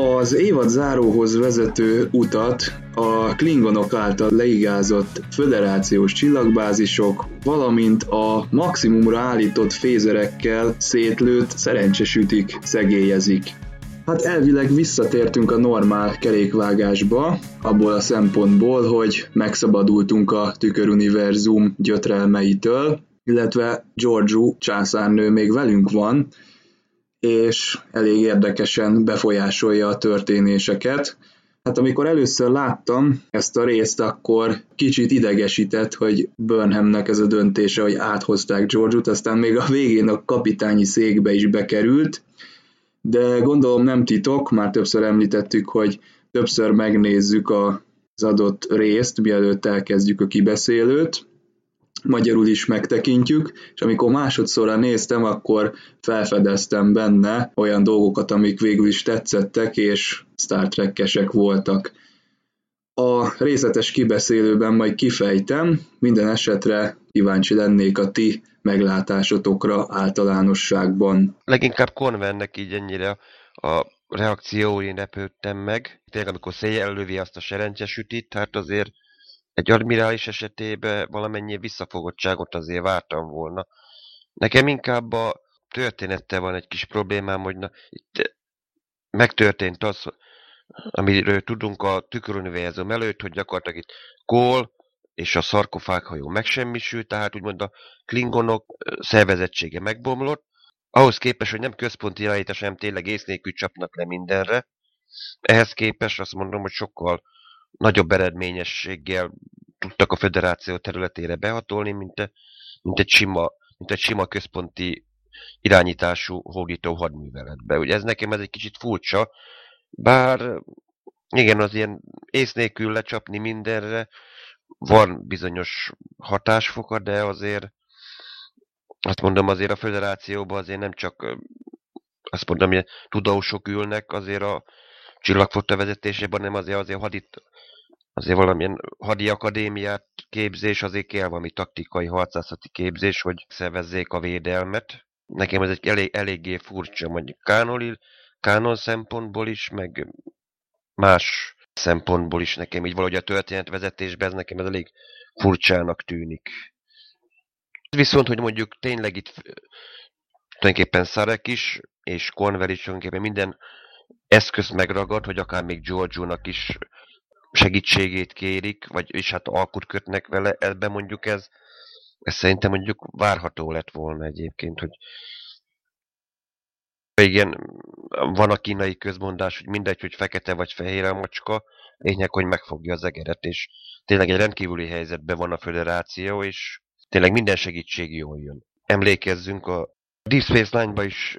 Az évad záróhoz vezető utat a klingonok által leigázott föderációs csillagbázisok, valamint a maximumra állított fézerekkel szétlőtt szerencsesütik szegélyezik. Hát elvileg visszatértünk a normál kerékvágásba, abból a szempontból, hogy megszabadultunk a tüköruniverzum gyötrelmeitől, illetve Giorgio császárnő még velünk van, és elég érdekesen befolyásolja a történéseket. Hát amikor először láttam ezt a részt, akkor kicsit idegesített, hogy Burnhamnek ez a döntése, hogy áthozták George-ot, aztán még a végén a kapitányi székbe is bekerült, de gondolom nem titok, már többször említettük, hogy többször megnézzük az adott részt, mielőtt elkezdjük a kibeszélőt, magyarul is megtekintjük, és amikor másodszorra néztem, akkor felfedeztem benne olyan dolgokat, amik végül is tetszettek, és Star Trek-esek voltak. A részletes kibeszélőben majd kifejtem, minden esetre kíváncsi lennék a ti meglátásotokra általánosságban. Leginkább Convennek így ennyire a reakciói lepődtem meg. Tényleg, amikor széjjel lövi azt a serencsesütit, hát azért egy admirális esetében valamennyi visszafogottságot azért vártam volna. Nekem inkább a történettel van egy kis problémám, hogy na, itt megtörtént az, amiről tudunk a tüköruniverzum előtt, hogy gyakorlatilag itt Kól és a szarkofághajó megsemmisült, tehát úgymond a klingonok szervezettsége megbomlott, ahhoz képest, hogy nem központi irányítás, hanem tényleg ész nélkül csapnak le mindenre. Ehhez képest azt mondom, hogy sokkal nagyobb eredményességgel tudtak a federáció területére behatolni, mint, mint, egy, sima, mint egy sima központi irányítású hódító hadműveletbe. Ugye ez nekem ez egy kicsit furcsa, bár igen, az ilyen ész nélkül lecsapni mindenre van bizonyos hatásfoka, de azért azt mondom, azért a federációban azért nem csak azt mondom, hogy tudósok ülnek azért a csillagfotta vezetésében, hanem azért, azért hadit, azért valamilyen hadi akadémiát képzés, azért kell valami taktikai harcászati képzés, hogy szervezzék a védelmet. Nekem ez egy elég, eléggé furcsa, mondjuk kánoli, kánon szempontból is, meg más szempontból is nekem így valahogy a történetvezetésben ez nekem ez elég furcsának tűnik. Viszont, hogy mondjuk tényleg itt tulajdonképpen Szarek is, és Conver is tulajdonképpen minden eszközt megragad, hogy akár még Giorgio-nak is segítségét kérik, vagy és hát alkut kötnek vele, ebben mondjuk ez, ez szerintem mondjuk várható lett volna egyébként, hogy igen, van a kínai közmondás, hogy mindegy, hogy fekete vagy fehér a macska, lényeg, hogy megfogja az egeret, és tényleg egy rendkívüli helyzetben van a föderáció, és tényleg minden segítség jól jön. Emlékezzünk, a Deep Space Nine-ban is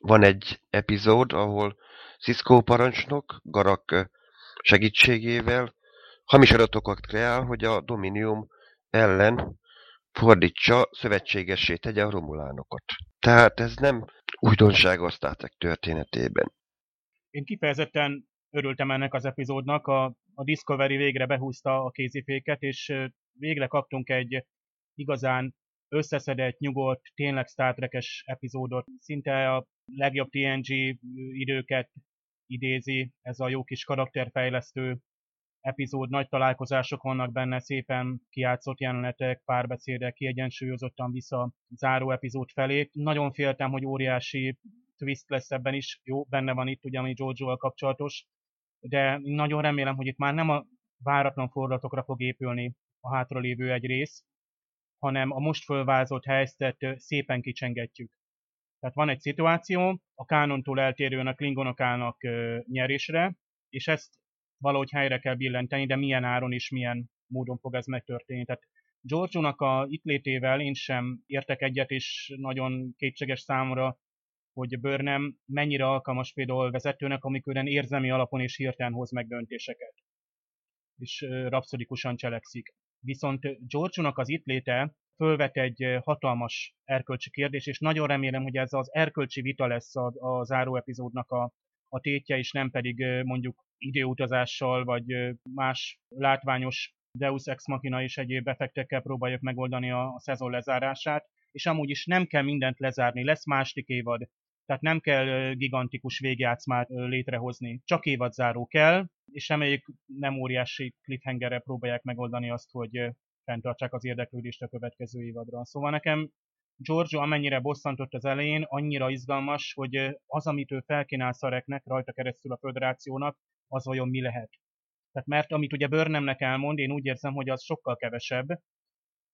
van egy epizód, ahol Cisco parancsnok Garak segítségével hamis adatokat kreál, hogy a Dominium ellen fordítsa, szövetségessé tegye a romulánokat. Tehát ez nem újdonság a történetében. Én kifejezetten örültem ennek az epizódnak, a, a Discovery végre behúzta a kéziféket, és végre kaptunk egy igazán összeszedett, nyugodt, tényleg Star Trek-es epizódot. Szinte a legjobb TNG időket idézi, ez a jó kis karakterfejlesztő epizód, nagy találkozások vannak benne, szépen kiátszott jelenetek, párbeszédek, kiegyensúlyozottan vissza záró epizód felé. Nagyon féltem, hogy óriási twist lesz ebben is, jó, benne van itt ugye, ami Jojo-val kapcsolatos, de nagyon remélem, hogy itt már nem a váratlan fordulatokra fog épülni a hátralévő egy rész, hanem a most fölvázott helyzetet szépen kicsengetjük. Tehát van egy szituáció, a kánontól eltérően a klingonok állnak nyerésre, és ezt valahogy helyre kell billenteni, de milyen áron és milyen módon fog ez megtörténni. Tehát Giorgio-nak a itt létével én sem értek egyet, és nagyon kétséges számomra, hogy Burnham mennyire alkalmas például vezetőnek, amikor érzelmi alapon és hirtelen hoz meg döntéseket. És rapszodikusan cselekszik. Viszont Giorgio-nak az itt léte fölvet egy hatalmas erkölcsi kérdés, és nagyon remélem, hogy ez az erkölcsi vita lesz a, a záró epizódnak a, a tétje, és nem pedig mondjuk időutazással, vagy más látványos Deus Ex Machina és egyéb effektekkel próbáljuk megoldani a, a szezon lezárását, és amúgy is nem kell mindent lezárni, lesz másik évad. Tehát nem kell gigantikus végjátszmát létrehozni, csak évadzáró kell, és reméljük nem óriási cliffhangerre próbálják megoldani azt, hogy fenntartsák az érdeklődést a következő évadra. Szóval nekem Giorgio amennyire bosszantott az elején, annyira izgalmas, hogy az, amit ő felkínál Szareknek, rajta keresztül a föderációnak, az vajon mi lehet. Tehát mert amit ugye Burnhamnek elmond, én úgy érzem, hogy az sokkal kevesebb,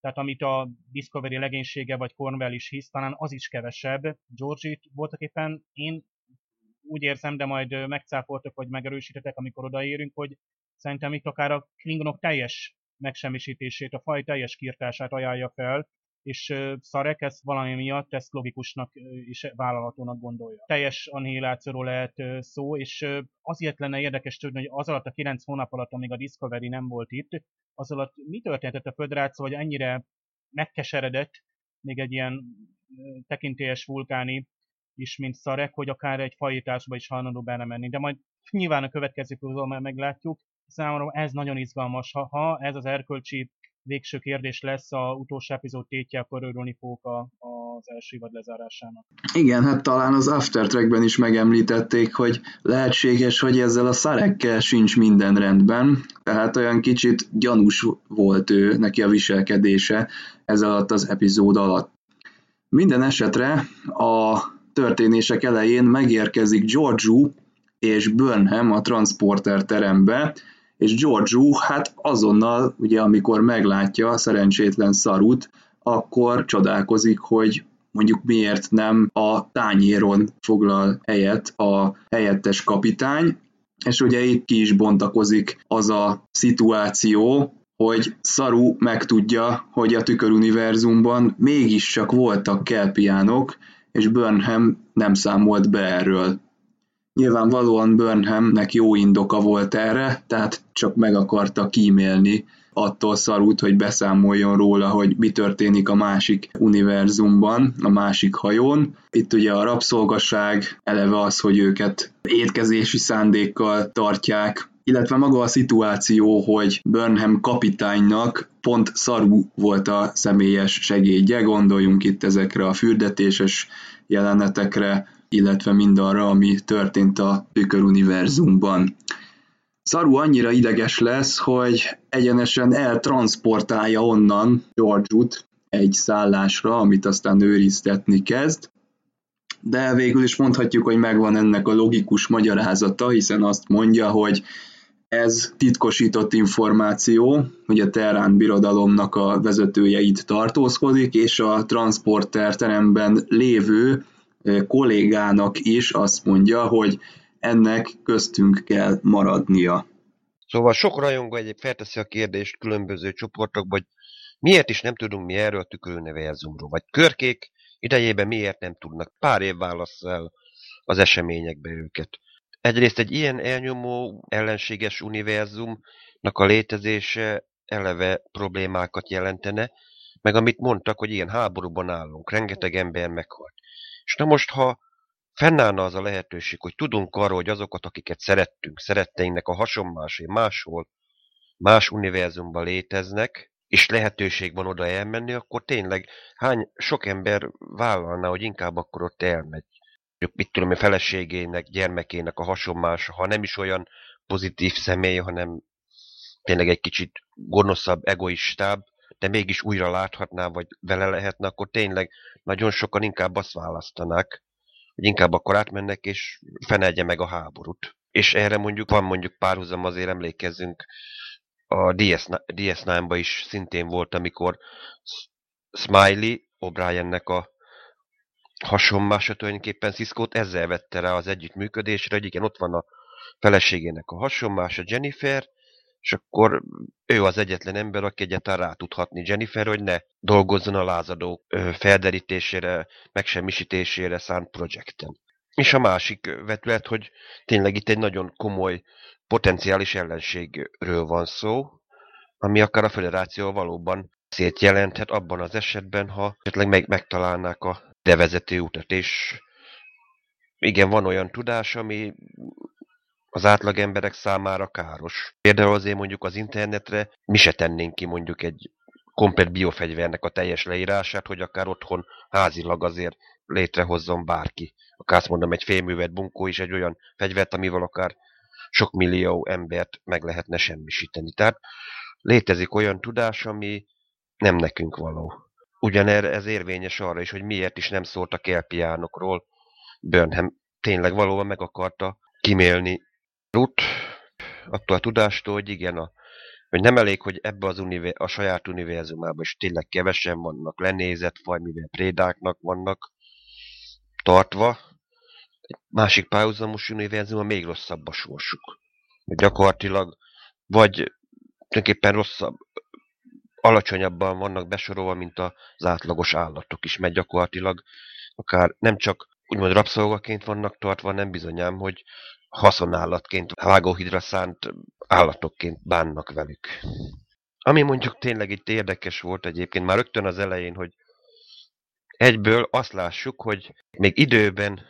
tehát amit a Discovery legénysége vagy Cornwell is hisz, talán az is kevesebb. Georgie-t voltak éppen én úgy érzem, de majd megcáfoltok, vagy megerősítetek, amikor odaérünk, hogy szerintem itt akár a Klingonok teljes megsemmisítését, a faj teljes kiirtását ajánlja fel, és Szarek ezt valami miatt ezt logikusnak és vállalhatónak gondolja. Teljes annihilációról lehet szó, és azért lenne érdekes tudni, hogy az alatt a 9 hónap alatt, amíg a Discovery nem volt itt, az alatt mi történt a Föderáció, hogy ennyire megkeseredett még egy ilyen tekintélyes vulkáni is, mint Szarek, hogy akár egy fajításba is hajlandó belemenni. De majd nyilván a következő már meglátjuk. Számomra ez nagyon izgalmas. Ha, ha ez az erkölcsi végső kérdés lesz a utolsó epizód tétje, akkor örülni fogok a, az első évad lezárásának. Igen, hát talán az After Trackben is megemlítették, hogy lehetséges, hogy ezzel a szarekkel sincs minden rendben, tehát olyan kicsit gyanús volt ő, neki a viselkedése ez alatt az epizód alatt. Minden esetre a történések elején megérkezik Georgiou és Burnham a transporter terembe, és Georgiou hát azonnal, ugye amikor meglátja a szerencsétlen szarut, akkor csodálkozik, hogy mondjuk miért nem a tányéron foglal helyet a helyettes kapitány, és ugye itt ki is bontakozik az a szituáció, hogy Szaru megtudja, hogy a tüköruniverzumban mégiscsak voltak kelpiánok, és Burnham nem számolt be erről. Nyilvánvalóan Burnhamnek jó indoka volt erre, tehát csak meg akarta kímélni attól szarút, hogy beszámoljon róla, hogy mi történik a másik univerzumban, a másik hajón. Itt ugye a rabszolgaság, eleve az, hogy őket étkezési szándékkal tartják, illetve maga a szituáció, hogy Burnham kapitánynak pont Szaru volt a személyes segédje, gondoljunk itt ezekre a fürdetéses jelenetekre, illetve mindarra, ami történt a tüköruniverzumban. Szaru annyira ideges lesz, hogy egyenesen eltransportálja onnan George-ut egy szállásra, amit aztán őriztetni kezd, de végül is mondhatjuk, hogy megvan ennek a logikus magyarázata, hiszen azt mondja, hogy ez titkosított információ, hogy a Terrán birodalomnak a vezetője itt tartózkodik, és a transporter teremben lévő kollégának is azt mondja, hogy ennek köztünk kell maradnia. Szóval sok rajongó egyéb felteszi a kérdést különböző csoportokba, hogy miért is nem tudunk mi erről a tüköruniverzumról, vagy körkék idejében miért nem tudnak. Pár év válasz el az eseményekbe őket. Egyrészt egy ilyen elnyomó, ellenséges univerzumnak a létezése eleve problémákat jelentene, meg amit mondtak, hogy ilyen háborúban állunk, rengeteg ember meghalt. És na most, ha fennállna az a lehetőség, hogy tudunk arról, hogy azokat, akiket szerettünk, szeretteinknek a hasonmásé máshol, más univerzumban léteznek, és lehetőség van oda elmenni, akkor tényleg hány sok ember vállalna, hogy inkább akkor ott elmegy. Mit tudom, a feleségének, gyermekének a hasonmása, ha nem is olyan pozitív személy, hanem tényleg egy kicsit gonoszabb, egoistább, de mégis újra láthatná, vagy vele lehetne, akkor tényleg nagyon sokan inkább azt választanák, hogy inkább akkor átmennek, és fenelje meg a háborút. És erre mondjuk van mondjuk párhuzam, azért emlékezzünk, a DS9-ba is szintén volt, amikor Smiley, O'Briennek a hasonmása tulajdonképpen Cisco-t ezzel vette rá az együttműködésre, hogy igen, ott van a feleségének a hasonmása Jennifer, és akkor ő az egyetlen ember, aki egyáltalán rá tudhatni Jennifer, hogy ne dolgozzon a lázadó felderítésére, megsemmisítésére szánt projekten. És a másik vetület, hogy tényleg itt egy nagyon komoly potenciális ellenségről van szó, ami akár a federáció valóban szét jelenthet abban az esetben, ha esetleg meg, megtalálnák a devezető utat, és igen, van olyan tudás, ami az átlag emberek számára káros. Például azért mondjuk az internetre mi se tennénk ki mondjuk egy komplet biofegyvernek a teljes leírását, hogy akár otthon házilag azért létrehozzon bárki. Akár azt mondom, egy félművet bunkó is egy olyan fegyvert, amivel akár sok millió embert meg lehetne semmisíteni. Tehát létezik olyan tudás, ami nem nekünk való. Ugyanerre ez érvényes arra is, hogy miért is nem szóltak elpiánokról. Burnham tényleg valóban meg akarta kimélni Ruth attól a tudástól, hogy igen, a, hogy nem elég, hogy ebbe az univer- a saját univerzumában is tényleg kevesen vannak lenézett faj, mivel prédáknak vannak tartva, egy másik párhuzamos univerzumban még rosszabb a sorsuk. Gyakorlatilag vagy tulajdonképpen rosszabb, alacsonyabban vannak besorolva, mint az átlagos állatok is, mert gyakorlatilag akár nem csak úgymond rabszolgaként vannak tartva, nem bizonyám, hogy haszonállatként, vágóhidra szánt állatokként bánnak velük. Ami mondjuk tényleg itt érdekes volt egyébként már rögtön az elején, hogy egyből azt lássuk, hogy még időben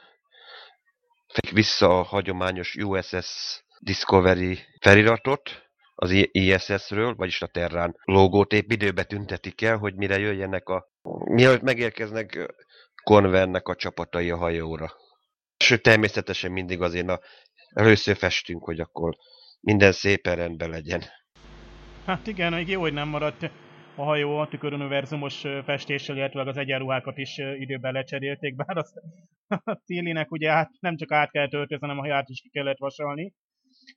vissza a hagyományos USS Discovery feliratot, az ISS-ről, vagyis a Terrán logót épp időbe tüntetik el, hogy mire jöjjenek a... Mielőtt megérkeznek Convernek a csapatai a hajóra. Sőt, természetesen mindig azért a, először festünk, hogy akkor minden szépen rendben legyen. Hát igen, még jó, hogy nem maradt a hajó a tüköruniverzumos festéssel, illetve az egyenruhákat is időben lecserélték, bár azt a Tillinek ugye át, nem csak át kell töltözni, hanem a haját is ki kellett vasalni.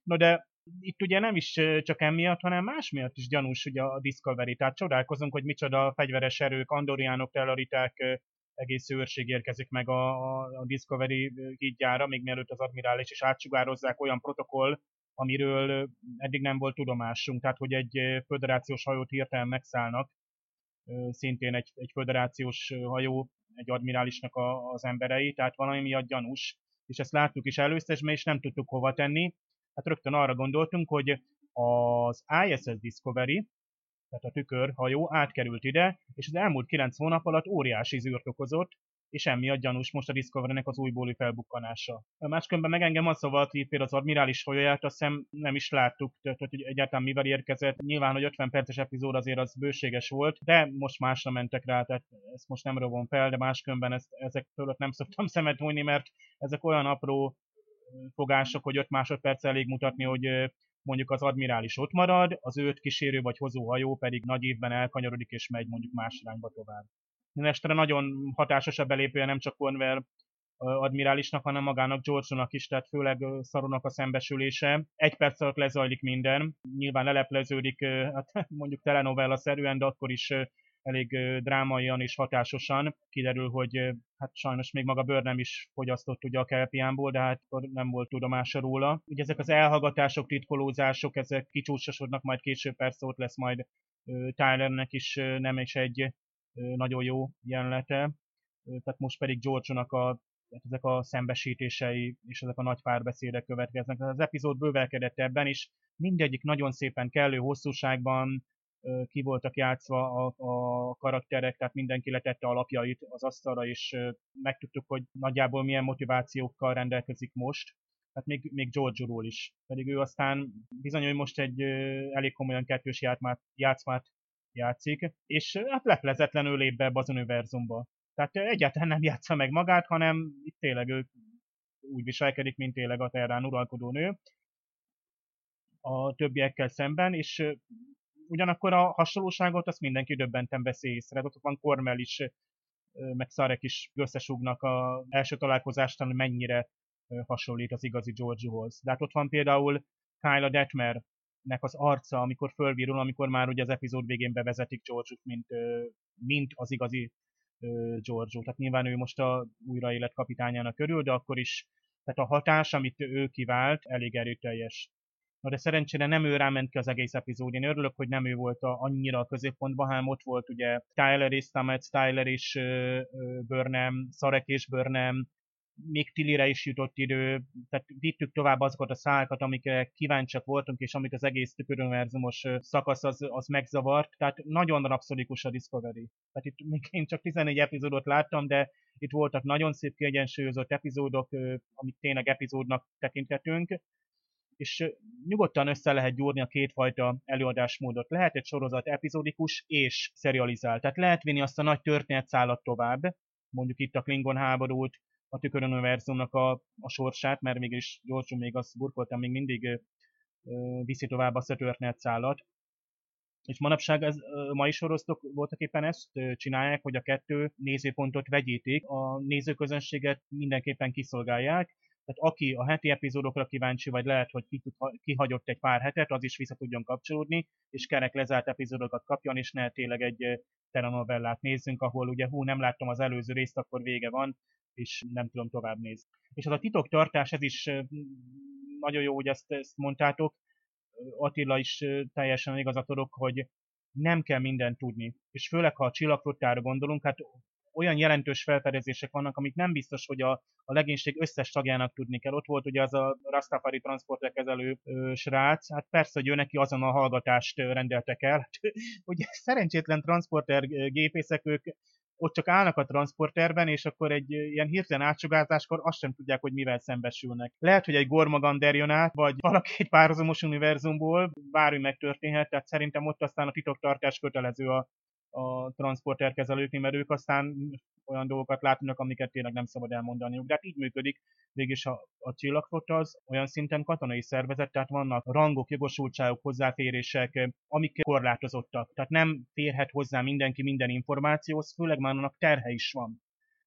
No de itt ugye nem is csak emiatt, hanem más miatt is gyanús ugye a Discovery. Tehát csodálkozunk, hogy micsoda fegyveres erők, andoriánok, tellariták, egész őrség érkezik meg a, a, Discovery hídjára, még mielőtt az admirális is átsugározzák olyan protokoll, amiről eddig nem volt tudomásunk. Tehát, hogy egy föderációs hajót hirtelen megszállnak, szintén egy, egy föderációs hajó, egy admirálisnak a, az emberei, tehát valami miatt gyanús. És ezt láttuk is először, és nem tudtuk hova tenni hát rögtön arra gondoltunk, hogy az ISS Discovery, tehát a tükörhajó átkerült ide, és az elmúlt 9 hónap alatt óriási zűrt okozott, és emiatt gyanús most a Discovery-nek az újbóli felbukkanása. Máskönben meg engem az szóval, hogy például az admirális hajóját azt hiszem nem is láttuk, tehát hogy egyáltalán mivel érkezett. Nyilván, hogy 50 perces epizód azért az bőséges volt, de most másra mentek rá, tehát ezt most nem rovom fel, de máskönben ezt, ezek fölött nem szoktam szemet hújni, mert ezek olyan apró fogások, hogy 5 másodperc elég mutatni, hogy mondjuk az admirális ott marad, az őt kísérő vagy hozó hajó pedig nagy évben elkanyarodik és megy mondjuk más irányba tovább. Mindenestre nagyon hatásos a belépője nem csak Cornwell admirálisnak, hanem magának George-nak is, tehát főleg Szaronak a szembesülése. Egy perc alatt lezajlik minden, nyilván lelepleződik, hát mondjuk telenovella-szerűen, de akkor is elég drámaian és hatásosan. Kiderül, hogy hát sajnos még maga Bőr nem is fogyasztott ugye a kelpiánból, de hát nem volt tudomása róla. Ugye ezek az elhallgatások, titkolózások, ezek kicsúcsosodnak, majd később persze ott lesz majd Tylernek is nem is egy nagyon jó jelenlete. Tehát most pedig George-nak a ezek a szembesítései és ezek a nagy párbeszédek következnek. Az epizód bővelkedett ebben is, mindegyik nagyon szépen kellő hosszúságban, ki voltak játszva a, a karakterek, tehát mindenki letette alapjait az asztalra, és megtudtuk, hogy nagyjából milyen motivációkkal rendelkezik most, hát még, még George-ról is. Pedig ő aztán bizony, hogy most egy elég komolyan kettős játszmát, játszmát játszik, és hát leplezetlenül lép be ebbe az univerzumba. Tehát egyáltalán nem játsza meg magát, hanem itt tényleg ő úgy viselkedik, mint tényleg a terrán uralkodó nő a többiekkel szemben, és ugyanakkor a hasonlóságot azt mindenki döbbenten veszi észre. Ott van Kormel is, meg Szarek is összesugnak a első találkozástán, mennyire hasonlít az igazi George-hoz. De hát ott van például Kyla Detmer, nek az arca, amikor fölvirul, amikor már ugye az epizód végén bevezetik george mint, mint az igazi george Tehát nyilván ő most a újraélet kapitányának örül, de akkor is tehát a hatás, amit ő kivált, elég erőteljes. Na de szerencsére nem ő ráment ki az egész epizód. Én örülök, hogy nem ő volt a, annyira a középpontban, hanem ott volt ugye Tyler és Stamets, Tyler és uh, Burnham, Szarek és Burnham, még Tillire is jutott idő, tehát vittük tovább azokat a szálakat, amikre kíváncsiak voltunk, és amit az egész tüköruniverzumos szakasz az, az megzavart, tehát nagyon rapszodikus a Discovery. Tehát itt még én csak 14 epizódot láttam, de itt voltak nagyon szép kiegyensúlyozott epizódok, amit tényleg epizódnak tekintetünk, és nyugodtan össze lehet gyúrni a kétfajta előadásmódot. Lehet egy sorozat epizódikus és serializált. Tehát lehet vinni azt a nagy történetszálat tovább, mondjuk itt a Klingon háborút, a tüköruniverzumnak a, a sorsát, mert mégis gyorsan még azt burkoltam, még mindig viszi tovább a Szötörtnet szállat. És manapság ez, mai sorosztok voltak éppen ezt csinálják, hogy a kettő nézőpontot vegyítik, a nézőközönséget mindenképpen kiszolgálják, tehát aki a heti epizódokra kíváncsi, vagy lehet, hogy kihagyott egy pár hetet, az is vissza tudjon kapcsolódni, és kerek lezárt epizódokat kapjon, és ne tényleg egy telenovellát nézzünk, ahol ugye hú, nem láttam az előző részt, akkor vége van, és nem tudom tovább nézni. És az a titoktartás, ez is nagyon jó, hogy ezt, ezt mondtátok. Attila is teljesen igazat adok, hogy nem kell mindent tudni. És főleg, ha a csillagflottára gondolunk, hát olyan jelentős felfedezések vannak, amit nem biztos, hogy a, a legénység összes tagjának tudni kell. Ott volt ugye az a Rastafari transporterkezelő srác, hát persze, hogy ő neki azon a hallgatást rendeltek el. ugye szerencsétlen transporter gépészek, ők ott csak állnak a transporterben, és akkor egy ilyen hirtelen átsugázáskor azt sem tudják, hogy mivel szembesülnek. Lehet, hogy egy Gormagander jön át, vagy valaki egy párhuzamos univerzumból, bármi megtörténhet, tehát szerintem ott aztán a titoktartás kötelező a, a transporterkezelőknél, mert ők aztán olyan dolgokat látnak, amiket tényleg nem szabad elmondaniuk. De hát így működik végig a, a csillagflotta az olyan szinten katonai szervezet, tehát vannak rangok, jogosultságok, hozzáférések, amik korlátozottak. Tehát nem férhet hozzá mindenki minden információhoz, főleg már annak terhe is van.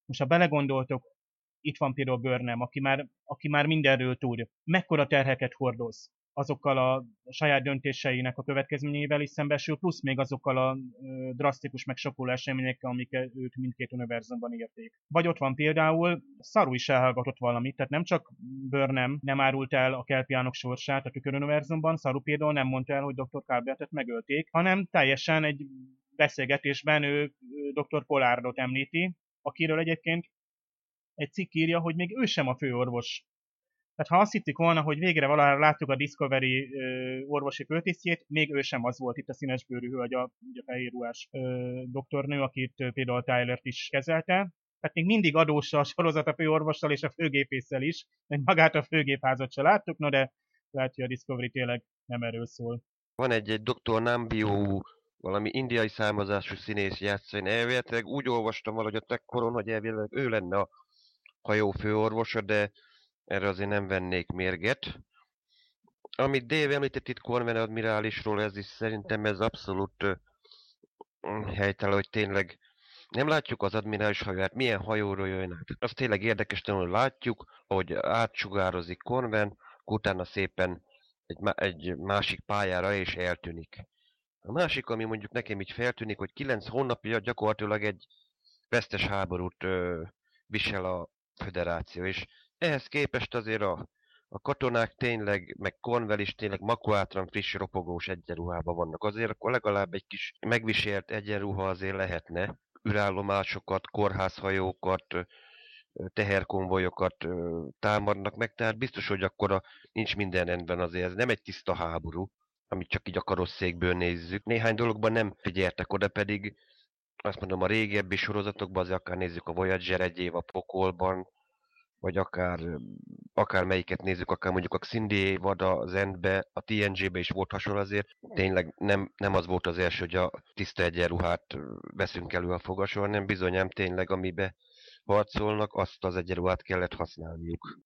Most ha belegondoltok, itt van például Börnem, aki már, aki már mindenről tud. Mekkora terheket hordoz? Azokkal a saját döntéseinek a következményeivel is szembesül, plusz még azokkal a drasztikus meg sokkoló eseményekkel, amik őt mindkét univerzumban érték. Vagy ott van például, Szaru is elhallgatott valamit, tehát nem csak Burnham nem árult el a kelpiánok sorsát a tüköruniverzumban, Szaru például nem mondta el, hogy Dr. Calbertet megölték, hanem teljesen egy beszélgetésben ő Dr. Polárdot említi, akiről egyébként egy cikk írja, hogy még ő sem a főorvos tehát ha azt hittük volna, hogy végre valahára láttuk a Discovery ö, orvosi főtisztjét, még ő sem az volt itt a színesbőrű hölgy, a, a fehér ruhás ö, doktornő, akit például Tyler-t is kezelte. Tehát még mindig adós a sorozat a főorvossal és a főgépésszel is, mert magát a főgépházat se láttuk, no de lehet, hogy a Discovery tényleg nem erről szól. Van egy, egy doktor Nambio, valami indiai származású színész játszani. Elvileg úgy olvastam valahogy a tekkoron, hogy elvileg ő lenne a hajó főorvosa, de erre azért nem vennék mérget. Amit Dave említett itt Corven admirálisról, ez is szerintem ez abszolút uh, helytelen, hogy tényleg nem látjuk az admirális hajóját, milyen hajóról jön át. Az tényleg érdekes, hogy látjuk, hogy átsugározik Corven, utána szépen egy, egy másik pályára és eltűnik. A másik, ami mondjuk nekem így feltűnik, hogy 9 hónapja gyakorlatilag egy vesztes háborút ö, visel a föderáció, és ehhez képest azért a, a katonák tényleg, meg Cornwell is tényleg makulátran friss, ropogós egyenruhában vannak. Azért akkor legalább egy kis megviselt egyenruha azért lehetne. Ürállomásokat, kórházhajókat, teherkonvojokat támadnak meg, tehát biztos, hogy akkor nincs minden rendben azért. Ez nem egy tiszta háború, amit csak így a karosszékből nézzük. Néhány dologban nem figyeltek oda, pedig azt mondom, a régebbi sorozatokban azért akár nézzük a Voyager egy év a pokolban, vagy akár, akár melyiket nézzük, akár mondjuk a Xindi vagy a Zendbe, a TNG-be is volt hasonló azért. Tényleg nem, nem az volt az első, hogy a tiszta egyenruhát veszünk elő a fogasról, hanem bizonyám tényleg, amibe harcolnak, azt az egyenruhát kellett használniuk.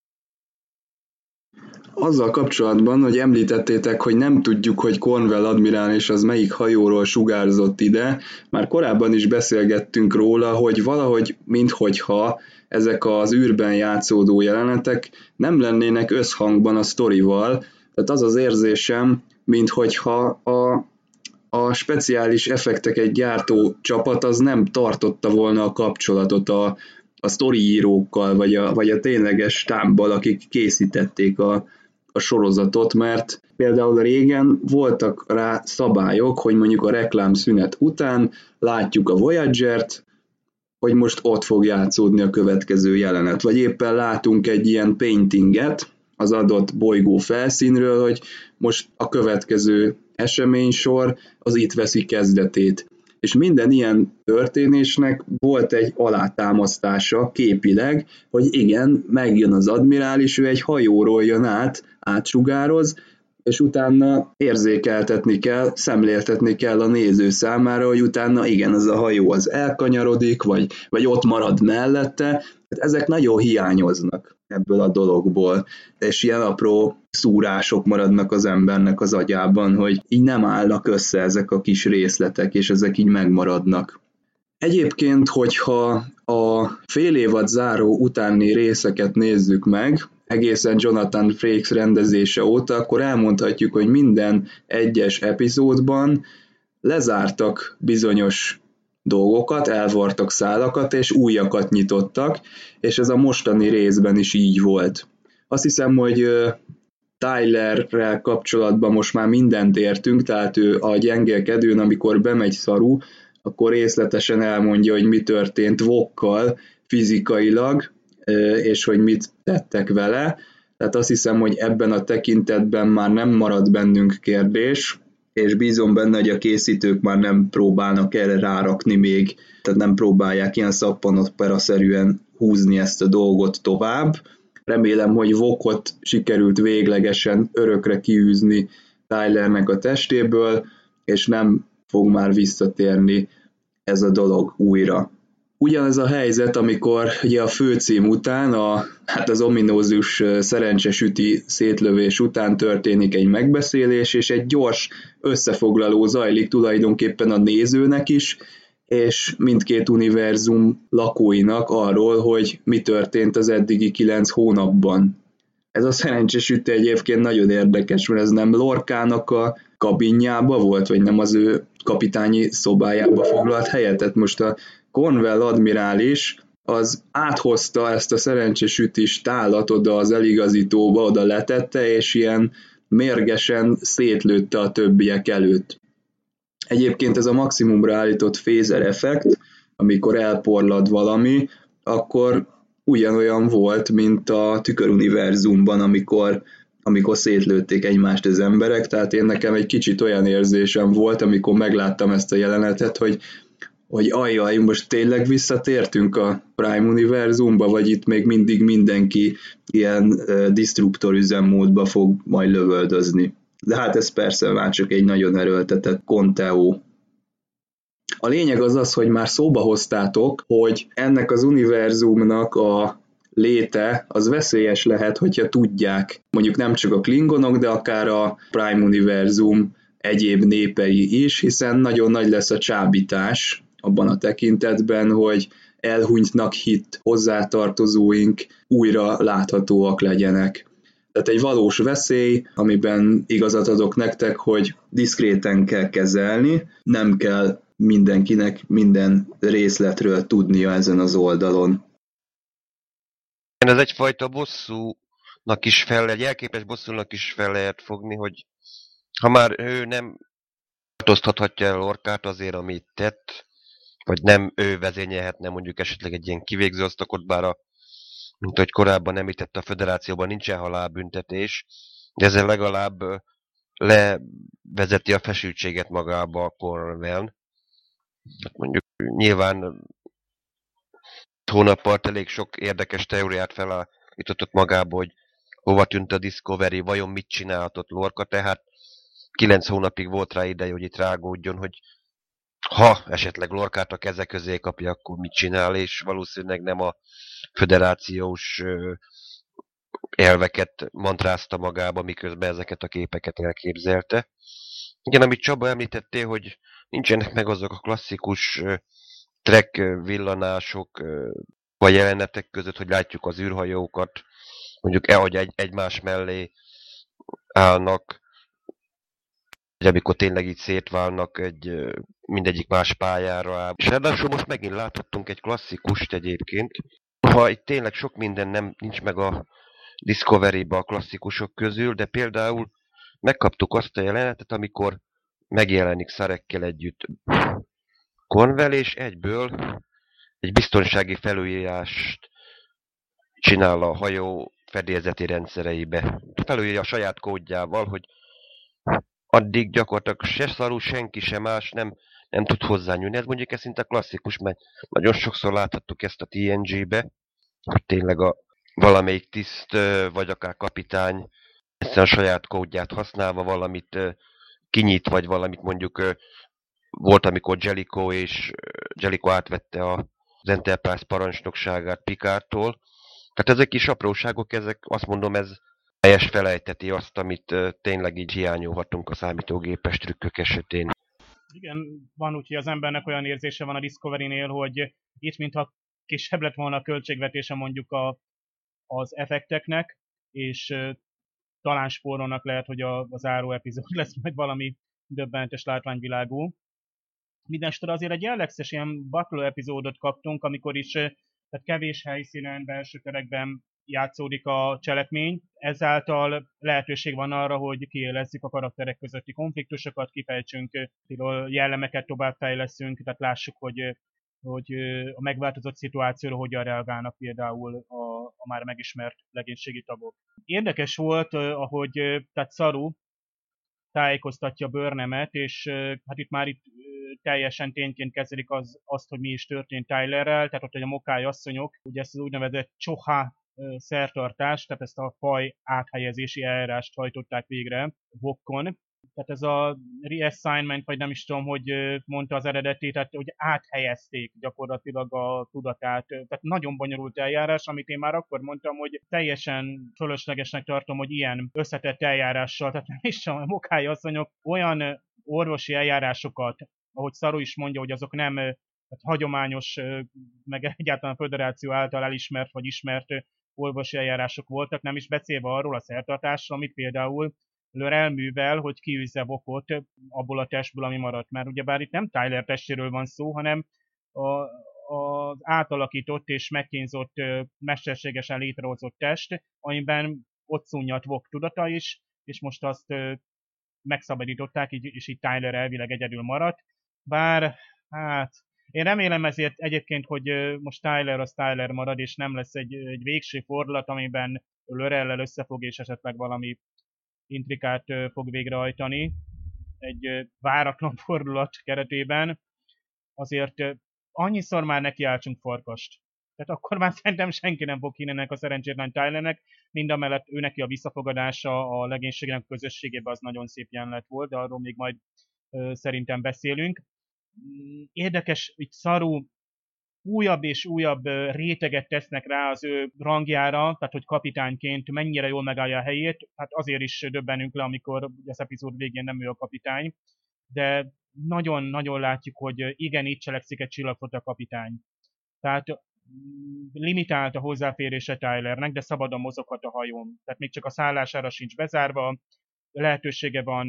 Azzal kapcsolatban, hogy említettétek, hogy nem tudjuk, hogy Cornwell admirális az melyik hajóról sugárzott ide, már korábban is beszélgettünk róla, hogy valahogy, minthogyha ezek az űrben játszódó jelenetek nem lennének összhangban a sztorival, tehát az az érzésem, minthogyha a, a speciális effekteket gyártó csapat az nem tartotta volna a kapcsolatot a, a sztoriírókkal, vagy a, vagy a tényleges stábbal, akik készítették a, a sorozatot, mert például régen voltak rá szabályok, hogy mondjuk a reklámszünet után látjuk a Voyager-t, hogy most ott fog játszódni a következő jelenet, vagy éppen látunk egy ilyen paintinget az adott bolygó felszínről, hogy most a következő eseménysor az itt veszi kezdetét. És minden ilyen történésnek volt egy alátámasztása képileg, hogy igen, megjön az admirális, ő egy hajóról jön át, átsugároz, és utána érzékeltetni kell, szemléltetni kell a néző számára, hogy utána igen, ez a hajó az elkanyarodik, vagy, vagy ott marad mellette. Hát ezek nagyon hiányoznak ebből a dologból, és ilyen apró szúrások maradnak az embernek az agyában, hogy így nem állnak össze ezek a kis részletek, és ezek így megmaradnak. Egyébként, hogyha a fél évad záró utáni részeket nézzük meg, egészen Jonathan Frakes rendezése óta, akkor elmondhatjuk, hogy minden egyes epizódban lezártak bizonyos dolgokat, elvartak szálakat, és újakat nyitottak, és ez a mostani részben is így volt. Azt hiszem, hogy Tylerrel kapcsolatban most már mindent értünk, tehát ő a gyengélkedőn, amikor bemegy szaru, akkor részletesen elmondja, hogy mi történt Vokkal fizikailag, és hogy mit tettek vele. Tehát azt hiszem, hogy ebben a tekintetben már nem marad bennünk kérdés, és bízom benne, hogy a készítők már nem próbálnak erre rárakni még, tehát nem próbálják ilyen szappanopera-szerűen húzni ezt a dolgot tovább. Remélem, hogy Vokot sikerült véglegesen örökre kiűzni Tylernek a testéből, és nem fog már visszatérni ez a dolog újra. Ugyanez a helyzet, amikor ugye a főcím után, a, hát az ominózus szerencsesüti szétlövés után történik egy megbeszélés, és egy gyors összefoglaló zajlik tulajdonképpen a nézőnek is, és mindkét univerzum lakóinak arról, hogy mi történt az eddigi kilenc hónapban. Ez a szerencsés egyébként nagyon érdekes, mert ez nem Lorkának a kabinjába volt, vagy nem az ő kapitányi szobájába foglalt helyet. Tehát most a Cornwell admirális az áthozta ezt a szerencsés ütis tálat oda az eligazítóba, oda letette, és ilyen mérgesen szétlőtte a többiek előtt. Egyébként ez a maximumra állított phaser effekt, amikor elporlad valami, akkor ugyanolyan volt, mint a tüköruniverzumban, amikor, amikor szétlőtték egymást az emberek, tehát én nekem egy kicsit olyan érzésem volt, amikor megláttam ezt a jelenetet, hogy hogy ajjaj, most tényleg visszatértünk a Prime univerzumba, vagy itt még mindig mindenki ilyen uh, disruptor üzemmódba fog majd lövöldözni. De hát ez persze már csak egy nagyon erőltetett konteó. A lényeg az az, hogy már szóba hoztátok, hogy ennek az univerzumnak a léte az veszélyes lehet, hogyha tudják, mondjuk nem csak a klingonok, de akár a Prime univerzum egyéb népei is, hiszen nagyon nagy lesz a csábítás abban a tekintetben, hogy elhunytnak hit hozzátartozóink újra láthatóak legyenek. Tehát egy valós veszély, amiben igazat adok nektek, hogy diszkréten kell kezelni, nem kell mindenkinek minden részletről tudnia ezen az oldalon. Ez egyfajta bosszúnak is fel, egy elképes bosszúnak is fel lehet fogni, hogy ha már ő nem tartóztathatja el Orkát azért, amit tett, vagy nem ő vezényelhetne mondjuk esetleg egy ilyen kivégző osztokot, bár a, mint ahogy korábban említett, a föderációban nincsen halálbüntetés, de ezzel legalább levezeti a feszültséget magába a Cornwell. Hát mondjuk nyilván hónap elég sok érdekes teóriát felállítottak magába, hogy hova tűnt a Discovery, vajon mit csinálhatott Lorca, tehát kilenc hónapig volt rá ideje, hogy itt rágódjon, hogy ha esetleg Lorkát a keze közé kapja, akkor mit csinál, és valószínűleg nem a föderációs elveket mantrázta magába, miközben ezeket a képeket elképzelte. Igen, amit Csaba említettél, hogy nincsenek meg azok a klasszikus trek villanások vagy jelenetek között, hogy látjuk az űrhajókat, mondjuk e, hogy egy, egymás mellé állnak, hogy amikor tényleg így szétválnak egy mindegyik más pályára. És ráadásul most megint láthattunk egy klasszikust egyébként. Ha itt tényleg sok minden nem nincs meg a Discovery-ba a klasszikusok közül, de például megkaptuk azt a jelenetet, amikor megjelenik Szarekkel együtt Conwell, és egyből egy biztonsági felújítást csinál a hajó fedélzeti rendszereibe. Felújítja a saját kódjával, hogy addig gyakorlatilag se szarú, senki se más nem, nem tud hozzányúlni. Ez mondjuk ez szinte klasszikus, mert nagyon sokszor láthattuk ezt a TNG-be, hogy tényleg a valamelyik tiszt, vagy akár kapitány egyszerűen a saját kódját használva valamit kinyit, vagy valamit mondjuk volt, amikor Jellico és Jellico átvette a, az Enterprise parancsnokságát Pikártól. Tehát ezek kis apróságok, ezek azt mondom, ez teljes felejteti azt, amit tényleg így hiányolhatunk a számítógépes trükkök esetén. Igen, van úgy, hogy az embernek olyan érzése van a Discovery-nél, hogy itt mintha kisebb lett volna a költségvetése mondjuk a, az effekteknek, és talán spórolnak lehet, hogy a, az áró epizód lesz majd valami döbbentes látványvilágú. Mindenesetre azért egy jellegszes ilyen battle epizódot kaptunk, amikor is tehát kevés helyszínen, belső terekben játszódik a cselekmény, ezáltal lehetőség van arra, hogy kiélezzük a karakterek közötti konfliktusokat, kifejtsünk jellemeket, továbbfejleszünk, tehát lássuk, hogy, hogy a megváltozott szituációra hogyan reagálnak például a, a már megismert legénységi tagok. Érdekes volt, ahogy tehát Szaru tájékoztatja Börnemet, és hát itt már itt teljesen tényként kezelik az, azt, hogy mi is történt Tylerrel, tehát ott, hogy a mokály asszonyok, ugye ezt az úgynevezett csoha szertartást, tehát ezt a faj áthelyezési eljárást hajtották végre Vokkon. Tehát ez a reassignment, vagy nem is tudom, hogy mondta az eredeti, tehát hogy áthelyezték gyakorlatilag a tudatát. Tehát nagyon bonyolult eljárás, amit én már akkor mondtam, hogy teljesen fölöslegesnek tartom, hogy ilyen összetett eljárással, tehát nem is a mokály asszonyok olyan orvosi eljárásokat, ahogy Szaru is mondja, hogy azok nem tehát hagyományos, meg egyáltalán a föderáció által elismert vagy ismert orvosi eljárások voltak, nem is beszélve arról a szertartásról, amit például Lör elművel, hogy kiűzze Vokot abból a testből, ami maradt. Mert ugyebár itt nem Tyler testéről van szó, hanem a, az átalakított és megkínzott, mesterségesen létrehozott test, amiben ott szúnyadt Vok tudata is, és most azt megszabadították, és itt Tyler elvileg egyedül maradt. Bár, hát, én remélem ezért egyébként, hogy most Tyler az Tyler marad, és nem lesz egy, egy végső fordulat, amiben Lörellel összefog, és esetleg valami intrikát fog végrehajtani egy váratlan fordulat keretében. Azért annyiszor már nekiáltsunk farkast. Tehát akkor már szerintem senki nem fog ennek a szerencsétlen Tylernek, mind a mellett ő neki a visszafogadása a legénységnek a közösségében az nagyon szép jelenet volt, de arról még majd szerintem beszélünk. Mm, érdekes, hogy Szaru újabb és újabb réteget tesznek rá az ő rangjára, tehát hogy kapitányként mennyire jól megállja a helyét, hát azért is döbbenünk le, amikor az epizód végén nem ő a kapitány, de nagyon-nagyon látjuk, hogy igen, itt cselekszik egy csillagfota kapitány. Tehát mm, limitált a hozzáférése Tylernek, de szabadon mozoghat a hajón. Tehát még csak a szállására sincs bezárva, lehetősége van,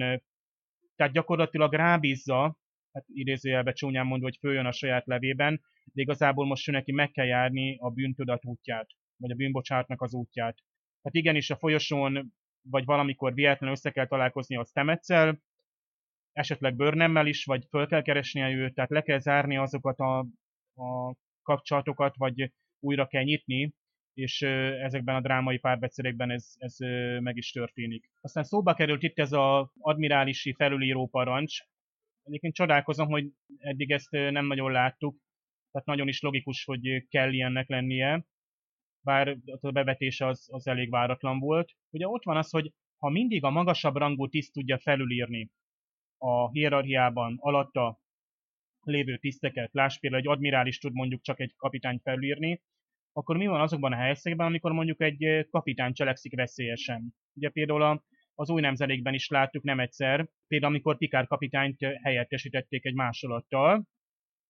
tehát gyakorlatilag rábízza hát idézőjelben csúnyán mondva, hogy följön a saját levében, de igazából most ő neki meg kell járni a bűntudat útját, vagy a bűnbocsátnak az útját. Hát igenis a folyosón, vagy valamikor véletlenül össze kell találkozni a Stemetszel, esetleg bőrnemmel is, vagy föl kell keresnie őt, tehát le kell zárni azokat a, a kapcsolatokat, vagy újra kell nyitni, és ezekben a drámai párbeszédekben ez, ez meg is történik. Aztán szóba került itt ez az admirálisi felülíró parancs, Egyébként csodálkozom, hogy eddig ezt nem nagyon láttuk, tehát nagyon is logikus, hogy kell ilyennek lennie, bár a bevetés az, az elég váratlan volt. Ugye ott van az, hogy ha mindig a magasabb rangú tiszt tudja felülírni a hierarchiában alatta lévő tiszteket, láss például egy admirális tud mondjuk csak egy kapitány felülírni, akkor mi van azokban a helyszínekben, amikor mondjuk egy kapitány cselekszik veszélyesen? Ugye például a az új nemzedékben is láttuk nem egyszer, például amikor Pikár kapitányt helyettesítették egy másolattal,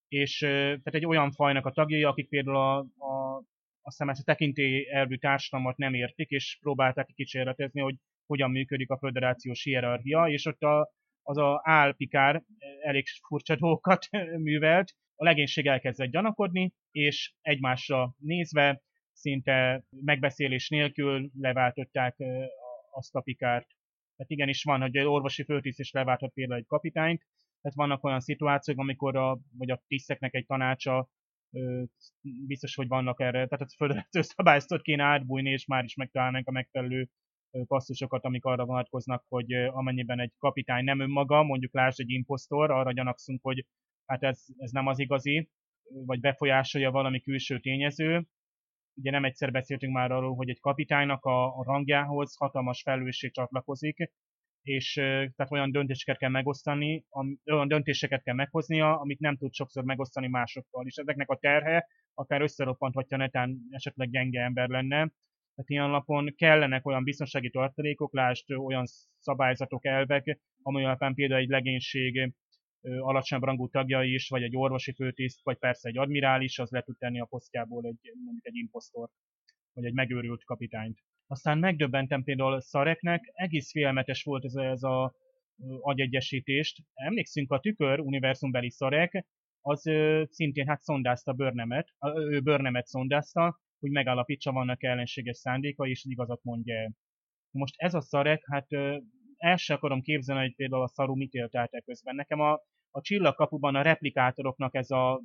és tehát egy olyan fajnak a tagjai, akik például a, a, azt hiszem tekintély elvű társadalmat nem értik, és próbálták kísérletezni, hogy hogyan működik a föderációs hierarchia, és ott a, az a álpikár elég furcsa dolgokat művelt, a legénység elkezdett gyanakodni, és egymásra nézve szinte megbeszélés nélkül leváltották azt a pikárt. Tehát igenis van, hogy orvosi főtiszt is például egy kapitányt, tehát vannak olyan szituációk, amikor a, vagy a tiszteknek egy tanácsa ö, biztos, hogy vannak erre, tehát a föderáció szabályztot kéne átbújni, és már is megtalálnánk a megfelelő passzusokat, amik arra vonatkoznak, hogy amennyiben egy kapitány nem önmaga, mondjuk lásd egy imposztor, arra gyanakszunk, hogy hát ez, ez nem az igazi, vagy befolyásolja valami külső tényező, ugye nem egyszer beszéltünk már arról, hogy egy kapitánynak a, a rangjához hatalmas felelősség csatlakozik, és tehát olyan döntéseket kell megosztani, olyan döntéseket kell meghoznia, amit nem tud sokszor megosztani másokkal, és ezeknek a terhe akár összeroppanthatja netán esetleg gyenge ember lenne. Tehát ilyen alapon kellenek olyan biztonsági tartalékok, lásd olyan szabályzatok, elvek, amely alapján például egy legénység alacsonyabb rangú tagjai is, vagy egy orvosi főtiszt, vagy persze egy admirális, az le tud tenni a posztjából egy, mondjuk egy imposztor, vagy egy megőrült kapitányt. Aztán megdöbbentem például Szareknek, egész félmetes volt ez, ez a agyegyesítést. Emlékszünk, a tükör univerzumbeli Szarek, az ö, szintén hát szondázta Börnemet, ő Börnemet szondázta, hogy megállapítsa, vannak ellenséges szándéka, és igazat mondja Most ez a Szarek, hát el sem akarom képzelni, hogy például a szaru mit élt át közben. Nekem a, a csillagkapuban a replikátoroknak ez a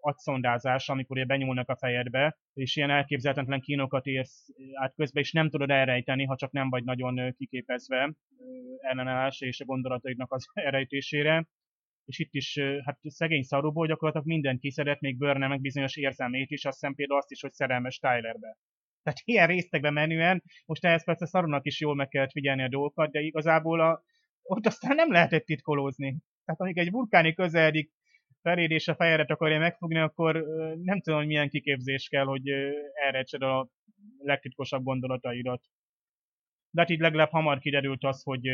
agyszondázás, amikor ugye benyúlnak a fejedbe, és ilyen elképzelhetetlen kínokat érsz át közben, és nem tudod elrejteni, ha csak nem vagy nagyon kiképezve ellenállásra és a gondolataidnak az elrejtésére. És itt is, hát szegény szaróból gyakorlatilag mindent kiszedett, még Börne meg bizonyos érzelmét is, azt hiszem például azt is, hogy szerelmes Tylerbe. Tehát ilyen résztekbe menően, most ehhez persze szaronak is jól meg kellett figyelni a dolgokat, de igazából a, ott aztán nem lehetett titkolózni. Tehát amíg egy vulkáni közeledik feléd és a fejedet akarja megfogni, akkor nem tudom, hogy milyen kiképzés kell, hogy elrecsed a legtitkosabb gondolataidat. De hát így legalább hamar kiderült az, hogy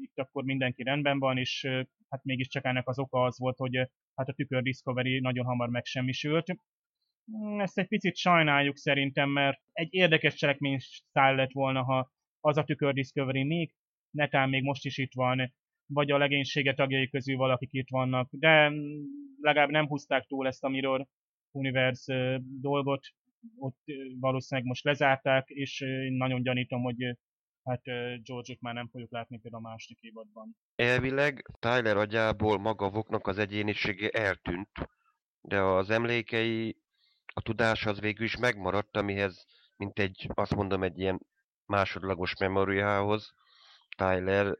itt akkor mindenki rendben van, és hát mégiscsak ennek az oka az volt, hogy hát a tükör Discovery nagyon hamar megsemmisült. Hmm, ezt egy picit sajnáljuk szerintem, mert egy érdekes cselekmény száll lett volna, ha az a tükör Discovery még, netán még most is itt van, vagy a legénysége tagjai közül valakik itt vannak, de legalább nem húzták túl ezt a Mirror Universe dolgot, ott valószínűleg most lezárták, és én nagyon gyanítom, hogy hát george már nem fogjuk látni például a második évadban. Elvileg Tyler agyából maga Voknak az egyénisége eltűnt, de az emlékei, a tudás az végül is megmaradt, amihez, mint egy, azt mondom, egy ilyen másodlagos memóriához Tyler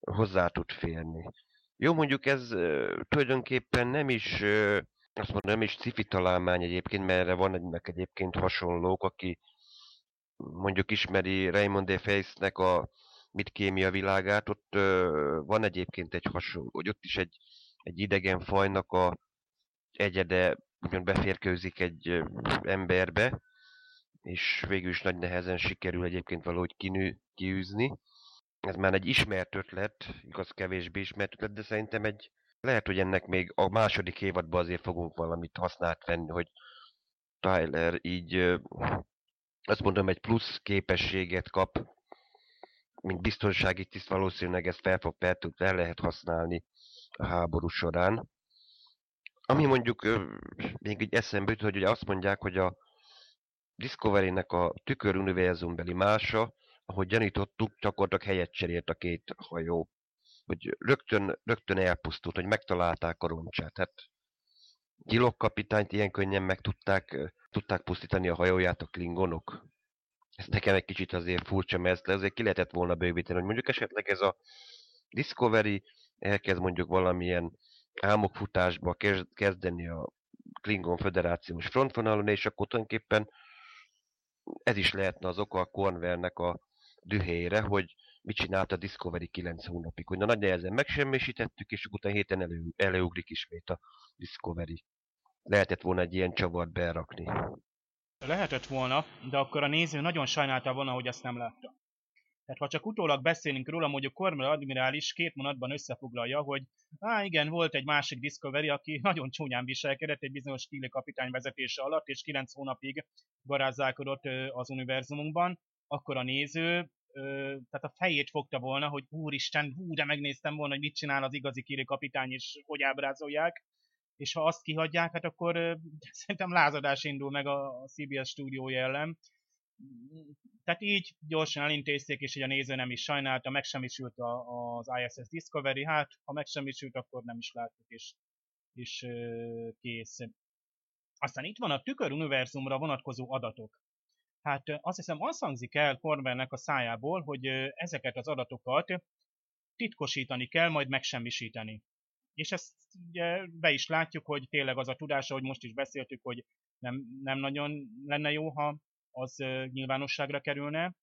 hozzá tud férni. Jó, mondjuk ez tulajdonképpen nem is, azt mondom, nem is cifi találmány egyébként, mert erre van egynek egyébként hasonlók, aki mondjuk ismeri Raymond D. Face-nek a mit kémia világát, ott van egyébként egy hasonló, hogy ott is egy, egy idegen fajnak a egyede ugyan beférkőzik egy emberbe, és végül is nagy nehezen sikerül egyébként valahogy kinő, kiűzni ez már egy ismert ötlet, igaz kevésbé ismert ötlet, de szerintem egy, lehet, hogy ennek még a második évadban azért fogunk valamit használt venni, hogy Tyler így azt mondom, egy plusz képességet kap, mint biztonsági tiszt valószínűleg ezt fel, fog, fel, fel lehet használni a háború során. Ami mondjuk még egy eszembe jut, hogy ugye azt mondják, hogy a Discovery-nek a tükör univerzumbeli mása, ahogy gyanítottuk, gyakorlatilag helyet cserélt a két hajó. Hogy rögtön, rögtön elpusztult, hogy megtalálták a roncsát. Hát Gilok kapitányt ilyen könnyen meg tudták, tudták pusztítani a hajóját a klingonok. Ez nekem egy kicsit azért furcsa, mert ezt azért ki lehetett volna bővíteni, hogy mondjuk esetleg ez a Discovery elkezd mondjuk valamilyen álmokfutásba kezdeni a Klingon Föderációs frontvonalon, és akkor tulajdonképpen ez is lehetne az oka a Cornwellnek a dühére, hogy mit csinált a Discovery 9 hónapig, hogy na nagy nehezen megsemmisítettük, és utána héten elő, előugrik ismét a Discovery. Lehetett volna egy ilyen csavart berakni. Lehetett volna, de akkor a néző nagyon sajnálta volna, hogy azt nem látta. Tehát ha csak utólag beszélünk róla, hogy a Cornwell admirális két mondatban összefoglalja, hogy á igen, volt egy másik Discovery, aki nagyon csúnyán viselkedett egy bizonyos Kili kapitány vezetése alatt, és kilenc hónapig garázzálkodott az univerzumunkban, akkor a néző tehát a fejét fogta volna, hogy úristen, hú, de megnéztem volna, hogy mit csinál az igazi Kiri kapitány, és hogy ábrázolják, és ha azt kihagyják, hát akkor szerintem lázadás indul meg a CBS stúdió ellen. Tehát így gyorsan elintézték, és hogy a néző nem is sajnálta, megsemmisült az ISS Discovery, hát ha megsemmisült, akkor nem is láttuk, és, és kész. Aztán itt van a tükör univerzumra vonatkozó adatok. Hát azt hiszem, azt hangzik el Corwellnek a szájából, hogy ezeket az adatokat titkosítani kell, majd megsemmisíteni. És ezt ugye be is látjuk, hogy tényleg az a tudása, hogy most is beszéltük, hogy nem, nem nagyon lenne jó, ha az nyilvánosságra kerülne.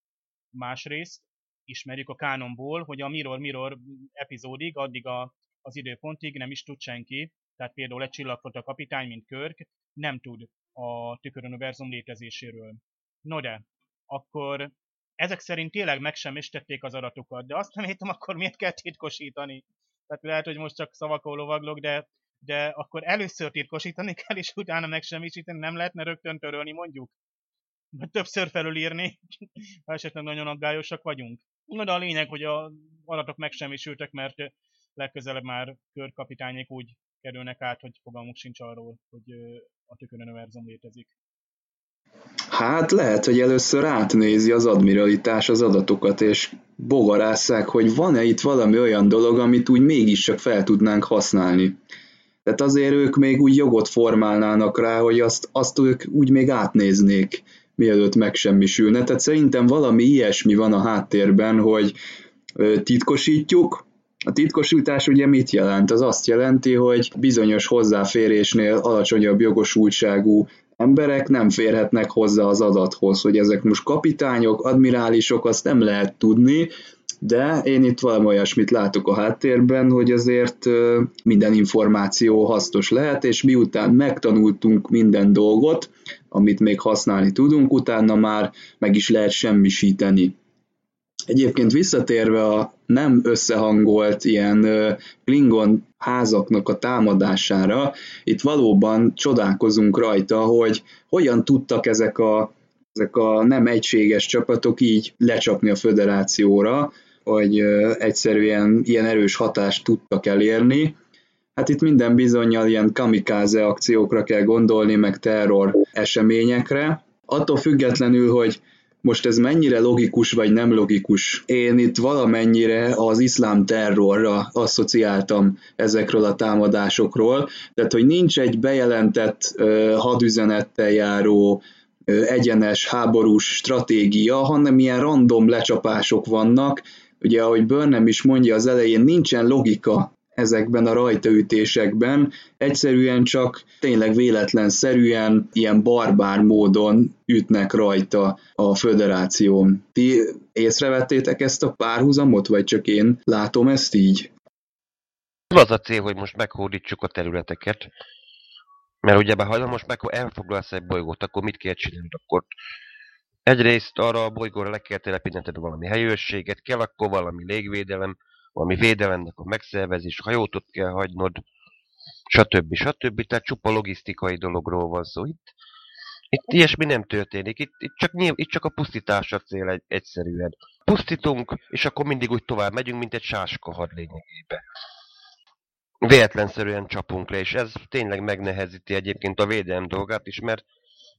Másrészt ismerjük a kánonból, hogy a Mirror Mirror epizódig, addig a, az időpontig nem is tud senki, tehát például egy csillagflota kapitány, mint Körk, nem tud a tüköruniverzum létezéséről. No de, akkor ezek szerint tényleg meg sem istették az adatokat, de azt nem értem, akkor miért kell titkosítani? Tehát lehet, hogy most csak szavakon lovaglok, de, de akkor először titkosítani kell, és utána megsemmisíteni nem lehetne rögtön törölni mondjuk? Többször felülírni, ha esetleg nagyon aggályosak vagyunk. Na de a lényeg, hogy a adatok megsemmisültek, mert legközelebb már körkapitányék úgy kerülnek át, hogy fogalmuk sincs arról, hogy a tüköruniverzum létezik. Hát lehet, hogy először átnézi az admiralitás az adatokat, és bogarásszák, hogy van-e itt valami olyan dolog, amit úgy mégiscsak fel tudnánk használni. Tehát azért ők még úgy jogot formálnának rá, hogy azt, azt ők úgy még átnéznék, mielőtt megsemmisülne. Tehát szerintem valami ilyesmi van a háttérben, hogy titkosítjuk, a titkosítás ugye mit jelent? Az azt jelenti, hogy bizonyos hozzáférésnél alacsonyabb jogosultságú emberek nem férhetnek hozzá az adathoz, hogy ezek most kapitányok, admirálisok, azt nem lehet tudni, de én itt valami olyasmit látok a háttérben, hogy azért minden információ hasznos lehet, és miután megtanultunk minden dolgot, amit még használni tudunk, utána már meg is lehet semmisíteni. Egyébként visszatérve a nem összehangolt ilyen Klingon házaknak a támadására, itt valóban csodálkozunk rajta, hogy hogyan tudtak ezek a, ezek a nem egységes csapatok így lecsapni a föderációra, hogy egyszerűen ilyen erős hatást tudtak elérni. Hát itt minden bizonyal ilyen kamikáze akciókra kell gondolni, meg terror eseményekre. Attól függetlenül, hogy most ez mennyire logikus vagy nem logikus? Én itt valamennyire az iszlám terrorra asszociáltam ezekről a támadásokról, tehát hogy nincs egy bejelentett hadüzenettel járó egyenes háborús stratégia, hanem ilyen random lecsapások vannak, ugye ahogy Burnham is mondja az elején, nincsen logika ezekben a rajtaütésekben, egyszerűen csak tényleg véletlenszerűen, ilyen barbár módon ütnek rajta a föderáción. Ti észrevettétek ezt a párhuzamot, vagy csak én látom ezt így? Az a cél, hogy most meghódítsuk a területeket, mert ugye ha most meg elfoglalsz egy bolygót, akkor mit kell csinálni? Akkor egyrészt arra a bolygóra le kell telepítened valami helyőrséget, kell akkor valami légvédelem, valami védelemnek a megszervezés, hajót ott kell hagynod, stb. stb. Tehát csupa logisztikai dologról van szó. Itt, itt ilyesmi nem történik, itt, itt, csak, nyilv, itt csak a pusztítás a cél egy, egyszerűen. Pusztítunk, és akkor mindig úgy tovább megyünk, mint egy sáska had lényegébe. Véletlenszerűen csapunk le, és ez tényleg megnehezíti egyébként a védelem dolgát is, mert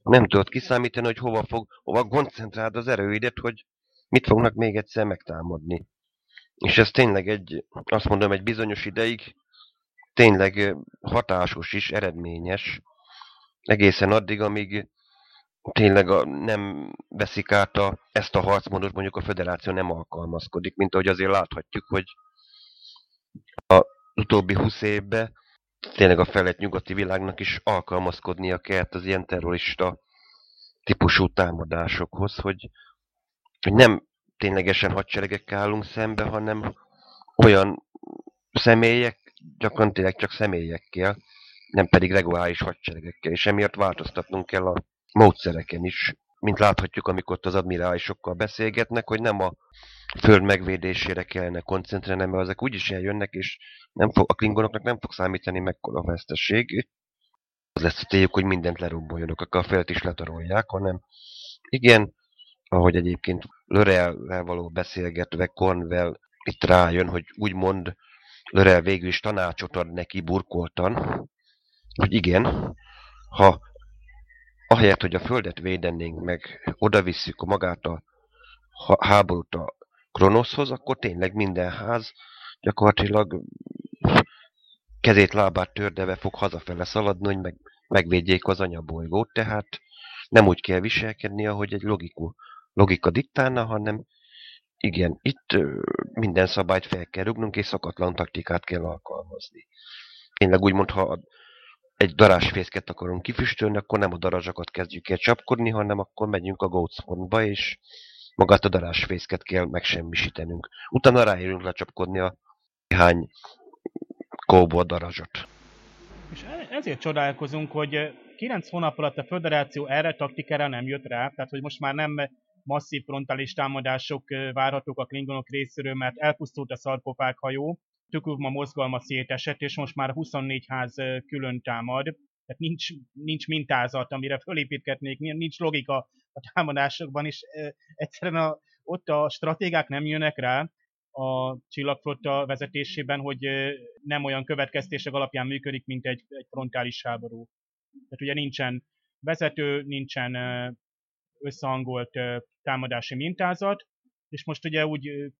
nem tudod kiszámítani, hogy hova fog, hova koncentráld az erőidet, hogy mit fognak még egyszer megtámadni. És ez tényleg egy, azt mondom, egy bizonyos ideig tényleg hatásos is, eredményes, egészen addig, amíg tényleg a, nem veszik át a, ezt a harcmódot, mondjuk a federáció nem alkalmazkodik, mint ahogy azért láthatjuk, hogy a utóbbi húsz évben tényleg a felett nyugati világnak is alkalmazkodnia kellett az ilyen terrorista típusú támadásokhoz, hogy, hogy nem ténylegesen hadseregekkel állunk szembe, hanem olyan személyek, gyakran csak személyekkel, nem pedig reguláris hadseregekkel, és emiatt változtatnunk kell a módszereken is. Mint láthatjuk, amikor ott az admirálisokkal beszélgetnek, hogy nem a föld megvédésére kellene koncentrálni, mert ezek úgyis eljönnek, és nem fog, a klingonoknak nem fog számítani mekkora veszteség. Az lesz a céljuk, hogy mindent leromboljanak, akkor a felt is letarolják, hanem igen, ahogy egyébként Lörel való beszélgetve Cornwell itt rájön, hogy úgymond Lörel végül is tanácsot ad neki burkoltan, hogy igen, ha ahelyett, hogy a földet védenénk meg, oda visszük magát a háborút a Kronoszhoz, akkor tényleg minden ház gyakorlatilag kezét, lábát tördeve fog hazafele szaladni, hogy meg, megvédjék az anyabolygót, tehát nem úgy kell viselkedni, ahogy egy logikus, logika diktálna, hanem igen, itt minden szabályt fel kell rúgnunk, és szokatlan taktikát kell alkalmazni. Tényleg úgymond, ha egy darásfészket akarunk kifüstölni, akkor nem a darazsakat kezdjük el csapkodni, hanem akkor megyünk a Goatsfornba, és magát a darásfészket kell megsemmisítenünk. Utána ráérünk lecsapkodni a hány kóból darazsot. És e- ezért csodálkozunk, hogy 9 hónap alatt a föderáció erre taktikára nem jött rá, tehát hogy most már nem masszív frontális támadások várhatók a klingonok részéről, mert elpusztult a szarkofág hajó, Tukuvma mozgalma szétesett, és most már 24 ház külön támad, tehát nincs, nincs mintázat, amire fölépítgetnék, nincs logika a támadásokban, és egyszerűen a, ott a stratégák nem jönnek rá, a csillagflotta vezetésében, hogy nem olyan következtések alapján működik, mint egy, egy frontális háború. Tehát ugye nincsen vezető, nincsen összehangolt támadási mintázat, és most ugye úgy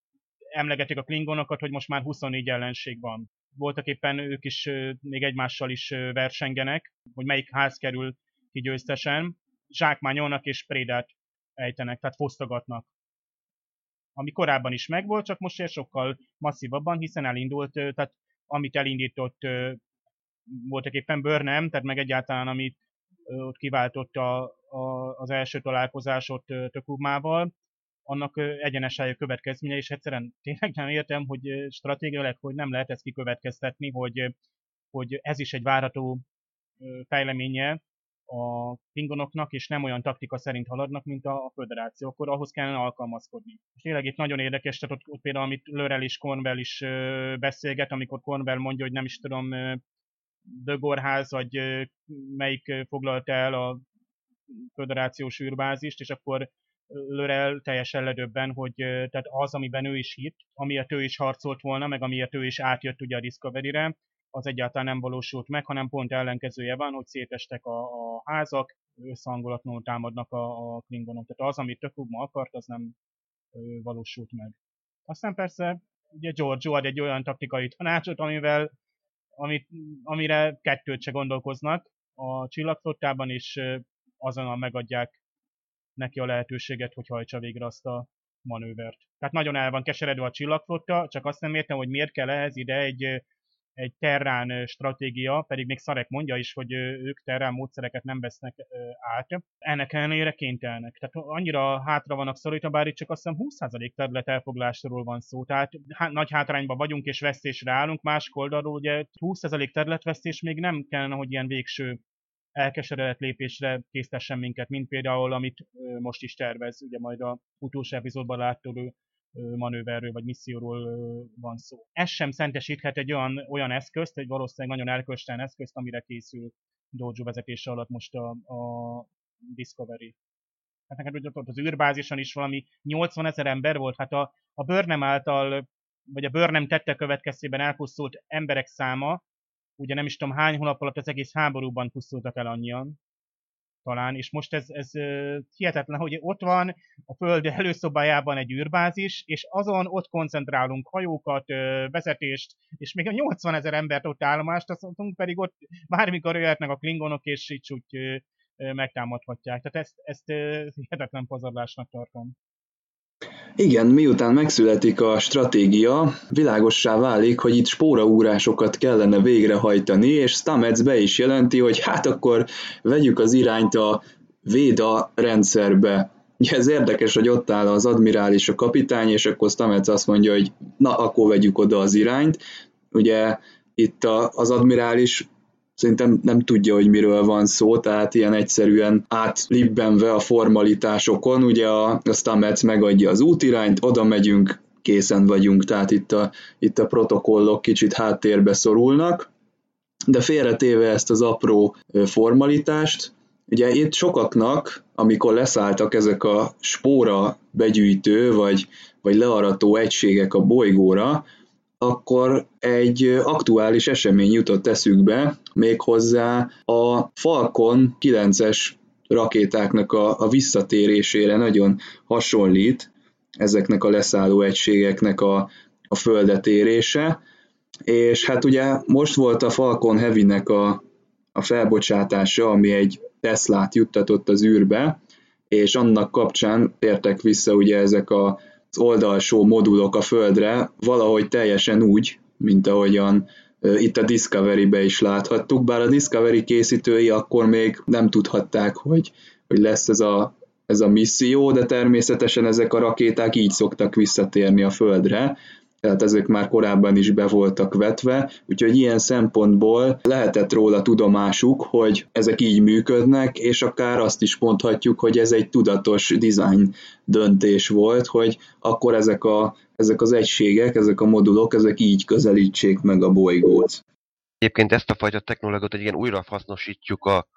emlegetik a klingonokat, hogy most már 24 ellenség van. Voltak éppen ők is még egymással is versengenek, hogy melyik ház kerül ki győztesen, zsákmányolnak és prédát ejtenek, tehát fosztogatnak. Ami korábban is megvolt, csak most sokkal masszívabban, hiszen elindult, tehát amit elindított voltak éppen Burnham, tehát meg egyáltalán amit ott kiváltott a, a, az első találkozásot Tökumával, annak egyenes következménye, és egyszerűen tényleg nem értem, hogy stratégiailag hogy nem lehet ezt kikövetkeztetni, hogy, hogy ez is egy várható fejleménye a pingonoknak, és nem olyan taktika szerint haladnak, mint a, a föderáció, akkor ahhoz kellene alkalmazkodni. És tényleg itt nagyon érdekes, tehát ott, ott például, amit Lörel és Cornwell is ö, beszélget, amikor Cornwell mondja, hogy nem is tudom, Dögorház, vagy ö, melyik foglalt el a föderációs űrbázist, és akkor Lörel teljesen ledöbben, hogy tehát az, amiben ő is hitt, amiért ő is harcolt volna, meg amiért ő is átjött ugye a Discovery-re, az egyáltalán nem valósult meg, hanem pont ellenkezője van, hogy szétestek a, a házak, összehangolatlanul támadnak a, a klingonok. Tehát az, amit Tökugma akart, az nem ö, valósult meg. Aztán persze ugye Giorgio ad egy olyan taktikai tanácsot, amivel amit, amire kettőt se gondolkoznak a csillagflottában, és azonnal megadják neki a lehetőséget, hogy hajtsa végre azt a manővert. Tehát nagyon el van keseredve a csillagflotta, csak azt nem értem, hogy miért kell ehhez ide egy, egy terrán stratégia, pedig még Szarek mondja is, hogy ők terrán módszereket nem vesznek át. Ennek ellenére kénytelnek. Tehát annyira hátra vannak szorítva, bár itt csak azt hiszem 20% terület elfoglásról van szó. Tehát há- nagy hátrányban vagyunk és vesztésre állunk, más oldalról ugye 20% területvesztés még nem kellene, hogy ilyen végső elkeseredett lépésre késztessen minket, mint például, amit most is tervez, ugye majd a utolsó epizódban látható manőverről vagy misszióról van szó. Ez sem szentesíthet egy olyan, olyan eszközt, egy valószínűleg nagyon elköstelen eszközt, amire készül Dojo vezetése alatt most a, a Discovery. Hát neked ugye ott az űrbázison is valami 80 ezer ember volt, hát a, a Burnham által, vagy a Burnham tette következtében elpusztult emberek száma, ugye nem is tudom hány hónap alatt az egész háborúban pusztultak el annyian, talán, és most ez, ez hihetetlen, hogy ott van a Föld előszobájában egy űrbázis, és azon ott koncentrálunk hajókat, vezetést, és még a 80 ezer embert ott állomást, azt mondtunk, pedig ott bármikor jöhetnek a klingonok, és így úgy megtámadhatják. Tehát ezt, ezt hihetetlen pazarlásnak tartom. Igen, miután megszületik a stratégia, világossá válik, hogy itt spóraúrásokat kellene végrehajtani, és Stamets be is jelenti, hogy hát akkor vegyük az irányt a Véda rendszerbe. Ugye ez érdekes, hogy ott áll az admirális, a kapitány, és akkor Stamets azt mondja, hogy na, akkor vegyük oda az irányt. Ugye itt a, az admirális szerintem nem tudja, hogy miről van szó, tehát ilyen egyszerűen átlibbenve a formalitásokon, ugye a, a Stamets megadja az útirányt, oda megyünk, készen vagyunk, tehát itt a, itt a protokollok kicsit háttérbe szorulnak, de félretéve ezt az apró formalitást, ugye itt sokaknak, amikor leszálltak ezek a spóra begyűjtő vagy, vagy learató egységek a bolygóra, akkor egy aktuális esemény jutott eszükbe, méghozzá a Falcon 9-es rakétáknak a, a visszatérésére nagyon hasonlít ezeknek a leszálló egységeknek a, a földetérése, és hát ugye most volt a Falcon Heavy-nek a, a felbocsátása, ami egy Teslát juttatott az űrbe, és annak kapcsán tértek vissza ugye ezek a az oldalsó modulok a Földre valahogy teljesen úgy, mint ahogyan itt a Discovery-be is láthattuk, bár a Discovery készítői akkor még nem tudhatták, hogy, hogy lesz ez a, ez a misszió, de természetesen ezek a rakéták így szoktak visszatérni a Földre, tehát ezek már korábban is be voltak vetve, úgyhogy ilyen szempontból lehetett róla tudomásuk, hogy ezek így működnek, és akár azt is mondhatjuk, hogy ez egy tudatos design döntés volt, hogy akkor ezek, a, ezek az egységek, ezek a modulok, ezek így közelítsék meg a bolygót. Egyébként ezt a fajta technológiát egy ilyen újra hasznosítjuk a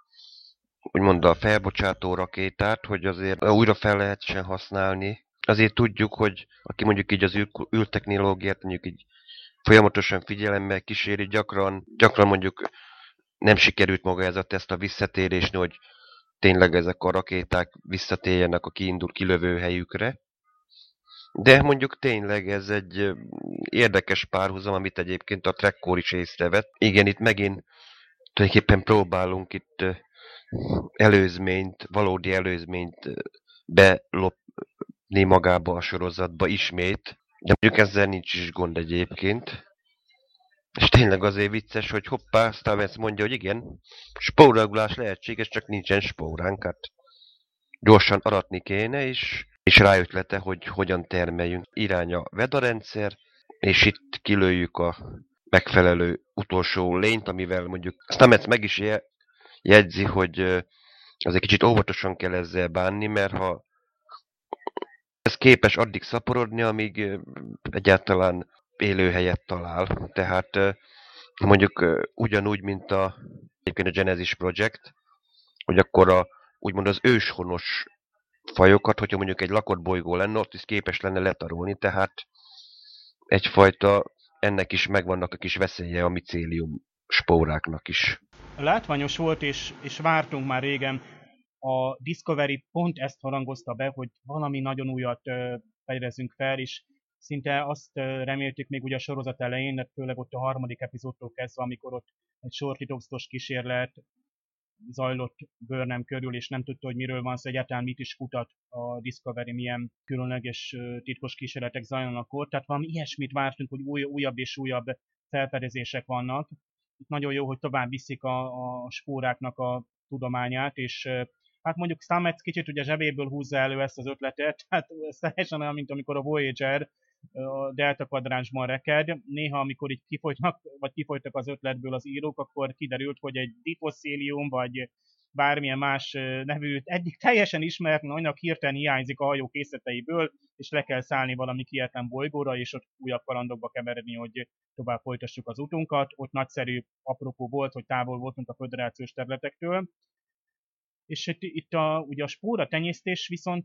úgymond a felbocsátó rakétát, hogy azért újra fel lehetsen használni, azért tudjuk, hogy aki mondjuk így az űrtechnológiát mondjuk így folyamatosan figyelemmel kíséri, gyakran, gyakran mondjuk nem sikerült maga ez a teszt a visszatérésni, hogy tényleg ezek a rakéták visszatérjenek a kiindul kilövő helyükre. De mondjuk tényleg ez egy érdekes párhuzam, amit egyébként a Trekkor is észrevett. Igen, itt megint tulajdonképpen próbálunk itt előzményt, valódi előzményt belop, magába a sorozatba ismét, de mondjuk ezzel nincs is gond egyébként. És tényleg azért vicces, hogy hoppá, Stamets mondja, hogy igen, spóragulás lehetséges, csak nincsen spóránk, hát gyorsan aratni kéne, és, és ráötlete, hogy hogyan termeljünk. Irány a Veda rendszer, és itt kilőjük a megfelelő utolsó lényt, amivel mondjuk Stamets meg is jegyzi, hogy azért kicsit óvatosan kell ezzel bánni, mert ha ez képes addig szaporodni, amíg egyáltalán élőhelyet talál. Tehát mondjuk ugyanúgy, mint a, egyébként a Genesis Project, hogy akkor a, úgymond az őshonos fajokat, hogyha mondjuk egy lakott bolygó lenne, ott is képes lenne letarolni, tehát egyfajta ennek is megvannak a kis veszélye a micélium spóráknak is. Látványos volt, és, és vártunk már régen a Discovery pont ezt harangozta be, hogy valami nagyon újat fedezünk fel, és szinte azt reméltük még ugye a sorozat elején, de főleg ott a harmadik epizódtól kezdve, amikor ott egy sortitokzatos kísérlet zajlott Burnham körül, és nem tudta, hogy miről van szó, egyáltalán mit is kutat a Discovery, milyen különleges titkos kísérletek zajlanak ott. Tehát valami ilyesmit vártunk, hogy új, újabb és újabb felfedezések vannak. Itt nagyon jó, hogy tovább viszik a, a spóráknak a tudományát, és hát mondjuk Stamets kicsit ugye zsebéből húzza elő ezt az ötletet, hát ez teljesen olyan, mint amikor a Voyager a delta kvadránsban reked. Néha, amikor így kifolytnak, vagy kifolytak az ötletből az írók, akkor kiderült, hogy egy difosszílium, vagy bármilyen más nevű, eddig teljesen ismert anyag hirtelen hiányzik a hajó készleteiből, és le kell szállni valami kietlen bolygóra, és ott újabb kalandokba keveredni, hogy tovább folytassuk az utunkat. Ott nagyszerű apropó volt, hogy távol voltunk a föderációs területektől, és itt, a, ugye a spóra tenyésztés viszont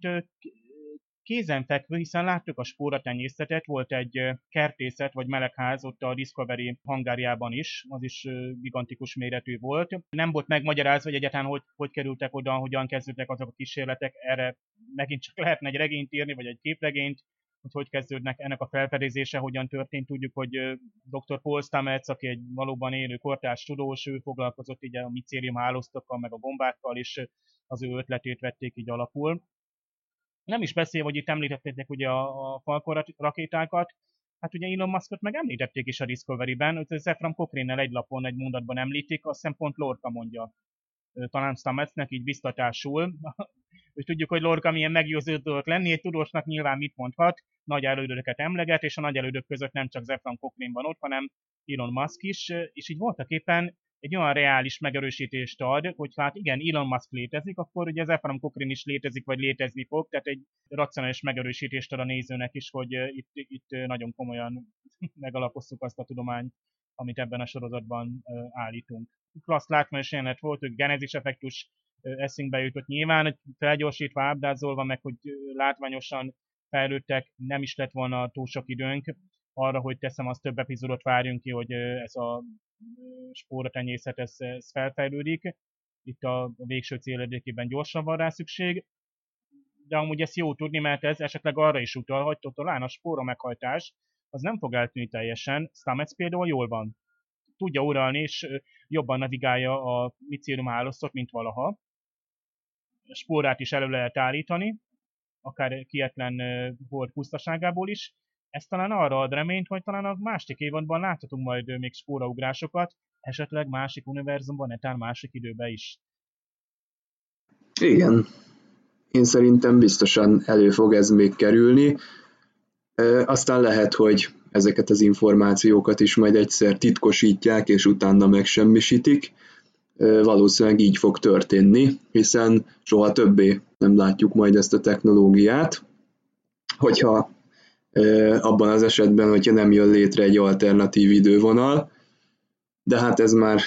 kézenfekvő, hiszen láttuk a spóra tenyészetet, volt egy kertészet vagy melegház ott a Discovery hangáriában is, az is gigantikus méretű volt. Nem volt megmagyarázva, hogy egyáltalán hogy, hogy kerültek oda, hogyan kezdődtek azok a kísérletek, erre megint csak lehetne egy regényt írni, vagy egy képregényt, hogy hogy kezdődnek ennek a felfedezése, hogyan történt. Tudjuk, hogy dr. Paul Stamets, aki egy valóban élő kortárs tudós, ő foglalkozott így a micérium hálóztokkal, meg a bombákkal, és az ő ötletét vették így alapul. Nem is beszél, hogy itt említették ugye a, a Falcon rakétákat, Hát ugye Elon Muskot meg említették is a Discovery-ben, hogy Zefram Cochrane-nel egy lapon, egy mondatban említik, azt hiszem pont Lorca mondja talán Stametsnek így biztatásul, hogy tudjuk, hogy Lorca milyen meggyőző tudott lenni, egy tudósnak nyilván mit mondhat, nagy elődöket emleget, és a nagy elődök között nem csak Zefran Cochrane van ott, hanem Elon Musk is, és így voltak éppen egy olyan reális megerősítést ad, hogy hát igen, Elon Musk létezik, akkor ugye Zefran Cochrane is létezik, vagy létezni fog, tehát egy racionális megerősítést ad a nézőnek is, hogy itt, itt nagyon komolyan megalapoztuk azt a tudományt, amit ebben a sorozatban állítunk. Klassz látványos jelenet volt, hogy genezis effektus eszünkbe jutott. Nyilván, felgyorsítva, ábrázolva, meg hogy látványosan fejlődtek, nem is lett volna túl sok időnk arra, hogy teszem, azt több epizódot várjunk ki, hogy ez a spóratenyészet ez, ez felfejlődik. Itt a végső cél érdekében gyorsan van rá szükség, de amúgy ezt jó tudni, mert ez esetleg arra is utal, hogy talán a spóra meghajtás az nem fog eltűnni teljesen. Stamets például jól van tudja uralni, és jobban navigálja a micélium hálózatot, mint valaha. Spórát is elő lehet állítani, akár kietlen volt pusztaságából is, Ez talán arra ad reményt, hogy talán a másik évadban láthatunk majd még spóraugrásokat, esetleg másik univerzumban, netán másik időbe is. Igen. Én szerintem biztosan elő fog ez még kerülni. Aztán lehet, hogy ezeket az információkat is majd egyszer titkosítják, és utána megsemmisítik. Valószínűleg így fog történni, hiszen soha többé nem látjuk majd ezt a technológiát, hogyha abban az esetben, hogyha nem jön létre egy alternatív idővonal, de hát ez már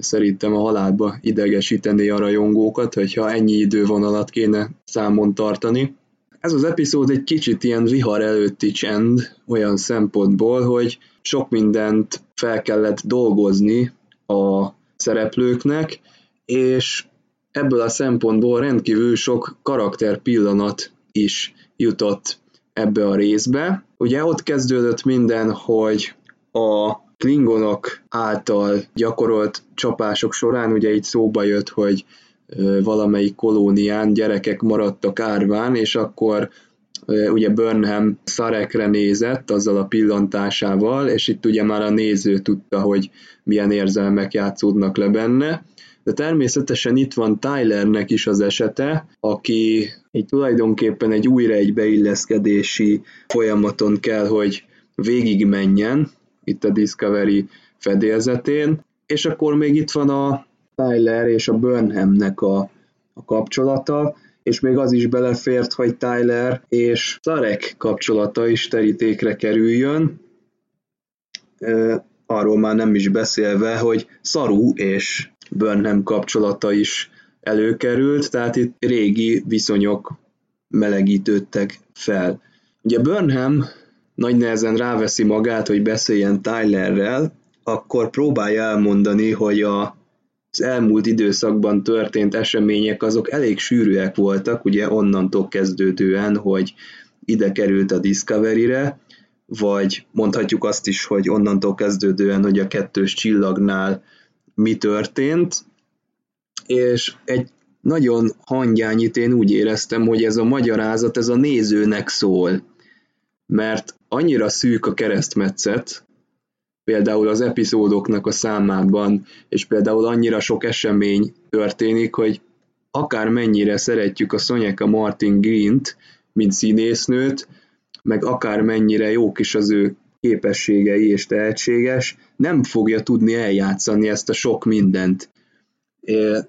szerintem a halálba idegesíteni a rajongókat, hogyha ennyi idővonalat kéne számon tartani. Ez az epizód egy kicsit ilyen vihar előtti csend olyan szempontból, hogy sok mindent fel kellett dolgozni a szereplőknek, és ebből a szempontból rendkívül sok karakter pillanat is jutott ebbe a részbe. Ugye ott kezdődött minden, hogy a klingonok által gyakorolt csapások során ugye itt szóba jött, hogy valamelyik kolónián gyerekek maradtak árván, és akkor ugye Burnham Szarekre nézett azzal a pillantásával, és itt ugye már a néző tudta, hogy milyen érzelmek játszódnak le benne. De természetesen itt van Tylernek is az esete, aki egy tulajdonképpen egy újra egy beilleszkedési folyamaton kell, hogy végigmenjen, itt a Discovery fedélzetén, és akkor még itt van a Tyler és a Burnhamnek a, a kapcsolata, és még az is belefért, hogy Tyler és Szarek kapcsolata is terítékre kerüljön, arról már nem is beszélve, hogy Saru és Burnham kapcsolata is előkerült, tehát itt régi viszonyok melegítődtek fel. Ugye Burnham nagy nehezen ráveszi magát, hogy beszéljen Tylerrel, akkor próbálja elmondani, hogy a, az elmúlt időszakban történt események azok elég sűrűek voltak, ugye onnantól kezdődően, hogy ide került a Discovery-re, vagy mondhatjuk azt is, hogy onnantól kezdődően, hogy a kettős csillagnál mi történt, és egy nagyon hangyányit én úgy éreztem, hogy ez a magyarázat, ez a nézőnek szól, mert annyira szűk a keresztmetszet, például az epizódoknak a számában, és például annyira sok esemény történik, hogy akár mennyire szeretjük a Sonyeka Martin Green-t, mint színésznőt, meg akár mennyire jók is az ő képességei és tehetséges, nem fogja tudni eljátszani ezt a sok mindent.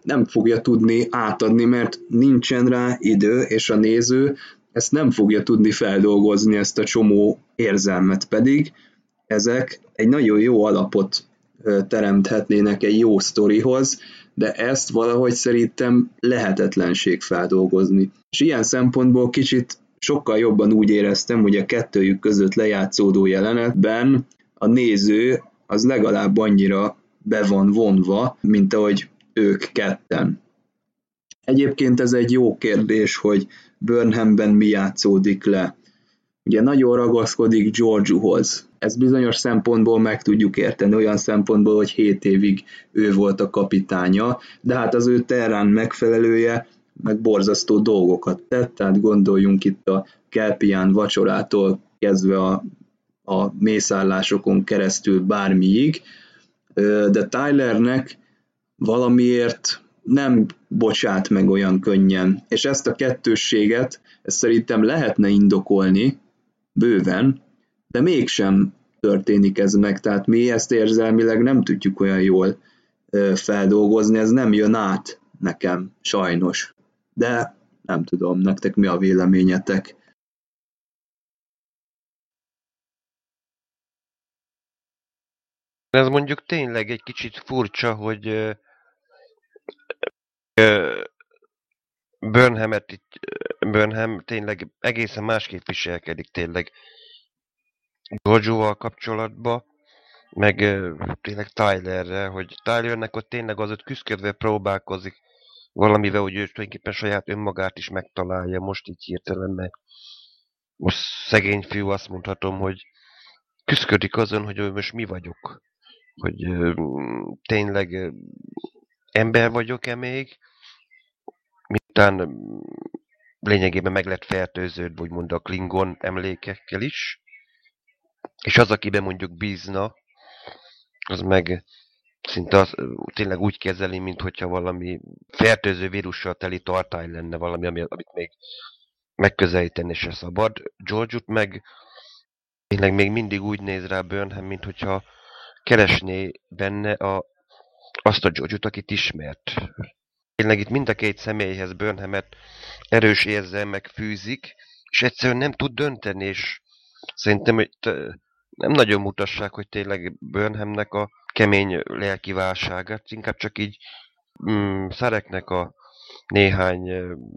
Nem fogja tudni átadni, mert nincsen rá idő, és a néző ezt nem fogja tudni feldolgozni, ezt a csomó érzelmet pedig. Ezek egy nagyon jó alapot teremthetnének egy jó sztorihoz, de ezt valahogy szerintem lehetetlenség feldolgozni. És ilyen szempontból kicsit sokkal jobban úgy éreztem, hogy a kettőjük között lejátszódó jelenetben a néző az legalább annyira be van vonva, mint ahogy ők ketten. Egyébként ez egy jó kérdés, hogy Burnhamben mi játszódik le. Ugye nagyon ragaszkodik Georgiuhoz. Ez bizonyos szempontból meg tudjuk érteni, olyan szempontból, hogy 7 évig ő volt a kapitánya, de hát az ő terrán megfelelője meg borzasztó dolgokat tett, tehát gondoljunk itt a Kelpián vacsorától kezdve a, a mészállásokon keresztül bármiig, de Tylernek valamiért nem bocsát meg olyan könnyen. És ezt a kettősséget, ezt szerintem lehetne indokolni bőven, de mégsem történik ez meg, tehát mi ezt érzelmileg nem tudjuk olyan jól feldolgozni, ez nem jön át nekem, sajnos. De nem tudom, nektek mi a véleményetek. Ez mondjuk tényleg egy kicsit furcsa, hogy Burnhamet itt, Burnham tényleg egészen másképp viselkedik tényleg Gojo-val kapcsolatban, meg tényleg Tylerre, hogy Tylernek ott tényleg az ott küzdködve próbálkozik valamivel, hogy ő tulajdonképpen saját önmagát is megtalálja most így hirtelen, mert most szegény fiú azt mondhatom, hogy küzdködik azon, hogy ő most mi vagyok. Hogy tényleg ember vagyok-e még, miután lényegében meg lett fertőződve, úgymond a Klingon emlékekkel is, és az, akiben mondjuk bízna, az meg szinte az, tényleg úgy kezeli, mint hogyha valami fertőző vírussal teli tartály lenne valami, amit még megközelíteni se szabad. george meg tényleg még mindig úgy néz rá Burnham, mint hogyha keresné benne a, azt a george akit ismert. Tényleg itt mind a két személyhez Burnhamet erős érzelmek fűzik, és egyszerűen nem tud dönteni, és szerintem hogy nem nagyon mutassák, hogy tényleg Burnhamnek a kemény lelki válságát, inkább csak így mm, Szereknek a néhány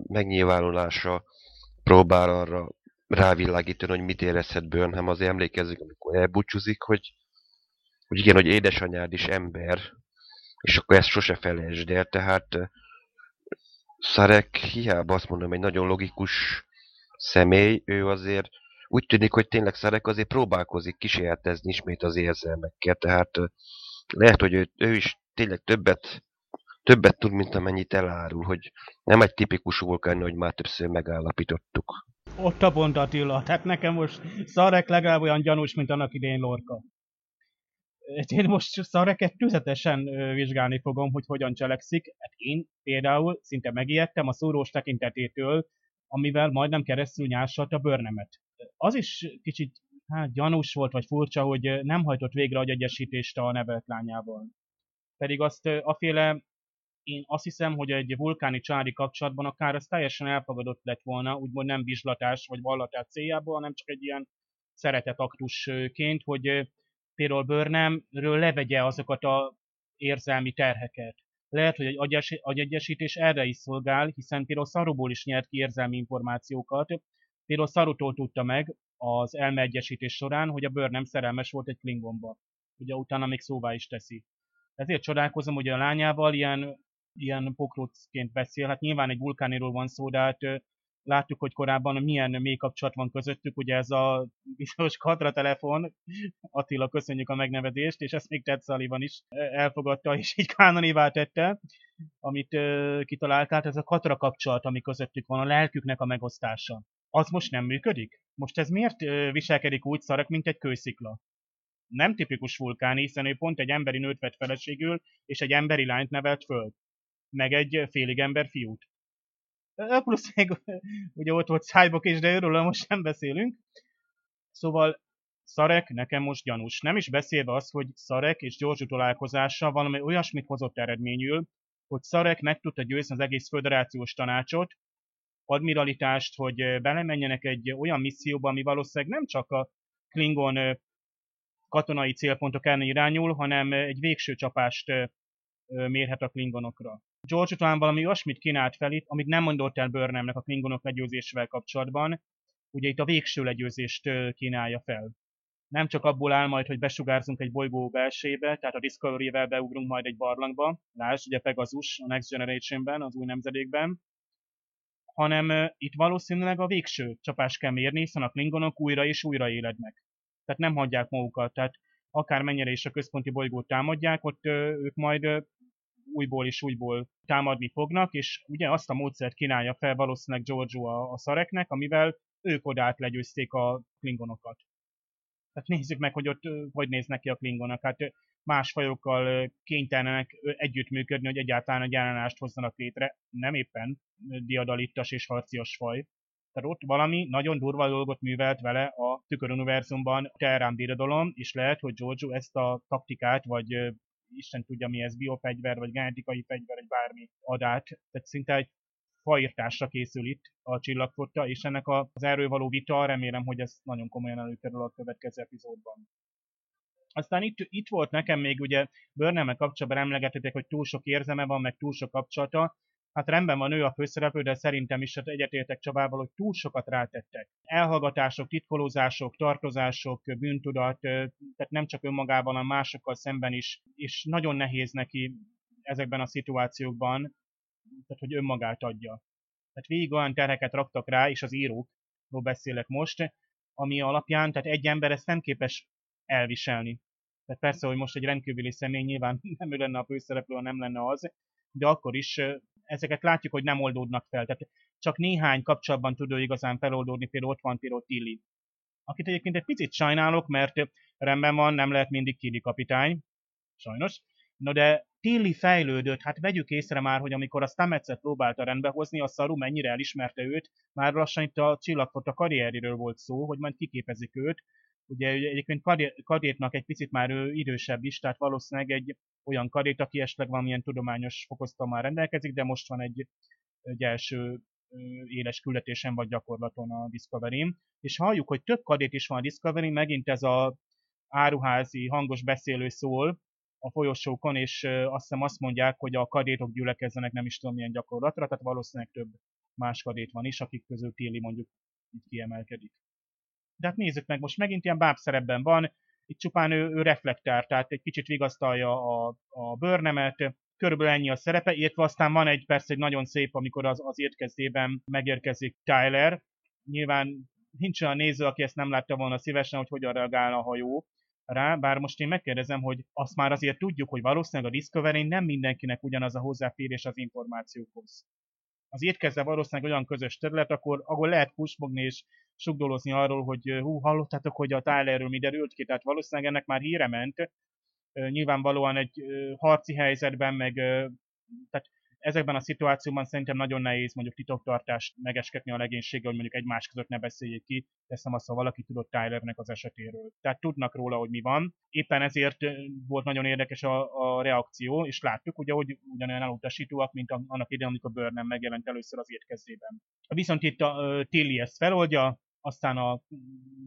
megnyilvánulása próbál arra rávilágítani, hogy mit érezhet Burnham. Azért emlékezzük, amikor elbúcsúzik, hogy, hogy igen, hogy édesanyád is ember, és akkor ezt sose felejtsd el, tehát Szarek hiába azt mondom, egy nagyon logikus személy, ő azért úgy tűnik, hogy tényleg Szarek azért próbálkozik kísérletezni ismét az érzelmekkel, tehát lehet, hogy ő, ő is tényleg többet, többet tud, mint amennyit elárul, hogy nem egy tipikus vulkán, hogy már többször megállapítottuk. Ott a pont Attila, tehát nekem most Szarek legalább olyan gyanús, mint annak idején Lorca. Én most Szareket tüzetesen vizsgálni fogom, hogy hogyan cselekszik. Hát én például szinte megijedtem a szórós tekintetétől, amivel majdnem keresztül nyásalt a bőrnemet. Az is kicsit hát gyanús volt, vagy furcsa, hogy nem hajtott végre agyegyesítést a nevelt lányával. Pedig azt aféle, én azt hiszem, hogy egy vulkáni csári kapcsolatban akár ez teljesen elfogadott lett volna, úgymond nem vizslatás vagy vallatás céljából, hanem csak egy ilyen szeretetaktusként, hogy például Burnhamről levegye azokat a érzelmi terheket. Lehet, hogy egy agyegyesítés erre is szolgál, hiszen például Szaruból is nyert ki érzelmi információkat. Például Szarutól tudta meg, az elmeegyesítés során, hogy a bőr nem szerelmes volt egy Klingonba. Ugye utána még szóvá is teszi. Ezért csodálkozom, hogy a lányával ilyen, ilyen pokrócként beszél. Hát nyilván egy vulkániról van szó, de hát láttuk, hogy korábban milyen mély kapcsolat van közöttük, ugye ez a bizonyos katra telefon, Attila, köszönjük a megnevezést, és ezt még Ted Sullivan is elfogadta, és így kánonévá tette, amit kitaláltál, ez a katra kapcsolat, ami közöttük van, a lelküknek a megosztása. Az most nem működik? Most ez miért viselkedik úgy szarak, mint egy kőszikla? Nem tipikus vulkán, hiszen ő pont egy emberi nőt vett feleségül, és egy emberi lányt nevelt föl. Meg egy félig ember fiút. Plusz még ugye ott volt Cyborg is, de őről most nem beszélünk. Szóval Szarek nekem most gyanús. Nem is beszélve az, hogy Szarek és George találkozása valami olyasmit hozott eredményül, hogy Szarek meg tudta győzni az egész föderációs tanácsot, admiralitást, hogy belemenjenek egy olyan misszióba, ami valószínűleg nem csak a Klingon katonai célpontok ellen irányul, hanem egy végső csapást mérhet a Klingonokra. George talán valami olyasmit kínált fel itt, amit nem mondott el Burnhamnek a Klingonok legyőzésével kapcsolatban, ugye itt a végső legyőzést kínálja fel. Nem csak abból áll majd, hogy besugárzunk egy bolygó belsébe, tehát a Discovery-vel beugrunk majd egy barlangba, lásd, ugye Pegasus a Next Generation-ben, az új nemzedékben, hanem itt valószínűleg a végső csapást kell mérni, hiszen a klingonok újra és újra élednek. Tehát nem hagyják magukat, tehát akár mennyire is a központi bolygót támadják, ott ők majd újból és újból támadni fognak, és ugye azt a módszert kínálja fel valószínűleg Giorgio a, a szareknek, amivel ők odát legyőzték a klingonokat. Tehát nézzük meg, hogy ott hogy néznek ki a klingonok. Hát más fajokkal kénytelenek együttműködni, hogy egyáltalán egy ellenállást hozzanak létre. Nem éppen diadalittas és harcias faj. Tehát ott valami nagyon durva dolgot művelt vele a tüköruniverzumban Terrán birodalom, és lehet, hogy Giorgio ezt a taktikát, vagy Isten tudja mi ez, biofegyver, vagy genetikai fegyver, vagy bármi adát. Tehát szinte egy faírtásra készül itt a csillagfotta, és ennek az erről való vita, remélem, hogy ez nagyon komolyan előkerül a következő epizódban. Aztán itt, itt volt nekem még ugye Burnham kapcsolatban emlegetették, hogy túl sok érzeme van, meg túl sok kapcsolata. Hát rendben van ő a főszereplő, de szerintem is hát egyetértek Csabával, hogy túl sokat rátettek. Elhallgatások, titkolózások, tartozások, bűntudat, tehát nem csak önmagában, hanem másokkal szemben is, és nagyon nehéz neki ezekben a szituációkban, tehát hogy önmagát adja. Tehát végig olyan terheket raktak rá, és az írókról beszélek most, ami alapján, tehát egy ember ezt nem képes elviselni. Tehát persze, hogy most egy rendkívüli személy nyilván nem ő lenne a főszereplő, nem lenne az, de akkor is ezeket látjuk, hogy nem oldódnak fel. Tehát csak néhány kapcsolatban tud ő igazán feloldódni, például ott van például Tilly. akit egyébként egy picit sajnálok, mert rendben van, nem lehet mindig Tilly kapitány, sajnos. No de Tilly fejlődött, hát vegyük észre már, hogy amikor a Stamets-et próbálta rendbe hozni, a Saru mennyire elismerte őt, már lassan itt a csillagfot a karrieréről volt szó, hogy majd kiképezik őt. Ugye egyébként kadétnak egy picit már ő idősebb is, tehát valószínűleg egy olyan kadét, aki esetleg valamilyen tudományos fokozata már rendelkezik, de most van egy, egy első éles küldetésen vagy gyakorlaton a Discovery-n. És halljuk, hogy több kadét is van a Discovery, megint ez a áruházi hangos beszélő szól a folyosókon, és azt hiszem azt mondják, hogy a kadétok gyülekezzenek nem is tudom milyen gyakorlatra, tehát valószínűleg több más kadét van is, akik közül Téli mondjuk így kiemelkedik. De hát nézzük meg, most megint ilyen bábszerepben van, itt csupán ő, ő reflektál, tehát egy kicsit vigasztalja a, a bőrnemet, körülbelül ennyi a szerepe, illetve aztán van egy persze egy nagyon szép, amikor az, az érkezdében megérkezik Tyler. Nyilván nincs olyan néző, aki ezt nem látta volna szívesen, hogy hogyan reagál a hajó rá, bár most én megkérdezem, hogy azt már azért tudjuk, hogy valószínűleg a discovery nem mindenkinek ugyanaz a hozzáférés az információkhoz. Az étkezde valószínűleg olyan közös terület, akkor, ahol lehet pusmogni és sugdolozni arról, hogy hú, hallottátok, hogy a Tylerről mi derült ki, tehát valószínűleg ennek már híre ment, nyilvánvalóan egy harci helyzetben, meg tehát ezekben a szituációban szerintem nagyon nehéz mondjuk titoktartást megesketni a legénységgel, hogy mondjuk egymás között ne beszéljék ki, teszem azt, ha valaki tudott Tylernek az esetéről. Tehát tudnak róla, hogy mi van. Éppen ezért volt nagyon érdekes a, a reakció, és láttuk ugye, hogy ugyanolyan elutasítóak, mint annak idején, amikor Burnham megjelent először az érkezében. Viszont itt a uh, Tilly ezt feloldja, aztán a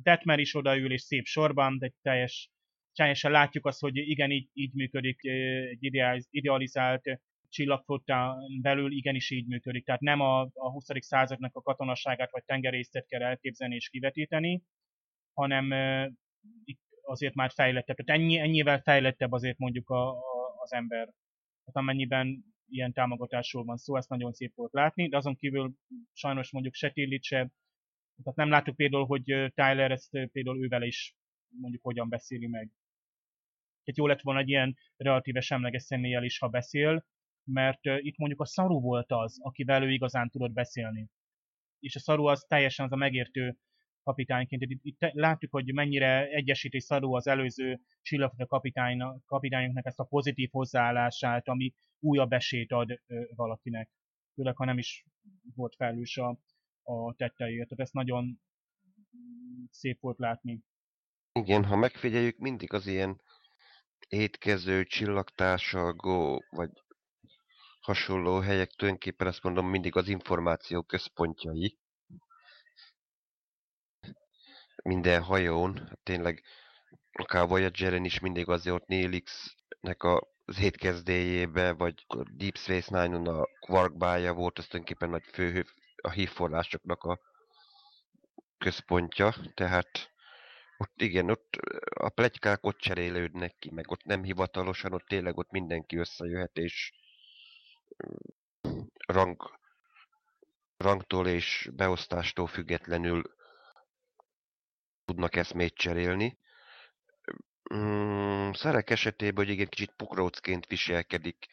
Detmer is odaül, és szép sorban, de teljes teljesen látjuk azt, hogy igen, így, így működik egy idealizált csillagflottán belül igenis így működik. Tehát nem a, a 20. századnak a katonaságát vagy tengerészet kell elképzelni és kivetíteni, hanem uh, itt azért már fejlettebb. Tehát ennyi, ennyivel fejlettebb azért mondjuk a, a, az ember. Tehát amennyiben ilyen támogatásról van szó, ezt nagyon szép volt látni, de azon kívül sajnos mondjuk se Tillit se, tehát nem láttuk például, hogy Tyler ezt például ővel is mondjuk hogyan beszéli meg. Tehát jó lett volna egy ilyen relatíve semleges személlyel is, ha beszél, mert itt mondjuk a Saru volt az, akivel ő igazán tudott beszélni. És a Saru az teljesen az a megértő kapitányként. Itt, itt látjuk, hogy mennyire egyesíti Saru az előző csillagfogó kapitányunknak ezt a pozitív hozzáállását, ami újabb esélyt ad valakinek. Főleg, ha nem is volt felelős a, a tetteiért. Tehát ezt nagyon szép volt látni. Igen, ha megfigyeljük, mindig az ilyen étkező, csillagtársalgó, vagy hasonló helyek tulajdonképpen azt mondom mindig az információ központjai. Minden hajón, tényleg akár Voyager-en is mindig azért ott Nélix-nek az étkezdéjébe, vagy a Deep Space Nine-on a Quark bája volt, az tulajdonképpen nagy fő a hívforrásoknak a központja, tehát ott igen, ott a plegykák ott cserélődnek ki, meg ott nem hivatalosan, ott tényleg ott mindenki összejöhet, és rang, rangtól és beosztástól függetlenül tudnak eszmét cserélni. Mm, Szerek esetében, hogy igen, kicsit pukrócként viselkedik,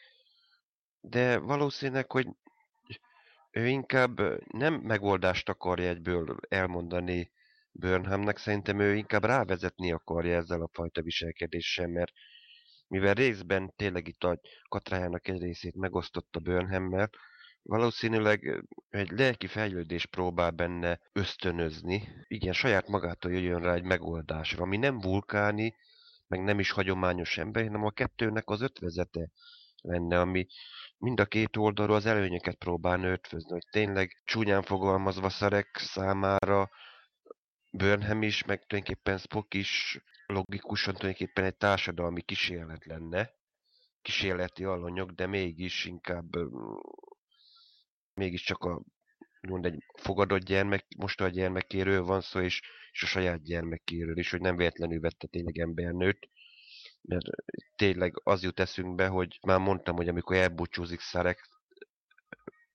de valószínűleg, hogy ő inkább nem megoldást akarja egyből elmondani Burnhamnek, szerintem ő inkább rávezetni akarja ezzel a fajta viselkedéssel, mert mivel részben tényleg itt a katrájának egy részét megosztotta Burnhammel, valószínűleg egy lelki fejlődés próbál benne ösztönözni. Igen, saját magától jöjjön rá egy megoldásra, ami nem vulkáni, meg nem is hagyományos ember, hanem a kettőnek az ötvezete lenne, ami mind a két oldalról az előnyeket próbál ötvözni, hogy tényleg csúnyán fogalmazva Szarek számára Burnham is, meg tulajdonképpen Spock is logikusan tulajdonképpen egy társadalmi kísérlet lenne, kísérleti alanyok, de mégis inkább mégiscsak a mond egy fogadott gyermek, most a gyermekéről van szó, és, és a saját gyermekéről is, hogy nem véletlenül vette tényleg embernőt, mert tényleg az jut eszünkbe, hogy már mondtam, hogy amikor elbúcsúzik Szarek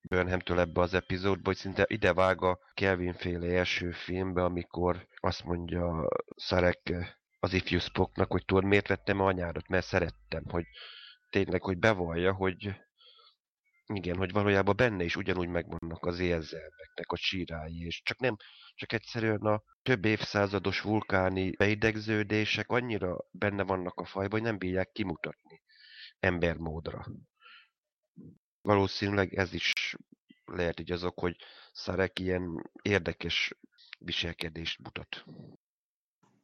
Burnhamtől ebbe az epizódba, hogy szinte ide vág a Kelvin féle első filmbe, amikor azt mondja Szarek az ifjú Spocknak, hogy tudod, miért vettem anyádat, mert szerettem, hogy tényleg, hogy bevallja, hogy Igen, hogy valójában benne is ugyanúgy megvannak az érzelmeknek a sírái, és csak nem, csak egyszerűen a több évszázados vulkáni beidegződések annyira benne vannak a fajban, hogy nem bírják kimutatni embermódra. Valószínűleg ez is lehet így azok, hogy Szarek ilyen érdekes viselkedést mutat.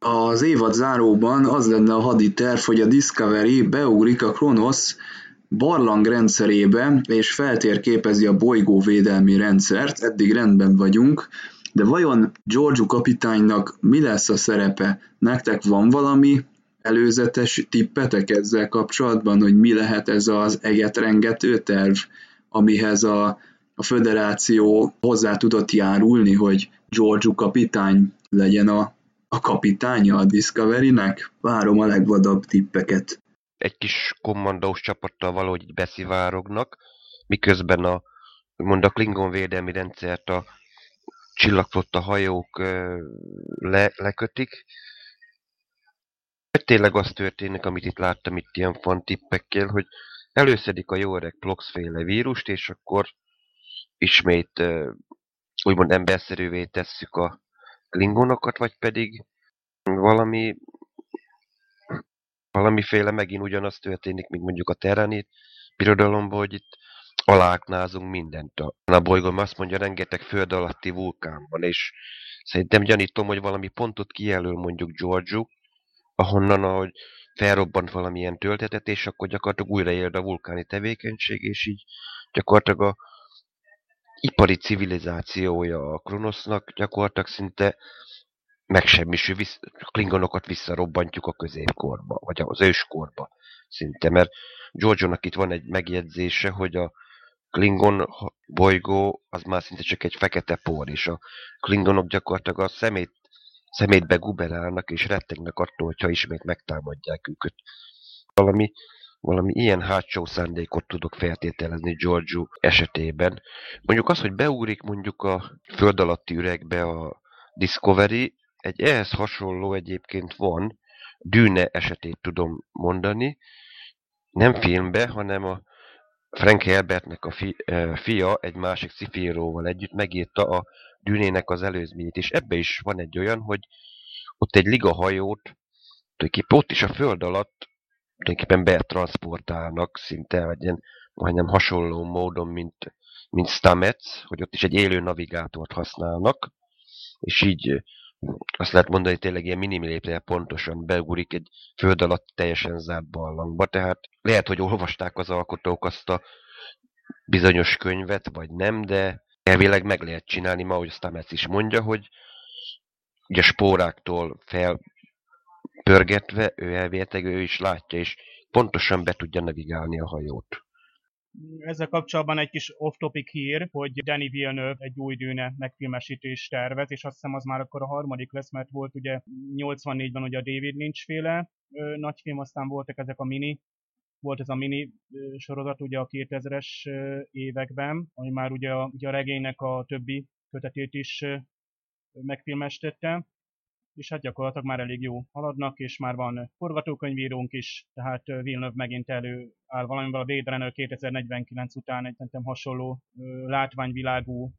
Az évad záróban az lenne a hadi terv, hogy a Discovery beugrik a Kronos barlang rendszerébe, és feltérképezi a bolygóvédelmi rendszert, eddig rendben vagyunk, de vajon Giorgio kapitánynak mi lesz a szerepe? Nektek van valami előzetes tippetek ezzel kapcsolatban, hogy mi lehet ez az egetrengető terv, amihez a, a föderáció hozzá tudott járulni, hogy Giorgio kapitány legyen a, a kapitánya a Discovery-nek? Várom a legvadabb tippeket egy kis kommandós csapattal valahogy így beszivárognak, miközben a, mond a Klingon védelmi rendszert a csillagflotta hajók le, lekötik. Tényleg az történik, amit itt láttam itt ilyen fantippekkel, hogy előszedik a jó öreg Plox-féle vírust, és akkor ismét úgymond emberszerűvé tesszük a klingonokat, vagy pedig valami valamiféle megint ugyanaz történik, mint mondjuk a terrani birodalomban, hogy itt aláknázunk mindent. A, bolygón azt mondja, rengeteg föld alatti vulkán van, és szerintem gyanítom, hogy valami pontot kijelöl mondjuk Giorgio, ahonnan, ahogy felrobbant valamilyen töltetet, és akkor gyakorlatilag újraéld a vulkáni tevékenység, és így gyakorlatilag a ipari civilizációja a Kronosznak gyakorlatilag szinte megsemmisül, vissz, klingonokat visszarobbantjuk a középkorba, vagy az őskorba szinte, mert Giorgio-nak itt van egy megjegyzése, hogy a Klingon bolygó az már szinte csak egy fekete por, és a Klingonok gyakorlatilag a szemét, szemétbe guberálnak, és rettegnek attól, hogyha ismét megtámadják őket. Valami, valami ilyen hátsó szándékot tudok feltételezni Giorgio esetében. Mondjuk az, hogy beúrik mondjuk a föld alatti üregbe a Discovery, egy ehhez hasonló egyébként van, Dűne esetét tudom mondani, nem filmbe, hanem a Frank Herbertnek a fi, fia egy másik szifíróval együtt megírta a Dűnének az előzményét, és ebbe is van egy olyan, hogy ott egy ligahajót, tulajdonképpen ott is a föld alatt tulajdonképpen betransportálnak szinte egy ilyen majdnem hasonló módon, mint, mint Stamets, hogy ott is egy élő navigátort használnak, és így azt lehet mondani, hogy tényleg ilyen minimilépre pontosan beugrik egy föld alatt teljesen zárt barlangba, tehát lehet, hogy olvasták az alkotók azt a bizonyos könyvet, vagy nem, de elvileg meg lehet csinálni, ma ahogy Stamets is mondja, hogy ugye spóráktól felpörgetve, ő elvéleteg, ő is látja, és pontosan be tudja navigálni a hajót. Ezzel kapcsolatban egy kis off-topic hír, hogy Danny Villeneuve egy új dűne megfilmesítés tervez, és azt hiszem az már akkor a harmadik lesz, mert volt ugye 84-ben ugye a David Lynch féle ö, nagyfilm, aztán voltak ezek a mini, volt ez a mini sorozat ugye a 2000-es ö, években, ami már ugye a, ugye a regénynek a többi kötetét is megfilmestette és hát gyakorlatilag már elég jó haladnak, és már van forgatókönyvírónk is, tehát Villeneuve megint elő áll valamivel a Blade Runner 2049 után egy szerintem hasonló látványvilágú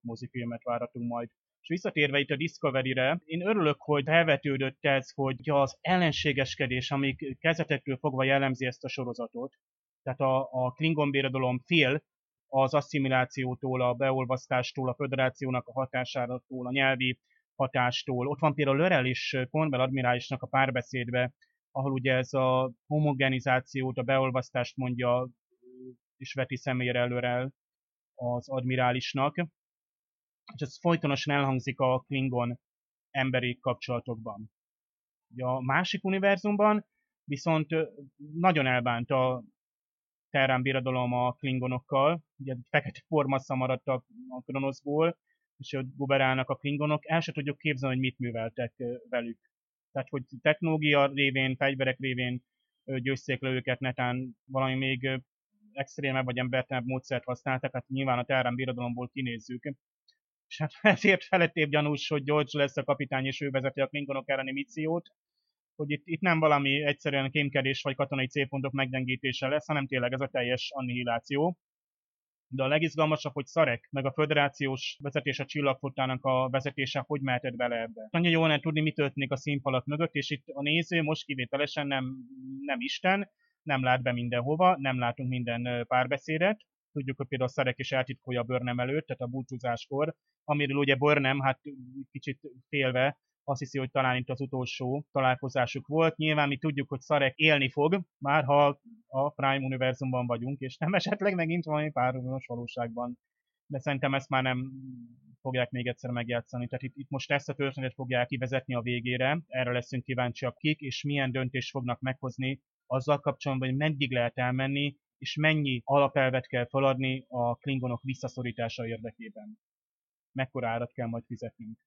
mozifilmet váratunk majd. És visszatérve itt a Discovery-re, én örülök, hogy felvetődött ez, hogy az ellenségeskedés, amik kezdetektől fogva jellemzi ezt a sorozatot, tehát a, a Klingon birodalom fél az asszimilációtól, a beolvasztástól, a föderációnak a hatásától, a nyelvi hatástól. Ott van például Lörel és Cornwell admirálisnak a párbeszédbe, ahol ugye ez a homogenizációt, a beolvasztást mondja és veti személyre előrel az admirálisnak, és ez folytonosan elhangzik a Klingon emberi kapcsolatokban. A másik univerzumban viszont nagyon elbánt a Terrán birodalom a Klingonokkal, ugye fekete formasza maradt a, a Kronoszból, és ott guberálnak a klingonok, el se tudjuk képzelni, hogy mit műveltek velük. Tehát, hogy technológia révén, fegyverek révén győzték le őket, netán valami még extrémebb vagy embertelebb módszert használtak, hát nyilván a Terrán birodalomból kinézzük. És hát ezért felettébb gyanús, hogy George lesz a kapitány, és ő vezeti a klingonok elleni missziót, hogy itt, itt nem valami egyszerűen kémkedés vagy katonai célpontok meggyengítése lesz, hanem tényleg ez a teljes annihiláció. De a legizgalmasabb, hogy Szarek, meg a föderációs vezetés a csillagfotának a vezetése, hogy mehetett bele ebbe. Nagyon jól lehet tudni, mi történik a színfalak mögött, és itt a néző most kivételesen nem, nem Isten, nem lát be mindenhova, nem látunk minden párbeszédet, tudjuk, hogy például Szarek is eltitkolja a Börnem előtt, tehát a búcsúzáskor, amiről ugye Börnem, hát kicsit félve azt hiszi, hogy talán itt az utolsó találkozásuk volt. Nyilván mi tudjuk, hogy Szarek élni fog, már ha a Prime univerzumban vagyunk, és nem esetleg megint valami párhuzamos valóságban. De szerintem ezt már nem fogják még egyszer megjátszani. Tehát itt, itt most ezt a történetet fogják kivezetni a végére, erre leszünk kíváncsiak kik, és milyen döntést fognak meghozni azzal kapcsolatban, hogy meddig lehet elmenni, és mennyi alapelvet kell feladni a klingonok visszaszorítása érdekében. Mekkora árat kell majd fizetnünk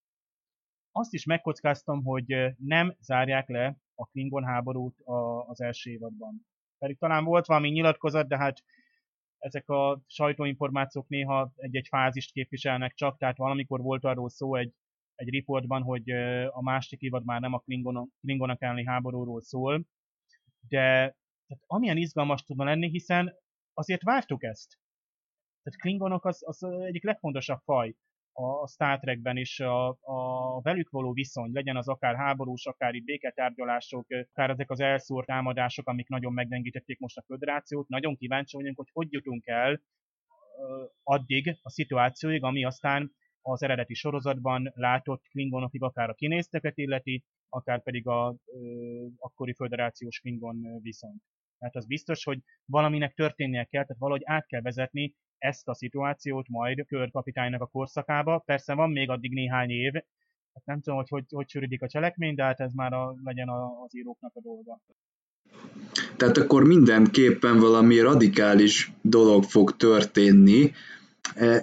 azt is megkockáztam, hogy nem zárják le a Klingon háborút az első évadban. Pedig talán volt valami nyilatkozat, de hát ezek a sajtóinformációk néha egy-egy fázist képviselnek csak, tehát valamikor volt arról szó egy, egy riportban, hogy a másik évad már nem a Klingonok, Klingonok elleni háborúról szól, de tehát amilyen izgalmas tudna lenni, hiszen azért vártuk ezt. Tehát Klingonok az, az egyik legfontosabb faj a Star Trekben is a, a velük való viszony, legyen az akár háborús, akár itt béketárgyalások, akár ezek az elszúrt támadások, amik nagyon megdengítették most a föderációt. Nagyon kíváncsi vagyunk, hogy hogy jutunk el addig a szituációig, ami aztán az eredeti sorozatban látott klingonokig akár a kinézteket illeti, akár pedig a ö, akkori föderációs klingon viszony. Tehát az biztos, hogy valaminek történnie kell, tehát valahogy át kell vezetni ezt a szituációt majd körkapitánynak a korszakába. Persze van még addig néhány év, hát nem tudom, hogy hogy, hogy sűrűdik a cselekmény, de hát ez már a, legyen a, az íróknak a dolga. Tehát akkor mindenképpen valami radikális dolog fog történni,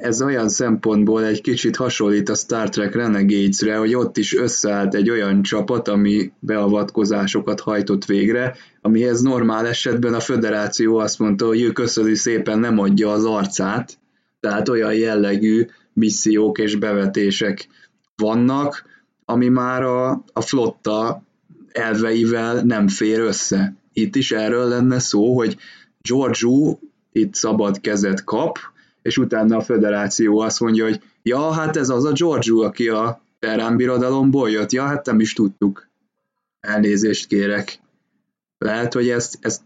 ez olyan szempontból egy kicsit hasonlít a Star Trek Renegades-re, hogy ott is összeállt egy olyan csapat, ami beavatkozásokat hajtott végre, amihez normál esetben a föderáció azt mondta, hogy ő köszöni szépen nem adja az arcát, tehát olyan jellegű missziók és bevetések vannak, ami már a, a flotta elveivel nem fér össze. Itt is erről lenne szó, hogy Georgiou itt szabad kezet kap, és utána a federáció azt mondja, hogy ja, hát ez az a Giorgio, aki a Terán birodalomból jött, ja, hát nem is tudtuk. Elnézést kérek. Lehet, hogy ez, ez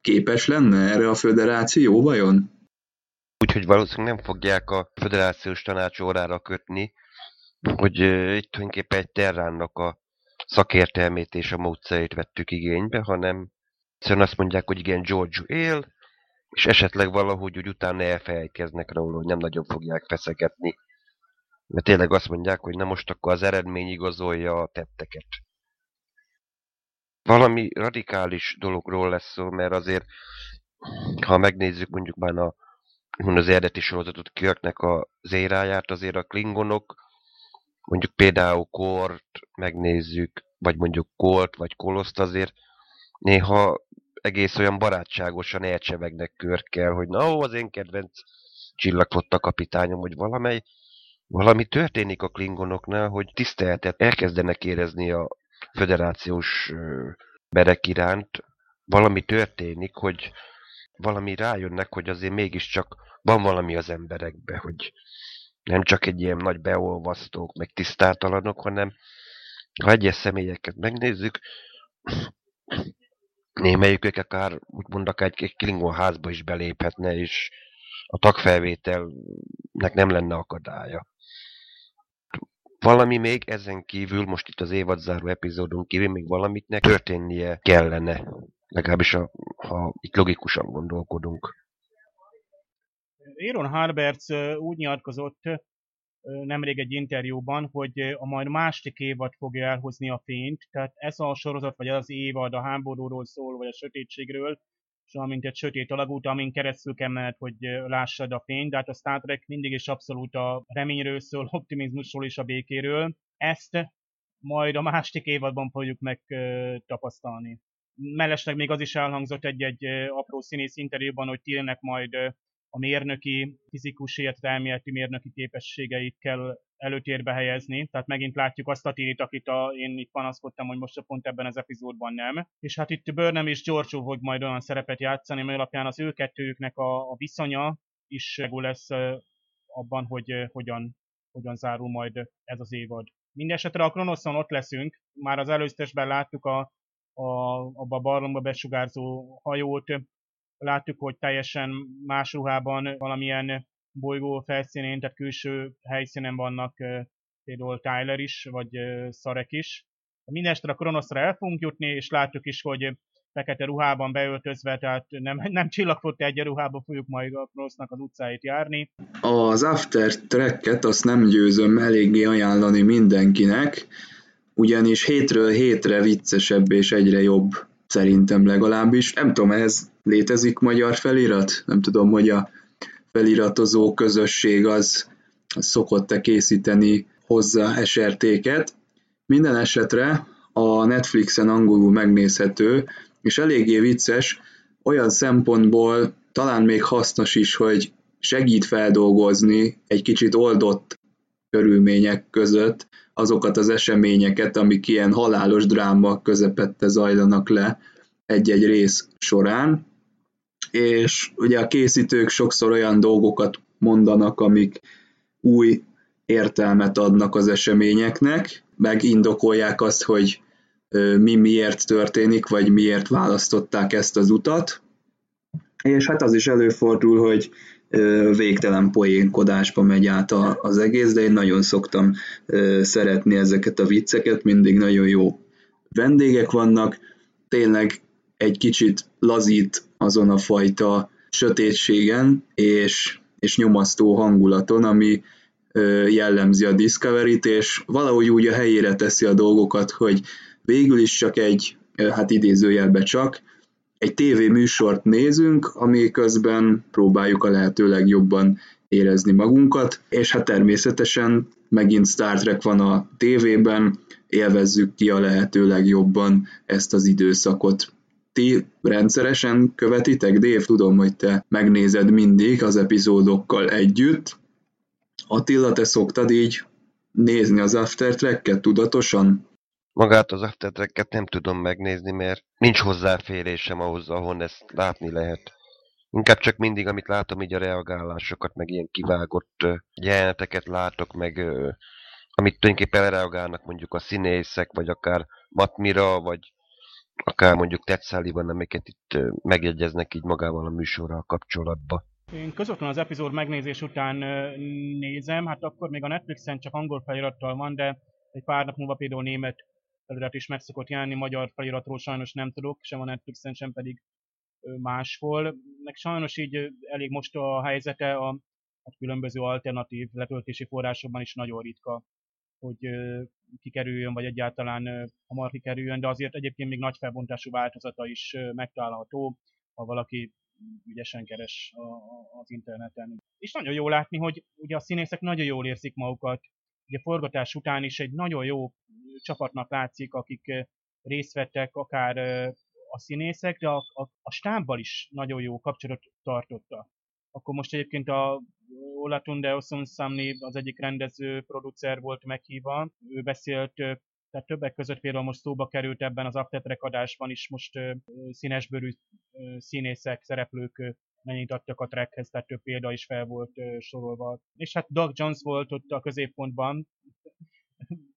képes lenne erre a föderáció vajon? Úgyhogy valószínűleg nem fogják a föderációs tanács órára kötni, hogy itt tulajdonképpen egy Terránnak a szakértelmét és a módszerét vettük igénybe, hanem egyszerűen azt mondják, hogy igen, George él, és esetleg valahogy úgy utána elfelejtkeznek róla, hogy nem nagyon fogják feszegetni. Mert tényleg azt mondják, hogy na most akkor az eredmény igazolja a tetteket. Valami radikális dologról lesz szó, mert azért, ha megnézzük mondjuk már a, az eredeti sorozatot Kirknek a zéráját, azért a klingonok, mondjuk például Kort megnézzük, vagy mondjuk Kolt, vagy Koloszt azért, néha egész olyan barátságosan elcsevegnek körkel, hogy na, ó, az én kedvenc csillagfotta kapitányom, hogy valamely, valami történik a klingonoknál, hogy tiszteletet elkezdenek érezni a föderációs berek iránt, valami történik, hogy valami rájönnek, hogy azért mégiscsak van valami az emberekbe, hogy nem csak egy ilyen nagy beolvasztók, meg tisztátalanok, hanem ha egyes személyeket megnézzük, némelyikük akár úgymond akár egy, egy Klingon házba is beléphetne, és a tagfelvételnek nem lenne akadálya. Valami még ezen kívül, most itt az évadzáró epizódon kívül még valamitnek történnie kellene. Legalábbis a, ha itt logikusan gondolkodunk. Aaron Harberts úgy nyilatkozott nemrég egy interjúban, hogy a majd másik évad fogja elhozni a fényt, tehát ez a sorozat, vagy az évad a háborúról szól, vagy a sötétségről, és amint egy sötét alagút, amin keresztül kell mened, hogy lássad a fényt, de hát a Star Trek mindig is abszolút a reményről szól, optimizmusról és a békéről. Ezt majd a másik évadban fogjuk megtapasztalni. Mellesleg még az is elhangzott egy-egy apró színész interjúban, hogy Tillnek majd a mérnöki, fizikus, illetve elméleti mérnöki képességeit kell előtérbe helyezni. Tehát megint látjuk azt a tét, akit a, én itt panaszkodtam, hogy most pont ebben az epizódban nem. És hát itt Burnham és George fog majd olyan szerepet játszani, mert alapján az ő kettőjüknek a, a viszonya, is lesz abban, hogy hogyan, hogyan zárul majd ez az évad. Mindenesetre a Kronoszon ott leszünk, már az előztesben láttuk a, a, abba a barlangba besugárzó hajót, láttuk, hogy teljesen más ruhában valamilyen bolygó felszínén, tehát külső helyszínen vannak például Tyler is, vagy Szarek is. Mindenesetre a Kronoszra el fogunk jutni, és látjuk is, hogy fekete ruhában beöltözve, tehát nem, nem csillagfott egy ruhába fogjuk majd a Kronosznak az utcáit járni. Az After Tracket azt nem győzöm eléggé ajánlani mindenkinek, ugyanis hétről hétre viccesebb és egyre jobb, szerintem legalábbis. Nem tudom, ez létezik magyar felirat? Nem tudom, hogy a feliratozó közösség az, az szokott-e készíteni hozzá SRT-ket. Minden esetre a Netflixen angolul megnézhető, és eléggé vicces, olyan szempontból talán még hasznos is, hogy segít feldolgozni egy kicsit oldott körülmények között azokat az eseményeket, amik ilyen halálos dráma közepette zajlanak le egy-egy rész során. És ugye a készítők sokszor olyan dolgokat mondanak, amik új értelmet adnak az eseményeknek, meg indokolják azt, hogy mi miért történik, vagy miért választották ezt az utat. És hát az is előfordul, hogy végtelen poénkodásba megy át az egész, de én nagyon szoktam szeretni ezeket a vicceket, mindig nagyon jó vendégek vannak, tényleg egy kicsit lazít azon a fajta sötétségen és, és nyomasztó hangulaton, ami jellemzi a Discovery-t, és valahogy úgy a helyére teszi a dolgokat, hogy végül is csak egy, hát idézőjelbe csak, egy TV műsort nézünk, ami közben próbáljuk a lehető legjobban érezni magunkat, és hát természetesen megint Star Trek van a tévében, élvezzük ki a lehető legjobban ezt az időszakot. Ti rendszeresen követitek, Dave, tudom, hogy te megnézed mindig az epizódokkal együtt. Attila, te szoktad így nézni az After Track-et tudatosan? Magát az aftertracket nem tudom megnézni, mert nincs hozzáférésem ahhoz, ahol ezt látni lehet. Inkább csak mindig, amit látom, így a reagálásokat, meg ilyen kivágott jeleneteket látok, meg amit tulajdonképpen reagálnak mondjuk a színészek, vagy akár Matmira, vagy akár mondjuk Ted Sullivan, amiket itt megjegyeznek így magával a műsorral kapcsolatba. Én közvetlenül az epizód megnézés után nézem, hát akkor még a Netflixen csak angol felirattal van, de egy pár nap múlva például német felirat is meg szokott jelenni, magyar feliratról sajnos nem tudok, sem a Netflixen, sem pedig máshol. Meg sajnos így elég most a helyzete a, a különböző alternatív letöltési forrásokban is nagyon ritka, hogy kikerüljön, vagy egyáltalán hamar kikerüljön, de azért egyébként még nagy felbontású változata is megtalálható, ha valaki ügyesen keres az interneten. És nagyon jó látni, hogy ugye a színészek nagyon jól érzik magukat, ugye forgatás után is egy nagyon jó csapatnak látszik, akik részt vettek, akár a színészek, de a, a, a stábbal is nagyon jó kapcsolatot tartotta. Akkor most egyébként a Olatunde Osunsamni, az egyik rendező, producer volt meghívva, ő beszélt, tehát többek között például most szóba került ebben az Aftetrek adásban is most színesbőrű színészek, szereplők mennyit adtak a trackhez, tehát több példa is fel volt sorolva. És hát Doug Jones volt ott a középpontban,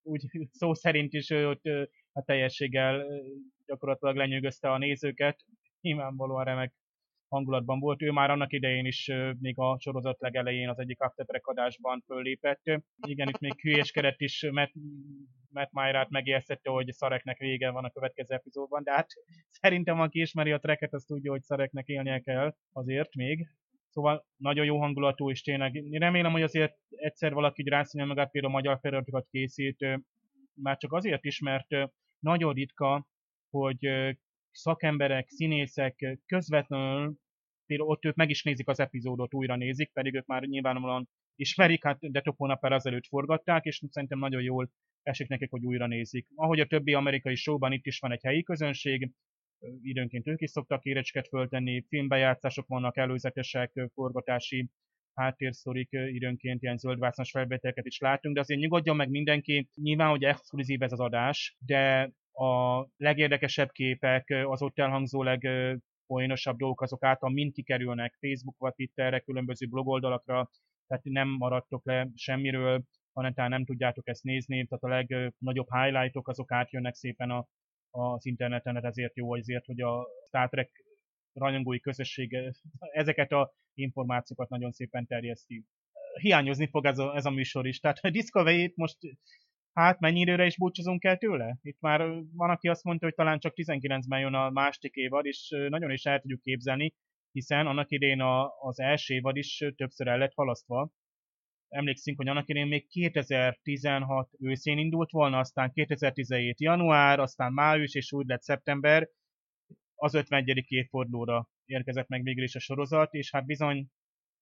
úgy szó szerint is ő ott a teljességgel gyakorlatilag lenyűgözte a nézőket. Nyilvánvalóan remek hangulatban volt. Ő már annak idején is még a sorozat legelején az egyik Aftertrack adásban föllépett. Igen, itt még hülyéskedett is, mert Matt Myrát megijesztette, hogy Szareknek vége van a következő epizódban, de hát szerintem aki ismeri a tracket, az tudja, hogy Szareknek élnie kell azért még. Szóval nagyon jó hangulatú, és tényleg remélem, hogy azért egyszer valaki rászínja magát például magyar feliratokat készít, már csak azért is, mert nagyon ritka, hogy szakemberek, színészek közvetlenül, például ott ők meg is nézik az epizódot, újra nézik, pedig ők már nyilvánvalóan ismerik, hát de több hónap ezelőtt forgatták, és szerintem nagyon jól esik nekik, hogy újra nézik. Ahogy a többi amerikai showban itt is van egy helyi közönség, időnként ők is szoktak érecsket föltenni, filmbejátszások vannak, előzetesek, forgatási háttérsztorik, időnként ilyen zöldvásznos felvételeket is látunk, de azért nyugodjon meg mindenki, nyilván, hogy exkluzív ez az adás, de a legérdekesebb képek, az ott elhangzó leg poénosabb dolgok azok által mind kikerülnek Facebookra, Twitterre, különböző blogoldalakra, tehát nem maradtok le semmiről, hanem talán nem tudjátok ezt nézni, tehát a legnagyobb highlightok azok átjönnek szépen a, az interneten, hát ezért jó azért, hogy a Star Trek rajongói közössége ezeket a információkat nagyon szépen terjeszti. Hiányozni fog ez a, ez a műsor is. Tehát a Discovery-t most hát mennyi időre is búcsúzunk el tőle? Itt már van, aki azt mondta, hogy talán csak 19-ben jön a másik évad, és nagyon is el tudjuk képzelni, hiszen annak idén a, az első évad is többször el lett halasztva. Emlékszünk, hogy annak idén még 2016 őszén indult volna, aztán 2017 január, aztán május, és úgy lett szeptember, az 51. évfordulóra érkezett meg végül is a sorozat, és hát bizony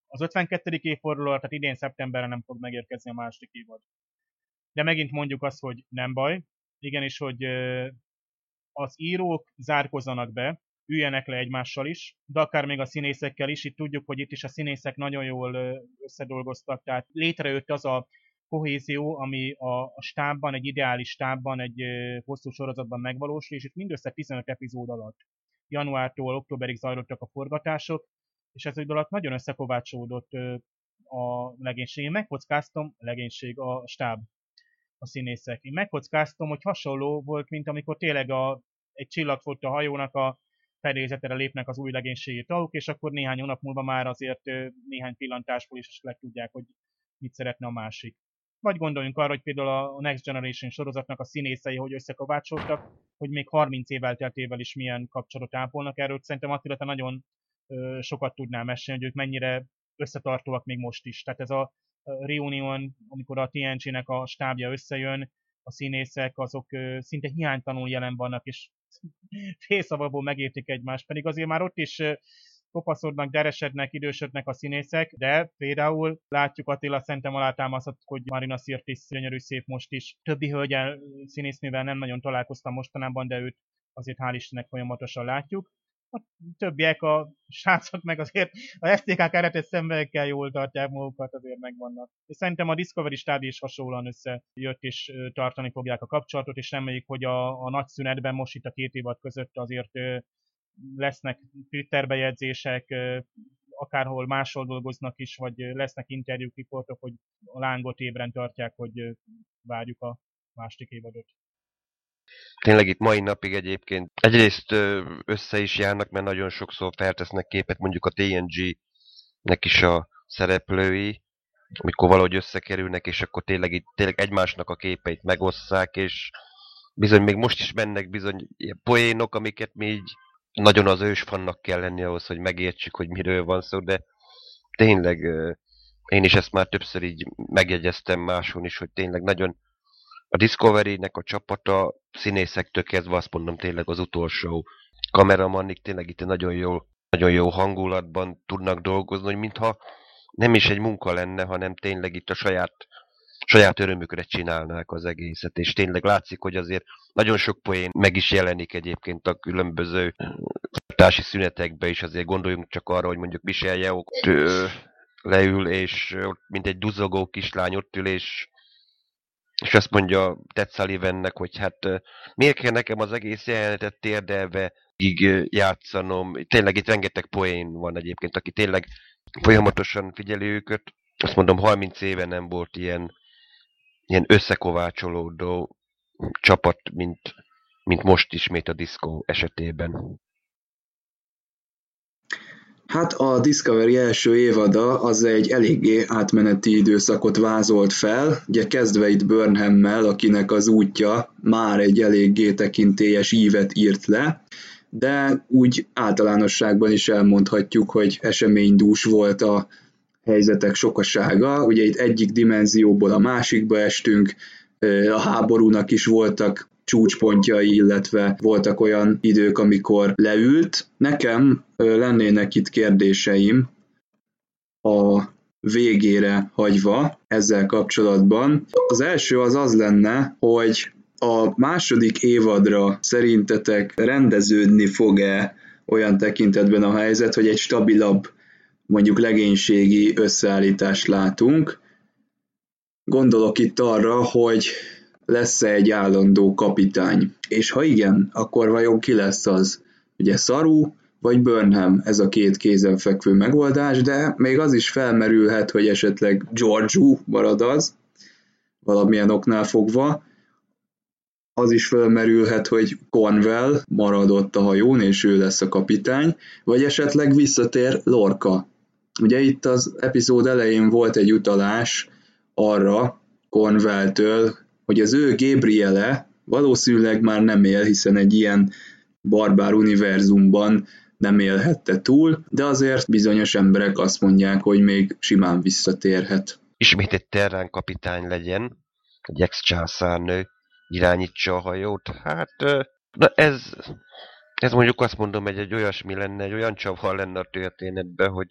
az 52. évfordulóra, tehát idén szeptemberre nem fog megérkezni a második évad. De megint mondjuk azt, hogy nem baj, igenis, hogy az írók zárkozzanak be, üljenek le egymással is, de akár még a színészekkel is. Itt tudjuk, hogy itt is a színészek nagyon jól összedolgoztak, tehát létrejött az a kohézió, ami a, stábban, egy ideális stábban, egy hosszú sorozatban megvalósul, és itt mindössze 15 epizód alatt januártól októberig zajlottak a forgatások, és ez alatt nagyon összekovácsolódott a legénység. Én megkockáztam, legénység, a stáb, a színészek. Én megkockáztam, hogy hasonló volt, mint amikor tényleg a, egy csillagfot a hajónak a fedélzetere lépnek az új legénységi tagok, és akkor néhány hónap múlva már azért néhány pillantásból is le tudják, hogy mit szeretne a másik. Vagy gondoljunk arra, hogy például a Next Generation sorozatnak a színészei, hogy összekovácsoltak, hogy még 30 év elteltével is milyen kapcsolatot ápolnak. Erről szerintem Attila, te nagyon sokat tudnál mesélni, hogy ők mennyire összetartóak még most is. Tehát ez a reunion, amikor a TNG-nek a stábja összejön, a színészek azok szinte hiánytalanul jelen vannak, és félszavakból megértik egymást, pedig azért már ott is kopaszodnak, deresednek, idősödnek a színészek, de például látjuk Attila szerintem alátámasztott, hogy Marina Sirtis gyönyörű szép most is. Többi hölgyel színésznővel nem nagyon találkoztam mostanában, de őt azért hál' Istennek folyamatosan látjuk. A többiek, a srácok meg azért a STK keretet szembeekkel jól tartják magukat, azért megvannak. És szerintem a Discovery stáb is hasonlóan összejött, és tartani fogják a kapcsolatot, és reméljük, hogy a, a nagy szünetben most itt a két évad között azért lesznek Twitter bejegyzések, akárhol máshol dolgoznak is, vagy lesznek interjúk, riportok, hogy a lángot ébren tartják, hogy várjuk a másik évadot. Tényleg itt mai napig egyébként egyrészt össze is járnak, mert nagyon sokszor feltesznek képet mondjuk a TNG-nek is a szereplői, amikor valahogy összekerülnek, és akkor tényleg, itt, tényleg egymásnak a képeit megosszák, és bizony még most is mennek bizony poénok, amiket mi így nagyon az ősfannak kell lenni ahhoz, hogy megértsük, hogy miről van szó, de tényleg én is ezt már többször így megjegyeztem máson is, hogy tényleg nagyon a Discovery-nek a csapata színészektől kezdve azt mondom tényleg az utolsó kameramannik tényleg itt nagyon jó, nagyon jó hangulatban tudnak dolgozni, hogy mintha nem is egy munka lenne, hanem tényleg itt a saját saját örömükre csinálnák az egészet, és tényleg látszik, hogy azért nagyon sok poén meg is jelenik egyébként a különböző társi szünetekbe is, azért gondoljunk csak arra, hogy mondjuk Michel Yeoh leül, és mint egy duzogó kislány ott ül, és és azt mondja Ted Sullivannek, hogy hát miért kell nekem az egész jelenetet térdelve így játszanom. Tényleg itt rengeteg poén van egyébként, aki tényleg folyamatosan figyeli őket. Azt mondom, 30 éve nem volt ilyen ilyen összekovácsolódó csapat, mint, mint most ismét a Disco esetében. Hát a Discovery első évada az egy eléggé átmeneti időszakot vázolt fel, ugye kezdve itt Burnhammel, akinek az útja már egy eléggé tekintélyes ívet írt le, de úgy általánosságban is elmondhatjuk, hogy eseménydús volt a helyzetek sokasága. Ugye itt egyik dimenzióból a másikba estünk, a háborúnak is voltak csúcspontjai, illetve voltak olyan idők, amikor leült. Nekem lennének itt kérdéseim a végére hagyva ezzel kapcsolatban. Az első az az lenne, hogy a második évadra szerintetek rendeződni fog-e olyan tekintetben a helyzet, hogy egy stabilabb mondjuk legénységi összeállítást látunk. Gondolok itt arra, hogy lesz-e egy állandó kapitány. És ha igen, akkor vajon ki lesz az? Ugye Szaru, vagy Burnham ez a két kézenfekvő megoldás, de még az is felmerülhet, hogy esetleg Georgiou marad az, valamilyen oknál fogva, az is felmerülhet, hogy Cornwell maradott a hajón, és ő lesz a kapitány, vagy esetleg visszatér Lorca. Ugye itt az epizód elején volt egy utalás arra Cornwell-től, hogy az ő Gabriele valószínűleg már nem él, hiszen egy ilyen barbár univerzumban nem élhette túl, de azért bizonyos emberek azt mondják, hogy még simán visszatérhet. Ismét egy terrán kapitány legyen, egy ex-császárnő irányítsa a hajót. Hát, na ez, ez mondjuk azt mondom, hogy egy olyasmi lenne, egy olyan csavar lenne a történetben, hogy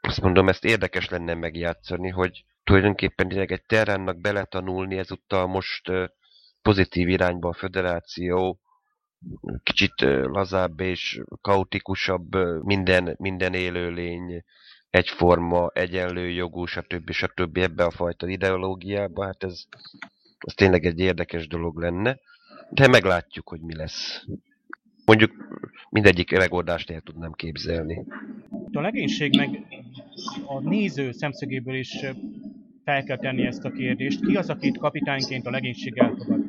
azt mondom, ezt érdekes lenne megjátszani, hogy tulajdonképpen egy terránnak beletanulni ezúttal most pozitív irányba a föderáció, kicsit lazább és kaotikusabb minden, minden élőlény, egyforma, egyenlő jogú, stb. stb. ebbe a fajta ideológiába, hát ez, ez tényleg egy érdekes dolog lenne, de meglátjuk, hogy mi lesz. Mondjuk mindegyik megoldást el tudnám képzelni. A legénység meg a néző szemszögéből is fel kell tenni ezt a kérdést. Ki az, akit kapitányként a legénység elfogad?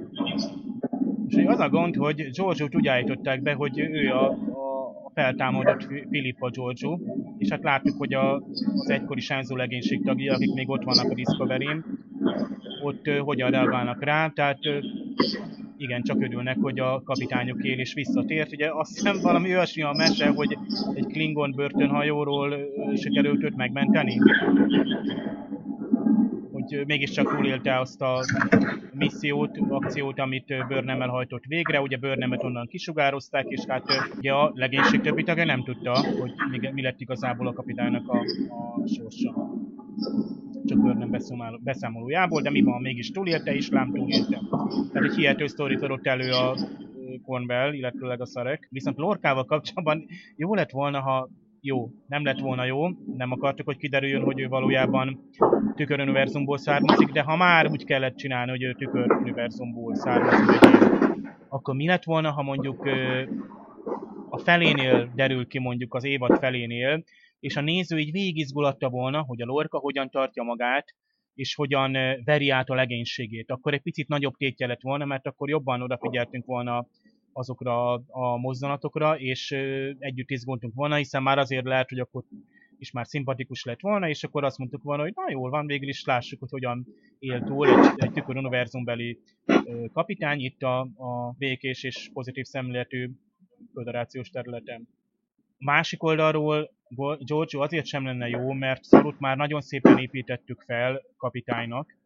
És az a gond, hogy Giorgio-t úgy állították be, hogy ő a, a feltámadott Filippo Giorgio, és hát láttuk, hogy a, az egykori Sánzó legénység tagja, akik még ott vannak a Discovery-n, ott uh, hogyan reagálnak rá, tehát igen, csak örülnek, hogy a kapitányuk él és visszatért. Ugye azt hiszem valami olyasmi a mese, hogy egy Klingon börtönhajóról sikerült őt megmenteni hogy mégiscsak túlélte azt a missziót, akciót, amit Börnemmel hajtott végre. Ugye Börnemet onnan kisugározták, és hát ugye a legénység többi tagja nem tudta, hogy mi lett igazából a kapitánynak a, a sorsa. Csak Börnem beszámolójából, de mi van, mégis túlélte, és lám túlélte. Tehát egy hihető sztorit adott elő a Cornwell, illetőleg a Szarek. Viszont Lorkával kapcsolatban jó lett volna, ha jó, nem lett volna jó, nem akartuk, hogy kiderüljön, hogy ő valójában tüköruniverzumból származik, de ha már úgy kellett csinálni, hogy ő tüköruniverzumból származik, akkor mi lett volna, ha mondjuk a felénél derül ki mondjuk az évad felénél, és a néző így végigizgulatta volna, hogy a Lorca hogyan tartja magát, és hogyan veri át a legénységét. Akkor egy picit nagyobb tétje lett volna, mert akkor jobban odafigyeltünk volna azokra a mozzanatokra, és együtt izgultunk volna, hiszen már azért lehet, hogy akkor is már szimpatikus lett volna, és akkor azt mondtuk volna, hogy na jól van, végül is lássuk, hogy hogyan él túl egy, egy tükör univerzumbeli kapitány itt a, a békés és pozitív szemléletű föderációs területen. Másik oldalról Giorgio azért sem lenne jó, mert Szarut már nagyon szépen építettük fel kapitánynak.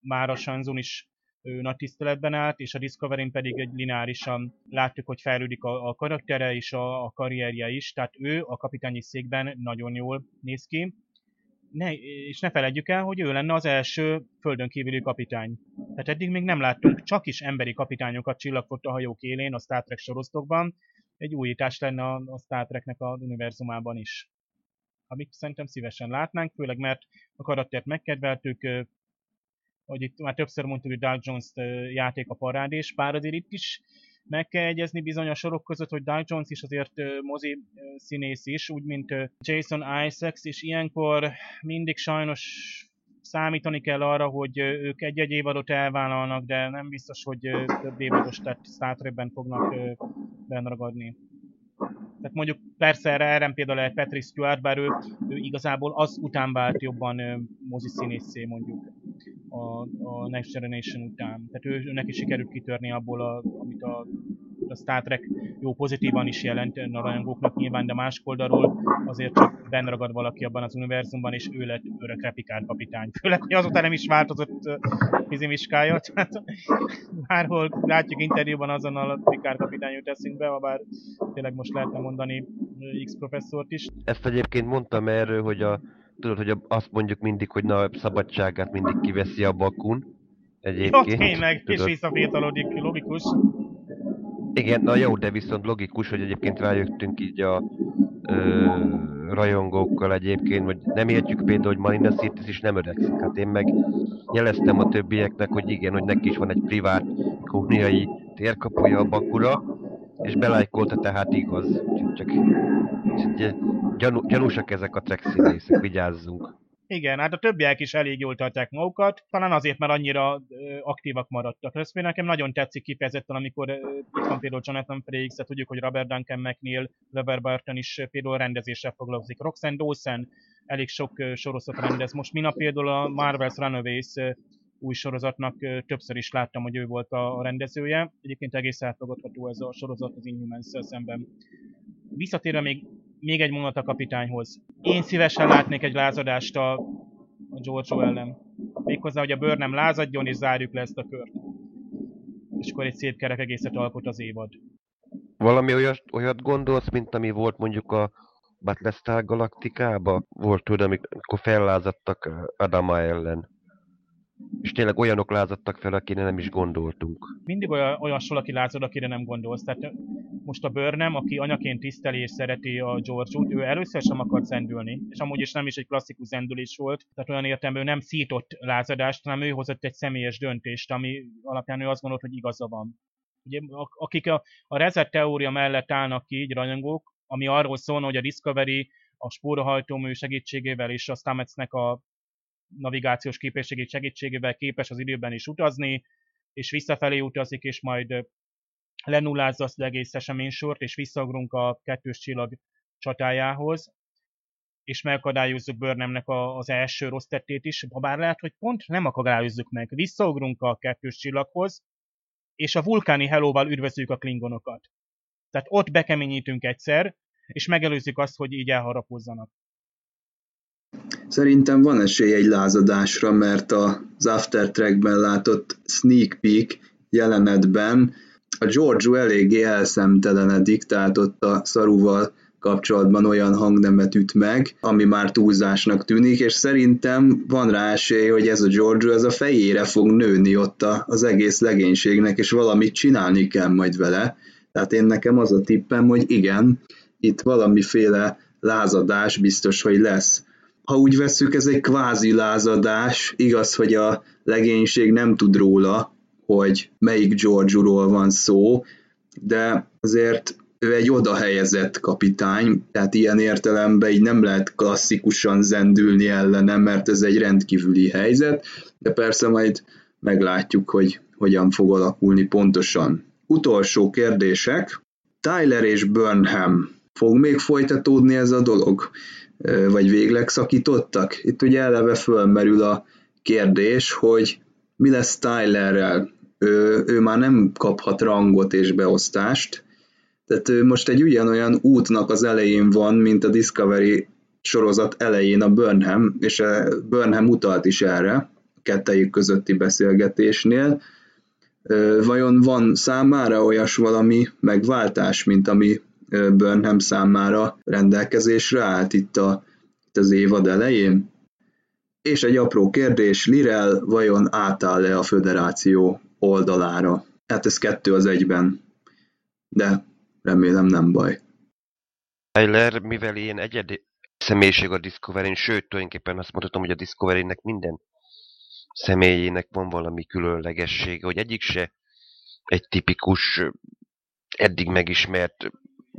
Már a Sanzon is ő nagy tiszteletben állt, és a discovery pedig egy lineárisan láttuk, hogy fejlődik a, a karaktere és a, a karrierje is, tehát ő a kapitányi székben nagyon jól néz ki. Ne, és ne feledjük el, hogy ő lenne az első földön kívüli kapitány. Tehát eddig még nem láttunk csak is emberi kapitányokat csillagfott a hajók élén a Star Trek sorosztokban. Egy újítás lenne a, a Star Treknek az univerzumában is. Amit szerintem szívesen látnánk, főleg mert a karaktert megkedveltük, hogy itt már többször mondtuk, hogy Doug Jones játék a parádés, bár azért itt is meg kell egyezni bizony a sorok között, hogy Doug Jones is azért mozi színész is, úgy mint Jason Isaacs, és ilyenkor mindig sajnos számítani kell arra, hogy ők egy-egy évadot elvállalnak, de nem biztos, hogy több évados, tehát Star Trekben fognak benragadni. Tehát mondjuk persze erre például lehet Patrick Stewart, bár ő, ő igazából az után vált jobban moziszínészé mondjuk a, a Next Generation után. Tehát ő, ő neki sikerült kitörni abból, a, amit a, a Star Trek jó pozitívan is jelent a rajongóknak nyilván, de más oldalról azért csak ragad valaki abban az univerzumban, és ő lett örök repikár kapitány. Főleg, hogy azóta nem is változott fizimiskája, tehát bárhol látjuk interjúban azonnal a Picard kapitány jut eszünkbe, ha bár tényleg most lehetne mondani X professzort is. Ezt egyébként mondtam erről, hogy a tudod, hogy azt mondjuk mindig, hogy na, szabadságát mindig kiveszi a bakun. Egyébként. Tényleg, tudod. és visszafiatalodik, logikus. Igen, na jó, de viszont logikus, hogy egyébként rájöttünk így a ö, rajongókkal egyébként, hogy nem értjük például, hogy Marina Sirtis is nem öregszik. Hát én meg jeleztem a többieknek, hogy igen, hogy neki is van egy privát kóniai térkapuja a Bakura, és belájkolta, tehát igaz. Csak, gyanú, gyanúsak ezek a track színészek, vigyázzunk. Igen, hát a többiek is elég jól tartják magukat, talán azért, mert annyira ö, aktívak maradtak. Ez például nekem nagyon tetszik kifejezetten, amikor itt van például Jonathan Frakes, de tudjuk, hogy Robert Duncan McNeil, Lever Burton is például rendezéssel foglalkozik. Roxanne Dawson elég sok ö, sorozat rendez. Most minap például a Marvel's Runaways új sorozatnak többször is láttam, hogy ő volt a, rendezője. Egyébként egész elfogadható ez a sorozat az inhumans szemben. Visszatérve még még egy mondat a kapitányhoz. Én szívesen látnék egy lázadást a, a Giorgio ellen. Méghozzá, hogy a bőr nem lázadjon, és zárjuk le ezt a kört. És akkor egy szép kerek egészet alkot az évad. Valami olyat, olyat gondolsz, mint ami volt mondjuk a Battlestar Galaktikába? Volt tudod, amikor fellázadtak Adama ellen. És tényleg olyanok lázadtak fel, akire nem is gondoltunk. Mindig olyan, olyasról, aki lázad, akire nem gondolsz. Tehát most a Burnham, aki anyaként tiszteli és szereti a George-ot, ő először sem akart zendülni, és amúgy is nem is egy klasszikus zendülés volt, tehát olyan értelemben nem szított lázadást, hanem ő hozott egy személyes döntést, ami alapján ő azt gondolt, hogy igaza van. Ugye, akik a, a Reset teória mellett állnak ki, így rajongók, ami arról szól, hogy a Discovery a spórahajtómű segítségével és a Stametsnek a navigációs képességét segítségével képes az időben is utazni, és visszafelé utazik, és majd lenullázza az egész eseménysort, és visszaugrunk a kettős csillag csatájához, és megakadályozzuk Burnhamnek az első rossz tettét is, ha bár lehet, hogy pont nem akadályozzuk meg. Visszaugrunk a kettős csillaghoz, és a vulkáni helóval üdvözljük a klingonokat. Tehát ott bekeményítünk egyszer, és megelőzzük azt, hogy így elharapozzanak. Szerintem van esély egy lázadásra, mert az After Trackben látott sneak peek jelenetben a Giorgio eléggé elszemtelenedik, tehát ott a szaruval kapcsolatban olyan hangnemet üt meg, ami már túlzásnak tűnik, és szerintem van rá esély, hogy ez a Giorgio ez a fejére fog nőni ott az egész legénységnek, és valamit csinálni kell majd vele. Tehát én nekem az a tippem, hogy igen, itt valamiféle lázadás biztos, hogy lesz. Ha úgy vesszük, ez egy kvázi lázadás, igaz, hogy a legénység nem tud róla, hogy melyik George-ról van szó, de azért ő egy oda helyezett kapitány, tehát ilyen értelemben így nem lehet klasszikusan zendülni ellene, mert ez egy rendkívüli helyzet, de persze majd meglátjuk, hogy hogyan fog alakulni pontosan. Utolsó kérdések. Tyler és Burnham. Fog még folytatódni ez a dolog? Vagy végleg szakítottak? Itt ugye eleve fölmerül a kérdés, hogy mi lesz Tylerrel? ő, ő már nem kaphat rangot és beosztást, tehát ő most egy ugyanolyan útnak az elején van, mint a Discovery sorozat elején a Burnham, és a Burnham utalt is erre, kettejük közötti beszélgetésnél. Vajon van számára olyas valami megváltás, mint ami Burnham számára rendelkezésre állt itt, a, itt az évad elején? És egy apró kérdés, Lirel vajon átáll-e a föderáció oldalára. Hát ez kettő az egyben, de remélem nem baj. Tyler, mivel én egyedi személyiség a Discovery-n, sőt, tulajdonképpen azt mondhatom, hogy a Discovery-nek minden személyének van valami különlegessége, hogy egyik se egy tipikus, eddig megismert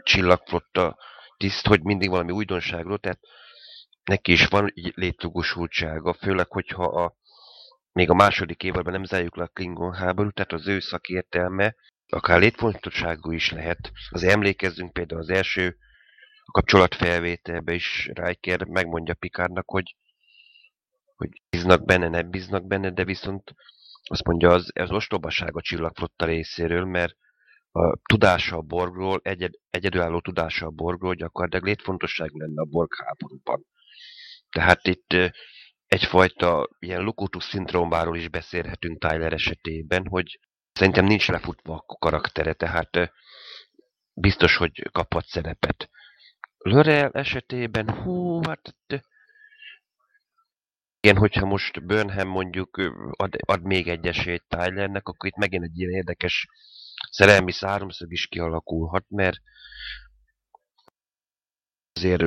csillagflotta tiszt, hogy mindig valami újdonságról, tehát neki is van létjogosultsága, főleg, hogyha a még a második évadban nem zárjuk le a Klingon háborút, tehát az ő szakértelme akár létfontosságú is lehet. Az emlékezzünk például az első kapcsolatfelvételbe is Riker megmondja Pikárnak, hogy, hogy bíznak benne, nem bíznak benne, de viszont azt mondja, az, az ostobaság a csillagflotta részéről, mert a tudása a borgról, egyed, egyedülálló tudása a borgról gyakorlatilag létfontosságú lenne a borg háborúban. Tehát itt egyfajta ilyen Lukutus szindrómáról is beszélhetünk Tyler esetében, hogy szerintem nincs lefutva a karaktere, tehát biztos, hogy kaphat szerepet. Lörel esetében, hú, hát igen, hogyha most Burnham mondjuk ad, ad még egy esélyt Tylernek, akkor itt megint egy ilyen érdekes szerelmi száromszög is kialakulhat, mert azért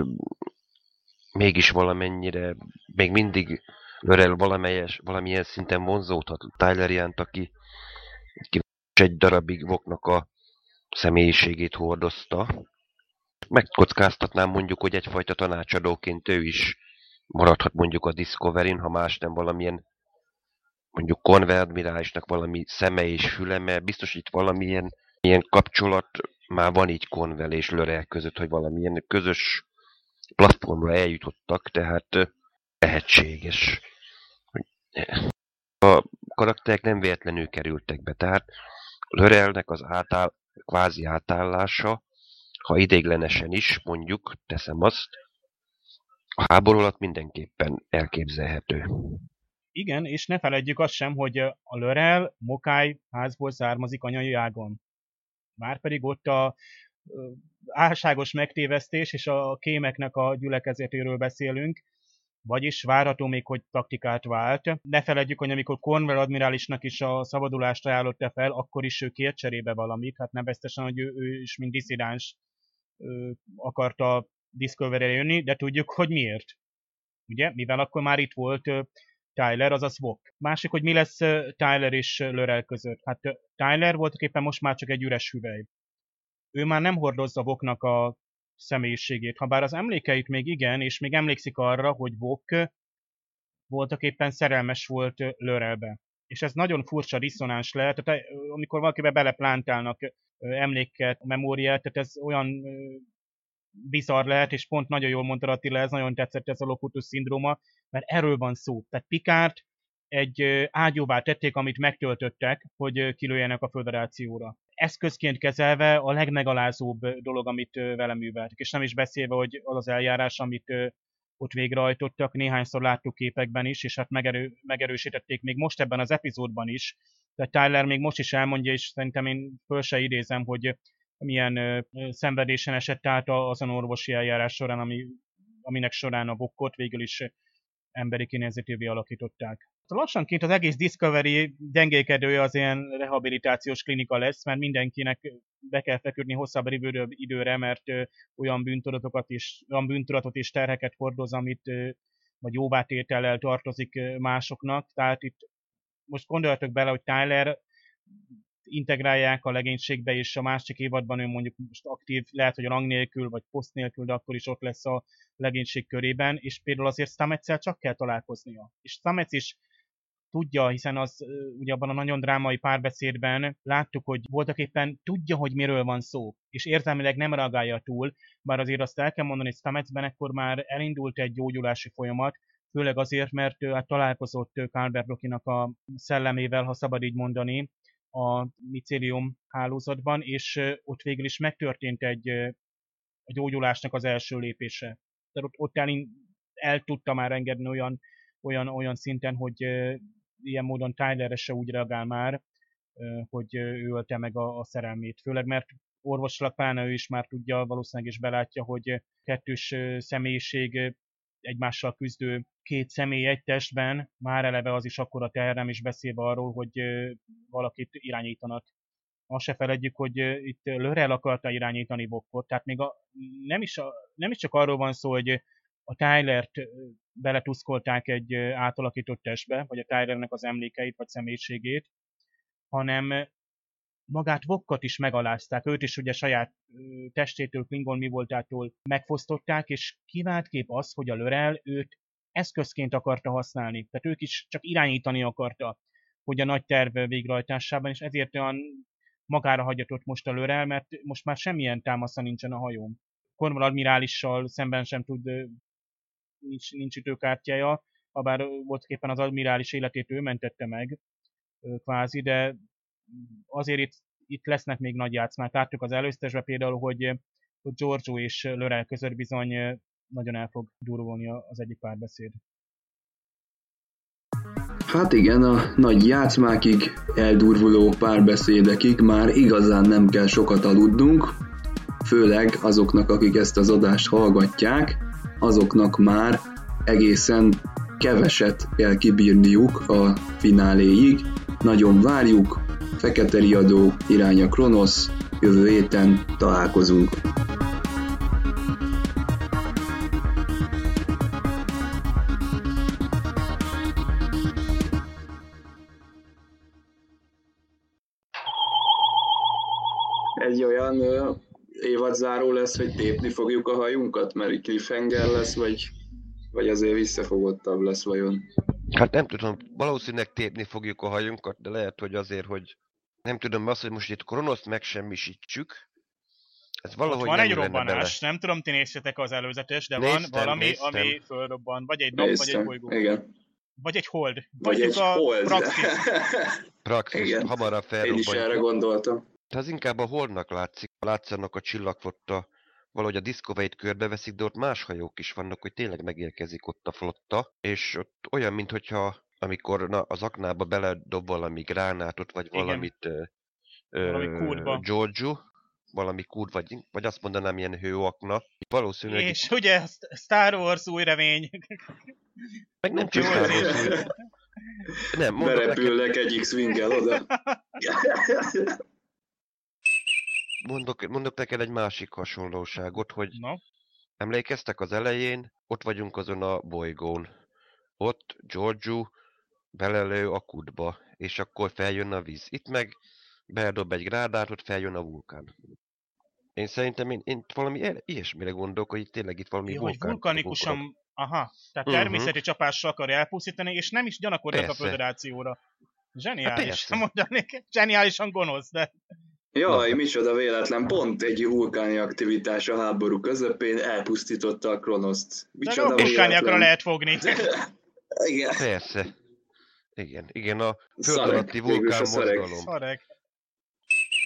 mégis valamennyire, még mindig Lörel valamelyes, valamilyen szinten vonzódhat Tyler Jant, aki, aki egy darabig Voknak a személyiségét hordozta. Megkockáztatnám mondjuk, hogy egyfajta tanácsadóként ő is maradhat mondjuk a Discovery-n, ha más nem valamilyen mondjuk Conver admirálisnak valami szeme és füle, mert biztos itt valamilyen ilyen kapcsolat már van így Convel és Lörel között, hogy valamilyen közös platformra eljutottak, tehát lehetséges. A karakterek nem véletlenül kerültek be, tehát Lörelnek az átáll, kvázi átállása, ha ideiglenesen is, mondjuk, teszem azt, a háború alatt mindenképpen elképzelhető. Igen, és ne feledjük azt sem, hogy a Lörel Mokály házból származik anyai ágon. Márpedig ott a álságos megtévesztés és a kémeknek a gyülekezetéről beszélünk, vagyis várható még, hogy taktikát vált. Ne feledjük, hogy amikor Cornwell admirálisnak is a szabadulást ajánlotta fel, akkor is ő kért cserébe valamit, hát neveztesen, hogy ő, ő is mint diszidáns akarta Discovery-re jönni, de tudjuk, hogy miért. Ugye? Mivel akkor már itt volt Tyler, azaz Vok. Másik, hogy mi lesz Tyler és Lörel között. Hát Tyler voltak éppen most már csak egy üres hüvely. Ő már nem hordozza Voknak a személyiségét, ha bár az emlékeit még igen, és még emlékszik arra, hogy Vok voltak éppen szerelmes volt Lörelbe. És ez nagyon furcsa diszonáns lehet, tehát amikor valakibe beleplántálnak emléket, memóriát, tehát ez olyan bizarr lehet, és pont nagyon jól mondta Attila, ez nagyon tetszett ez a Locutus szindróma, mert erről van szó. Tehát Pikárt egy ágyóvá tették, amit megtöltöttek, hogy kilőjenek a föderációra. Eszközként kezelve a legmegalázóbb dolog, amit vele műveltek. És nem is beszélve, hogy az az eljárás, amit ott végrehajtottak, néhányszor láttuk képekben is, és hát megerő, megerősítették még most ebben az epizódban is. Tehát Tyler még most is elmondja, és szerintem én föl se idézem, hogy milyen ö, szenvedésen esett át azon orvosi eljárás során, ami, aminek során a bokkot végül is emberi kinézetévé alakították. Lassanként az egész Discovery gyengékedője az ilyen rehabilitációs klinika lesz, mert mindenkinek be kell feküdni hosszabb időre, mert olyan bűntudatokat is, olyan bűntudatot és terheket hordoz, amit vagy jóvátétellel tartozik másoknak. Tehát itt most gondoljatok bele, hogy Tyler integrálják a legénységbe, és a másik évadban ő mondjuk most aktív, lehet, hogy a rang nélkül, vagy poszt nélkül, de akkor is ott lesz a legénység körében, és például azért Stametszel csak kell találkoznia. És Stamets is tudja, hiszen az ugye abban a nagyon drámai párbeszédben láttuk, hogy voltak éppen tudja, hogy miről van szó, és érzelmileg nem reagálja túl, bár azért azt el kell mondani, hogy Stametsben ekkor már elindult egy gyógyulási folyamat, főleg azért, mert ő hát találkozott Carver a szellemével, ha szabad így mondani, a micélium hálózatban, és ott végül is megtörtént egy a gyógyulásnak az első lépése. Tehát ott, ott el, el tudta már engedni olyan, olyan, olyan szinten, hogy ilyen módon Tylerre se úgy reagál már, hogy ő ölte meg a, a szerelmét. Főleg, mert orvosilag pláne ő is már tudja, valószínűleg is belátja, hogy kettős személyiség egymással küzdő két személy egy testben, már eleve az is akkora teher, nem is beszélve arról, hogy valakit irányítanak. Azt se feledjük, hogy itt Lörel akarta irányítani Bokkot, tehát még a, nem, is a, nem is csak arról van szó, hogy a Tylert beletuszkolták egy átalakított testbe, vagy a Tylernek az emlékeit, vagy személyiségét, hanem magát Vokkot is megalázták, őt is ugye saját testétől, Klingon mi voltától megfosztották, és kivált kép az, hogy a Lörel őt eszközként akarta használni. Tehát ők is csak irányítani akarta, hogy a nagy terv végrehajtásában, és ezért olyan magára hagyatott most a Lörel, mert most már semmilyen támasza nincsen a hajón. Cornwall admirálissal szemben sem tud, nincs, nincs ütőkártyája, habár volt éppen az admirális életét ő mentette meg, kvázi, de azért itt, itt lesznek még nagy játszmák. Láttuk az előztesbe például, hogy, hogy Giorgio és Lörel között bizony nagyon el fog durulni az egyik párbeszéd. Hát igen, a nagy játszmákig, eldurvuló párbeszédekig már igazán nem kell sokat aludnunk, főleg azoknak, akik ezt az adást hallgatják, azoknak már egészen keveset kell kibírniuk a fináléig. Nagyon várjuk, Fekete Riadó, iránya Kronosz, jövő héten találkozunk. egy olyan évadzáró lesz, hogy tépni fogjuk a hajunkat, mert cliffhanger lesz, vagy, vagy azért visszafogottabb lesz vajon? Hát nem tudom, valószínűleg tépni fogjuk a hajunkat, de lehet, hogy azért, hogy nem tudom, az, hogy most itt Kronoszt megsemmisítsük, ez valahogy Ott van nem egy robbanás, nem tudom, ti néztétek az előzetes, de van Néztem, valami, néztem. ami fölrobban. Vagy egy nap, vagy egy bolygó. igen. Vagy egy hold. Vagy Tudjuk egy a hold. praxis. Praxis, Igen. hamarabb Én is erre gondoltam. De az inkább a Holdnak látszik, látszanak a csillagflotta, valahogy a Discovery-t körbeveszik, de ott más hajók is vannak, hogy tényleg megérkezik ott a flotta, és ott olyan, mintha amikor na, az aknába beledob valami gránátot, vagy Igen. valamit ö, ö, Valami kútba. Giorgio, valami kút, vagy, vagy azt mondanám ilyen hőakna. Valószínűleg, És ugye Star Wars új remény. meg nem csak Star. Wars, hogy- nem, mondok neked, Berepülnek egy X-Wing-el oda. mondok, mondok neked egy másik hasonlóságot, hogy Na, Emlékeztek az elején? Ott vagyunk azon a bolygón. Ott Giorgio belelő a kutba, és akkor feljön a víz. Itt meg bedob egy grádátot, feljön a vulkán. Én szerintem én, én valami ilyesmire gondolok, hogy itt tényleg itt valami jó, hogy vulkán. vulkanikusan, aha, tehát Mhm. természeti csapással akarja elpusztítani, és nem is gyanakodnak a Persze. föderációra. Zseniális, persze. mondanék. Zseniálisan gonosz, de Jaj, micsoda véletlen, pont egy vulkáni aktivitás a háború közepén elpusztította a Kronoszt. de Micsoda a vulkániakra lehet fogni. Igen. Persze. Igen, igen, a föld alatti vulkán mozgalom.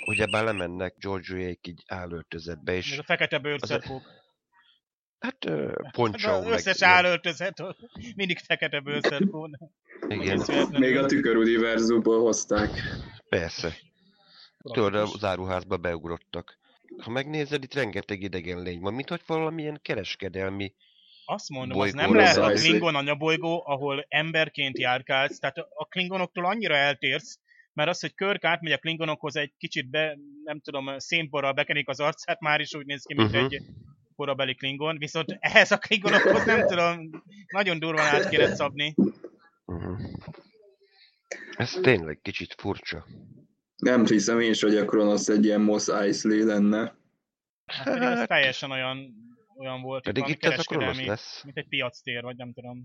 Ugyebár lemennek Giorgioék így állöltözetbe, Ez és a fekete bőrszerkók. hát ö, Hát poncsau az meg... összes állöltözet, mindig fekete bőrszerkó. Igen, Még a tüköruniverzumból hozták. persze. Tudod, az áruházba beugrottak. Ha megnézed, itt rengeteg idegen lény van, mint hogy valamilyen kereskedelmi... Azt mondom, az nem lehet a. Klingon anyabolygó, ahol emberként járkálsz, tehát a Klingonoktól annyira eltérsz, mert az, hogy Körk átmegy a Klingonokhoz egy kicsit be, nem tudom, szénporral bekenik az arcát, már is úgy néz ki, mint Mhm. egy korabeli Klingon, viszont ehhez a Klingonokhoz nem tudom, nagyon durván át kéne szabni. Uh-huh. Ez tényleg kicsit furcsa. Nem hiszem én is, hogy a Kronosz egy ilyen Mos Eisley lenne. Hát ez teljesen olyan, olyan volt, Pedig itt ez a Kronosz kereskedelmi- lesz. mint egy piactér, vagy nem tudom.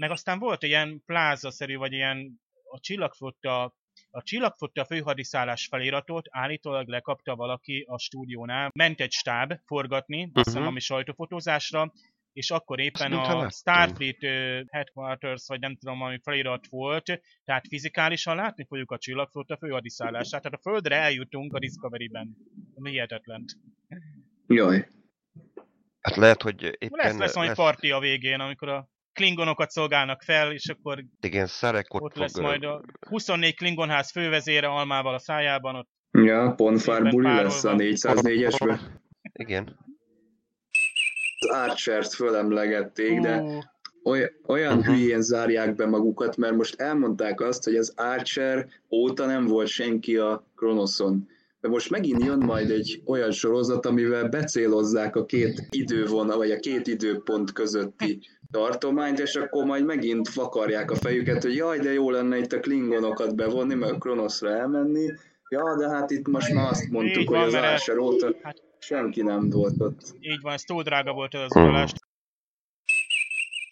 Meg aztán volt ilyen plázaszerű, vagy ilyen a csillagflotta, a csillagflotta főhadiszállás feliratot állítólag lekapta valaki a stúdiónál. Ment egy stáb forgatni, azt hiszem Mhm. ami sajtófotózásra, és akkor éppen a. Starfleet ö, Headquarters, vagy nem tudom, ami felirat volt, tehát fizikálisan látni fogjuk a csillagflotta főhadiszállását, tehát a Földre eljutunk a Discovery-ben. Ami hihetetlen. Jaj. Hát lehet, hogy éppen Lesz, lesz valami parti a végén, amikor a klingonokat szolgálnak fel, és akkor igen, Szarek ott, ott fog... lesz majd a 24 klingonház fővezére almával a szájában, ott Ja, Ponfár buli lesz a 404-esbe. Igen. Az Archert fölemlegették, de Ú, oly- olyan Mhm. hülyén zárják be magukat, mert most elmondták azt, hogy az Archer óta nem volt senki a Kronoszon. De most megint jön majd egy olyan sorozat, amivel becélozzák a két idővonal, vagy a két időpont közötti tartományt, és akkor majd megint vakarják a fejüket, hogy jaj, de jó lenne itt a klingonokat bevonni, meg a Kronoszra elmenni. Ja, de hát itt most már azt mondtuk, Így hogy van, az Archer óta Hát- senki nem volt ott. így van, ez túl drága volt az utalást.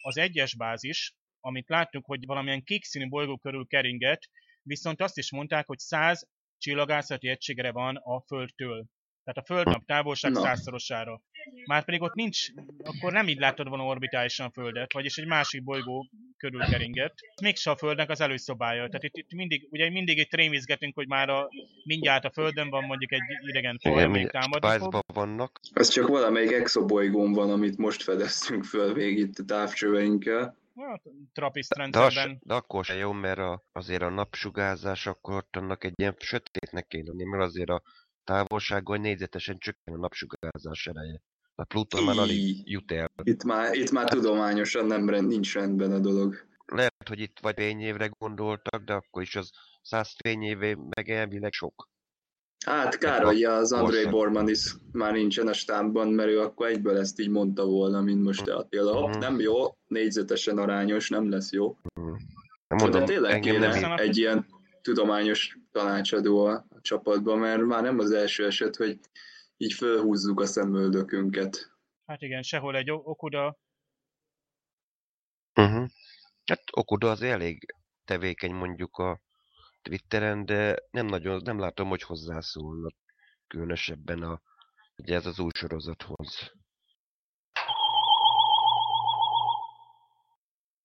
Az egyes bázis, amit láttuk, hogy valamilyen kék színű bolygó körül keringet, viszont azt is mondták, hogy 100 csillagászati egységre van a Földtől. Tehát a Földnap távolság Na. százszorosára. Márpedig ott nincs, akkor nem így láttad volna orbitálisan a Földet, vagyis egy másik bolygó körül keringet. Mégse a Földnek az előszobája. Tehát itt, itt mindig, ugye mindig itt rémizgetünk, hogy már a, mindjárt a Földön van mondjuk egy idegen faj, amelyik támadni vannak. Ez csak valamelyik exobolygón van, amit most fedeztünk föl végig itt a távcsöveinkkel. Hát, Trappist De, rendszerben. de akkor se jó, mert a, azért a napsugárzás akkor ott annak egy ilyen sötétnek kéne lenni, mert azért a távolságon négyzetesen csökken a napsugárzás ereje. A Pluton már alig jut el. Itt már, itt már tudományosan nem rend, nincs rendben a dolog. Lehet, hogy itt vagy fényévre gondoltak, de akkor is az 100 fényévé meg elvileg sok. Hát kár, hogy az André. Borman is már nincsen a stábban, mert ő akkor egyből ezt így mondta volna, mint most te Attila. Hopp, Mhm. nem jó, négyzetesen arányos, nem lesz jó. Nem Mondom, mondom, de tényleg kéne nem egy ilyen tudományos tanácsadó a, a csapatban, mert már nem az első eset, hogy így fölhúzzuk a szemöldökünket. Hát igen, sehol egy Okuda. Uh-huh. Hát Okuda az elég tevékeny mondjuk a Twitteren, de nem nagyon, nem látom, hogy hozzászólnak különösebben a, ugye ez az új sorozathoz.